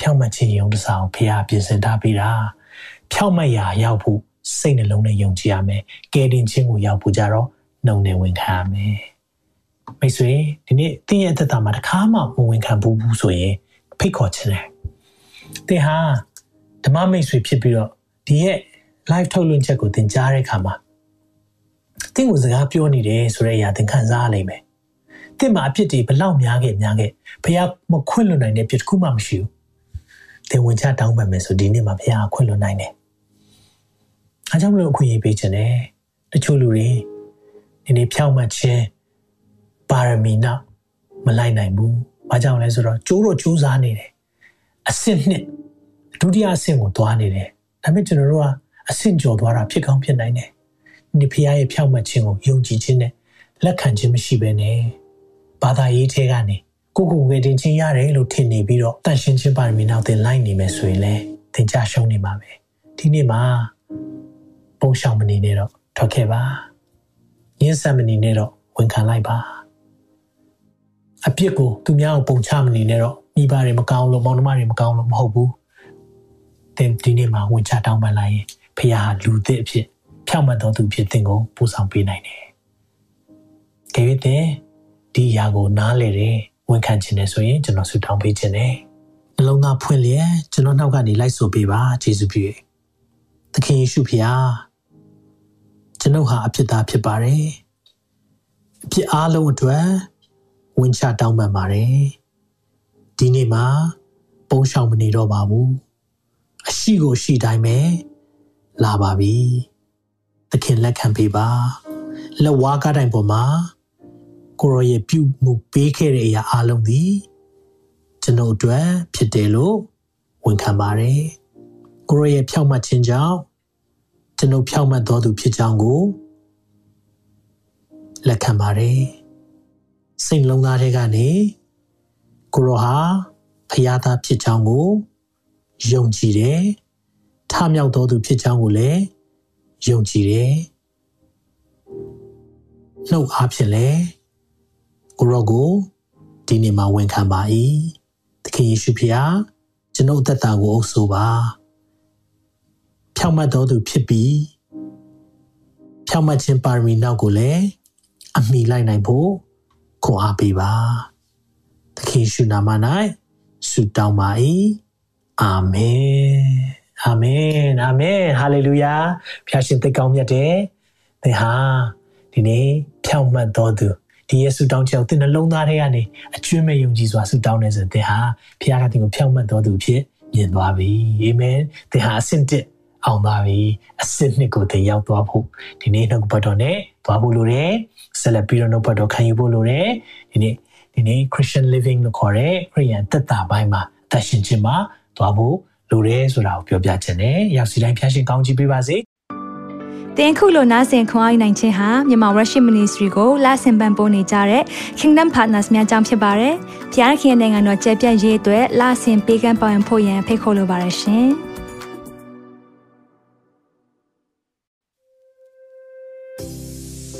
ဖြောင့်မတ်ခြင်းယုံတစားကိုဖျားပြင်ဆင်ထားပြီးတာဖြောင့်မတ်ရာရောက်ဖို့စိတ်နှလုံးနဲ့ယုံကြည်ရမယ်ကယ်တင်ခြင်းကိုရောက်ဖို့ကြတော့နှုံနဲ့ဝင်ခံရမယ် မိတ်ဆွေဒီနေ့တင်းရဲ့အသက်တာမှာတစ်ခါမှမဝင်ခံဘူးဘူးဆိုရင်ဖိတ်ခေါ်ခြင်းတယ်တင်ဟာဓမ္မမိတ်ဆွေဖြစ်ပြီးတော့ဒီရဲ့ live ထုတ်လွှင့်ချက်ကိုသင်ကြားတဲ့အခါမှာတင်းကိုစကားပြောနေတယ်ဆိုတဲ့အရာသင်ခံစားရလိမ့်မယ်တင်းမှာအဖြစ်တွေဘလောက်များခဲ့များခဲ့ဘုရားမခွင့်လွှတ်နိုင်တဲ့ဖြစ်တစ်ခုမှမရှိဘူးသင်ဝင်ချတောင်းပန်မယ်ဆိုဒီနေ့မှာဘုရားခွင့်လွှတ်နိုင်တယ်အားကြောင့်မလို့အခွင့်အရေးပေးခြင်းတယ်တချို့လူတွေဒီနေ့ဖြောင့်မတ်ခြင်း ပါရမီနောက်မလိုက်နိုင်ဘူး။ဘာကြောင့်လဲဆိုတော့ကျိုးတော့ကျိုးစားနေတယ်။အဆင့်နှစ်ဒုတိယအဆင့်ကိုသွားနေတယ်။ဒါပေမဲ့ကျွန်တော်တို့ကအဆင့်ကျော်သွားတာဖြစ်ကောင်းဖြစ်နိုင်တယ်။ဒီဖရားရဲ့ဖြောင့်မတ်ခြင်းကိုယုံကြည်ခြင်းနဲ့လက်ခံခြင်းမရှိဘဲနဲ့ဘာသာရေးထဲကနေကိုကိုဝေတင်ခြင်းရတယ်လို့ထင်နေပြီးတော့တန်ရှင်းခြင်းပါရမီနောက်တင်လိုက်နေမယ်ဆိုရင်လည်းသင်ကြရှုံးနေမှာပဲ။ဒီနေ့မှာပုံရှောင်မနေနဲ့တော့ထွက်ခဲ့ပါ။ရင်းဆက်မနေနဲ့တော့ဝန်ခံလိုက်ပါ။ အပြစ်ကိုသူများကိုပုံချမနေနဲ့တော့မိဘတွေမကောင်းလို့မောင်နှမတွေမကောင်းလို့မဟုတ်ဘူးသသင်ဒီနေ့မှာဝင်ချတောင်းပန်လိုက်ရင်ဖခင်ဟာလူသစ်အဖြစ်ဖြောင့်မတ်တော်သူဖြစ်သင်ကိုပို့ဆောင်ပေးနိုင်တယ်။ကြည့်တဲ့ဒီຢာကိုနားလေတယ်ဝန်ခံခြင်းနဲ့ဆိုရင်ကျွန်တော်ဆုတောင်းပေးခြင်းနဲ့နှလုံးသားဖွင့်လျက်ကျွန်တော်နောက်ကနေလိုက်ဆိုပေးပါယေရှုပြည့်။သခင်ယေရှုဖခင်ကျွန်ုပ်ဟာအဖြစ်သားဖြစ်ပါတယ်။အဖြစ်အားလုံးအတွက် ဝင်ချတောင်းပန်ပါတယ်။ဒီနေ့မှာပုံရှောင်မနေတော့ပါဘူး။အရှိကိုရှိတိုင်းပဲလာပါပြီ။သခင်လက်ခံပေးပါ။လက်ဝါးကားတိုင်းပေါ်မှာကိုရောရဲ့ပြုမှုပေးခဲ့တဲ့အရာအလုံးသည်ကျွန်ုပ်အတွက်ဖြစ်တယ်လို့ဝန်ခံပါတယ်။ကိုရောရဲ့ဖြောက်မှတ်ခြင်းကြောင့်ကျွန်ုပ်ဖြောက်မှတ်တော်သူဖြစ်ကြောင်းကိုလက်ခံပါတယ်။ စိတ်လုံးသားတွေကနေကိုရောဟာဖရာသားဖြစ်ကြောင်းကိုယုံကြည်တယ်။ထမြောက်တော်သူဖြစ်ကြောင်းကိုလည်းယုံကြည်တယ်။နှုတ်အားဖြင့်လည်းကိုရောကိုဒီနေ့မှာဝန်ခံပါ၏သခင်ယေရှုဖျားကျွန်ုပ်သက်တာကိုအုပ်ဆိုပါဖြောင့်မတ်တော်သူဖြစ်ပြီးဖြောင့်မတ်ခြင်းပါရမီနောက်ကိုလည်းအမိလိုက်နိုင်ဖို့ ခွန်အားပေးပါသခင်ယေရှုနာမ၌ဆုတောင်းပါ၏အာမင်အာမင်အာမင်ဟာလေလုယာဖျာရှင်သိကောင်းမြတ်တယ်သင်ဟာဒီနေ့ဖြောင့်မတ်တော်သူဒီယေရှုတောင်းချက်ကိုသင်နှလုံးသားထဲကနေအကျွမ်းမဲ့ယုံကြည်စွာဆုတောင်းနေစဉ်သင်ဟာဖခင်ကသင်ကိုဖြောင့်မတ်တော်သူဖြစ်မြင်သွားပြီအာမင်သင်ဟာအဆင့်တစ် အောင်သွားပြီအဆင့်နှစ်ကိုသင်ရောက်သွားဖို့ဒီနေ့နှုတ်ပတ်တော်နဲ့သွားဖို့လိုတယ်ဆက်လက်ပြီးတော့နှုတ်ပတ်တော်ခံယူဖို့လိုတယ်ဒီနေ့ဒီနေ့ Christian living လို့ခေါ်တဲ့ခရိယန်သက်တာပိုင်းမှာအသက်ရှင်ခြင်းမှာသွားဖို့လိုတယ်ဆိုတာကိုပြောပြခြင်းနဲ့ရောက်စီတိုင်းဖျားရှင်ကောင်းချီးပေးပါစေတင်ခုလိုနာဆင်ခွန်အားနိုင်ခြင်းဟာမြန်မာ Worship Ministry ကိုလာဆင်ပန်ပိုးနေကြတဲ့ Kingdom Partners များအကြောင်းဖြစ်ပါတယ်။ဖျားခင်နိုင်ငံတော်ကျယ်ပြန့်ရေးအတွက်လာဆင်ပေးကမ်းပောင်းဖို့ရန်ဖိတ်ခေါ်လိုပါတယ်ရှင်။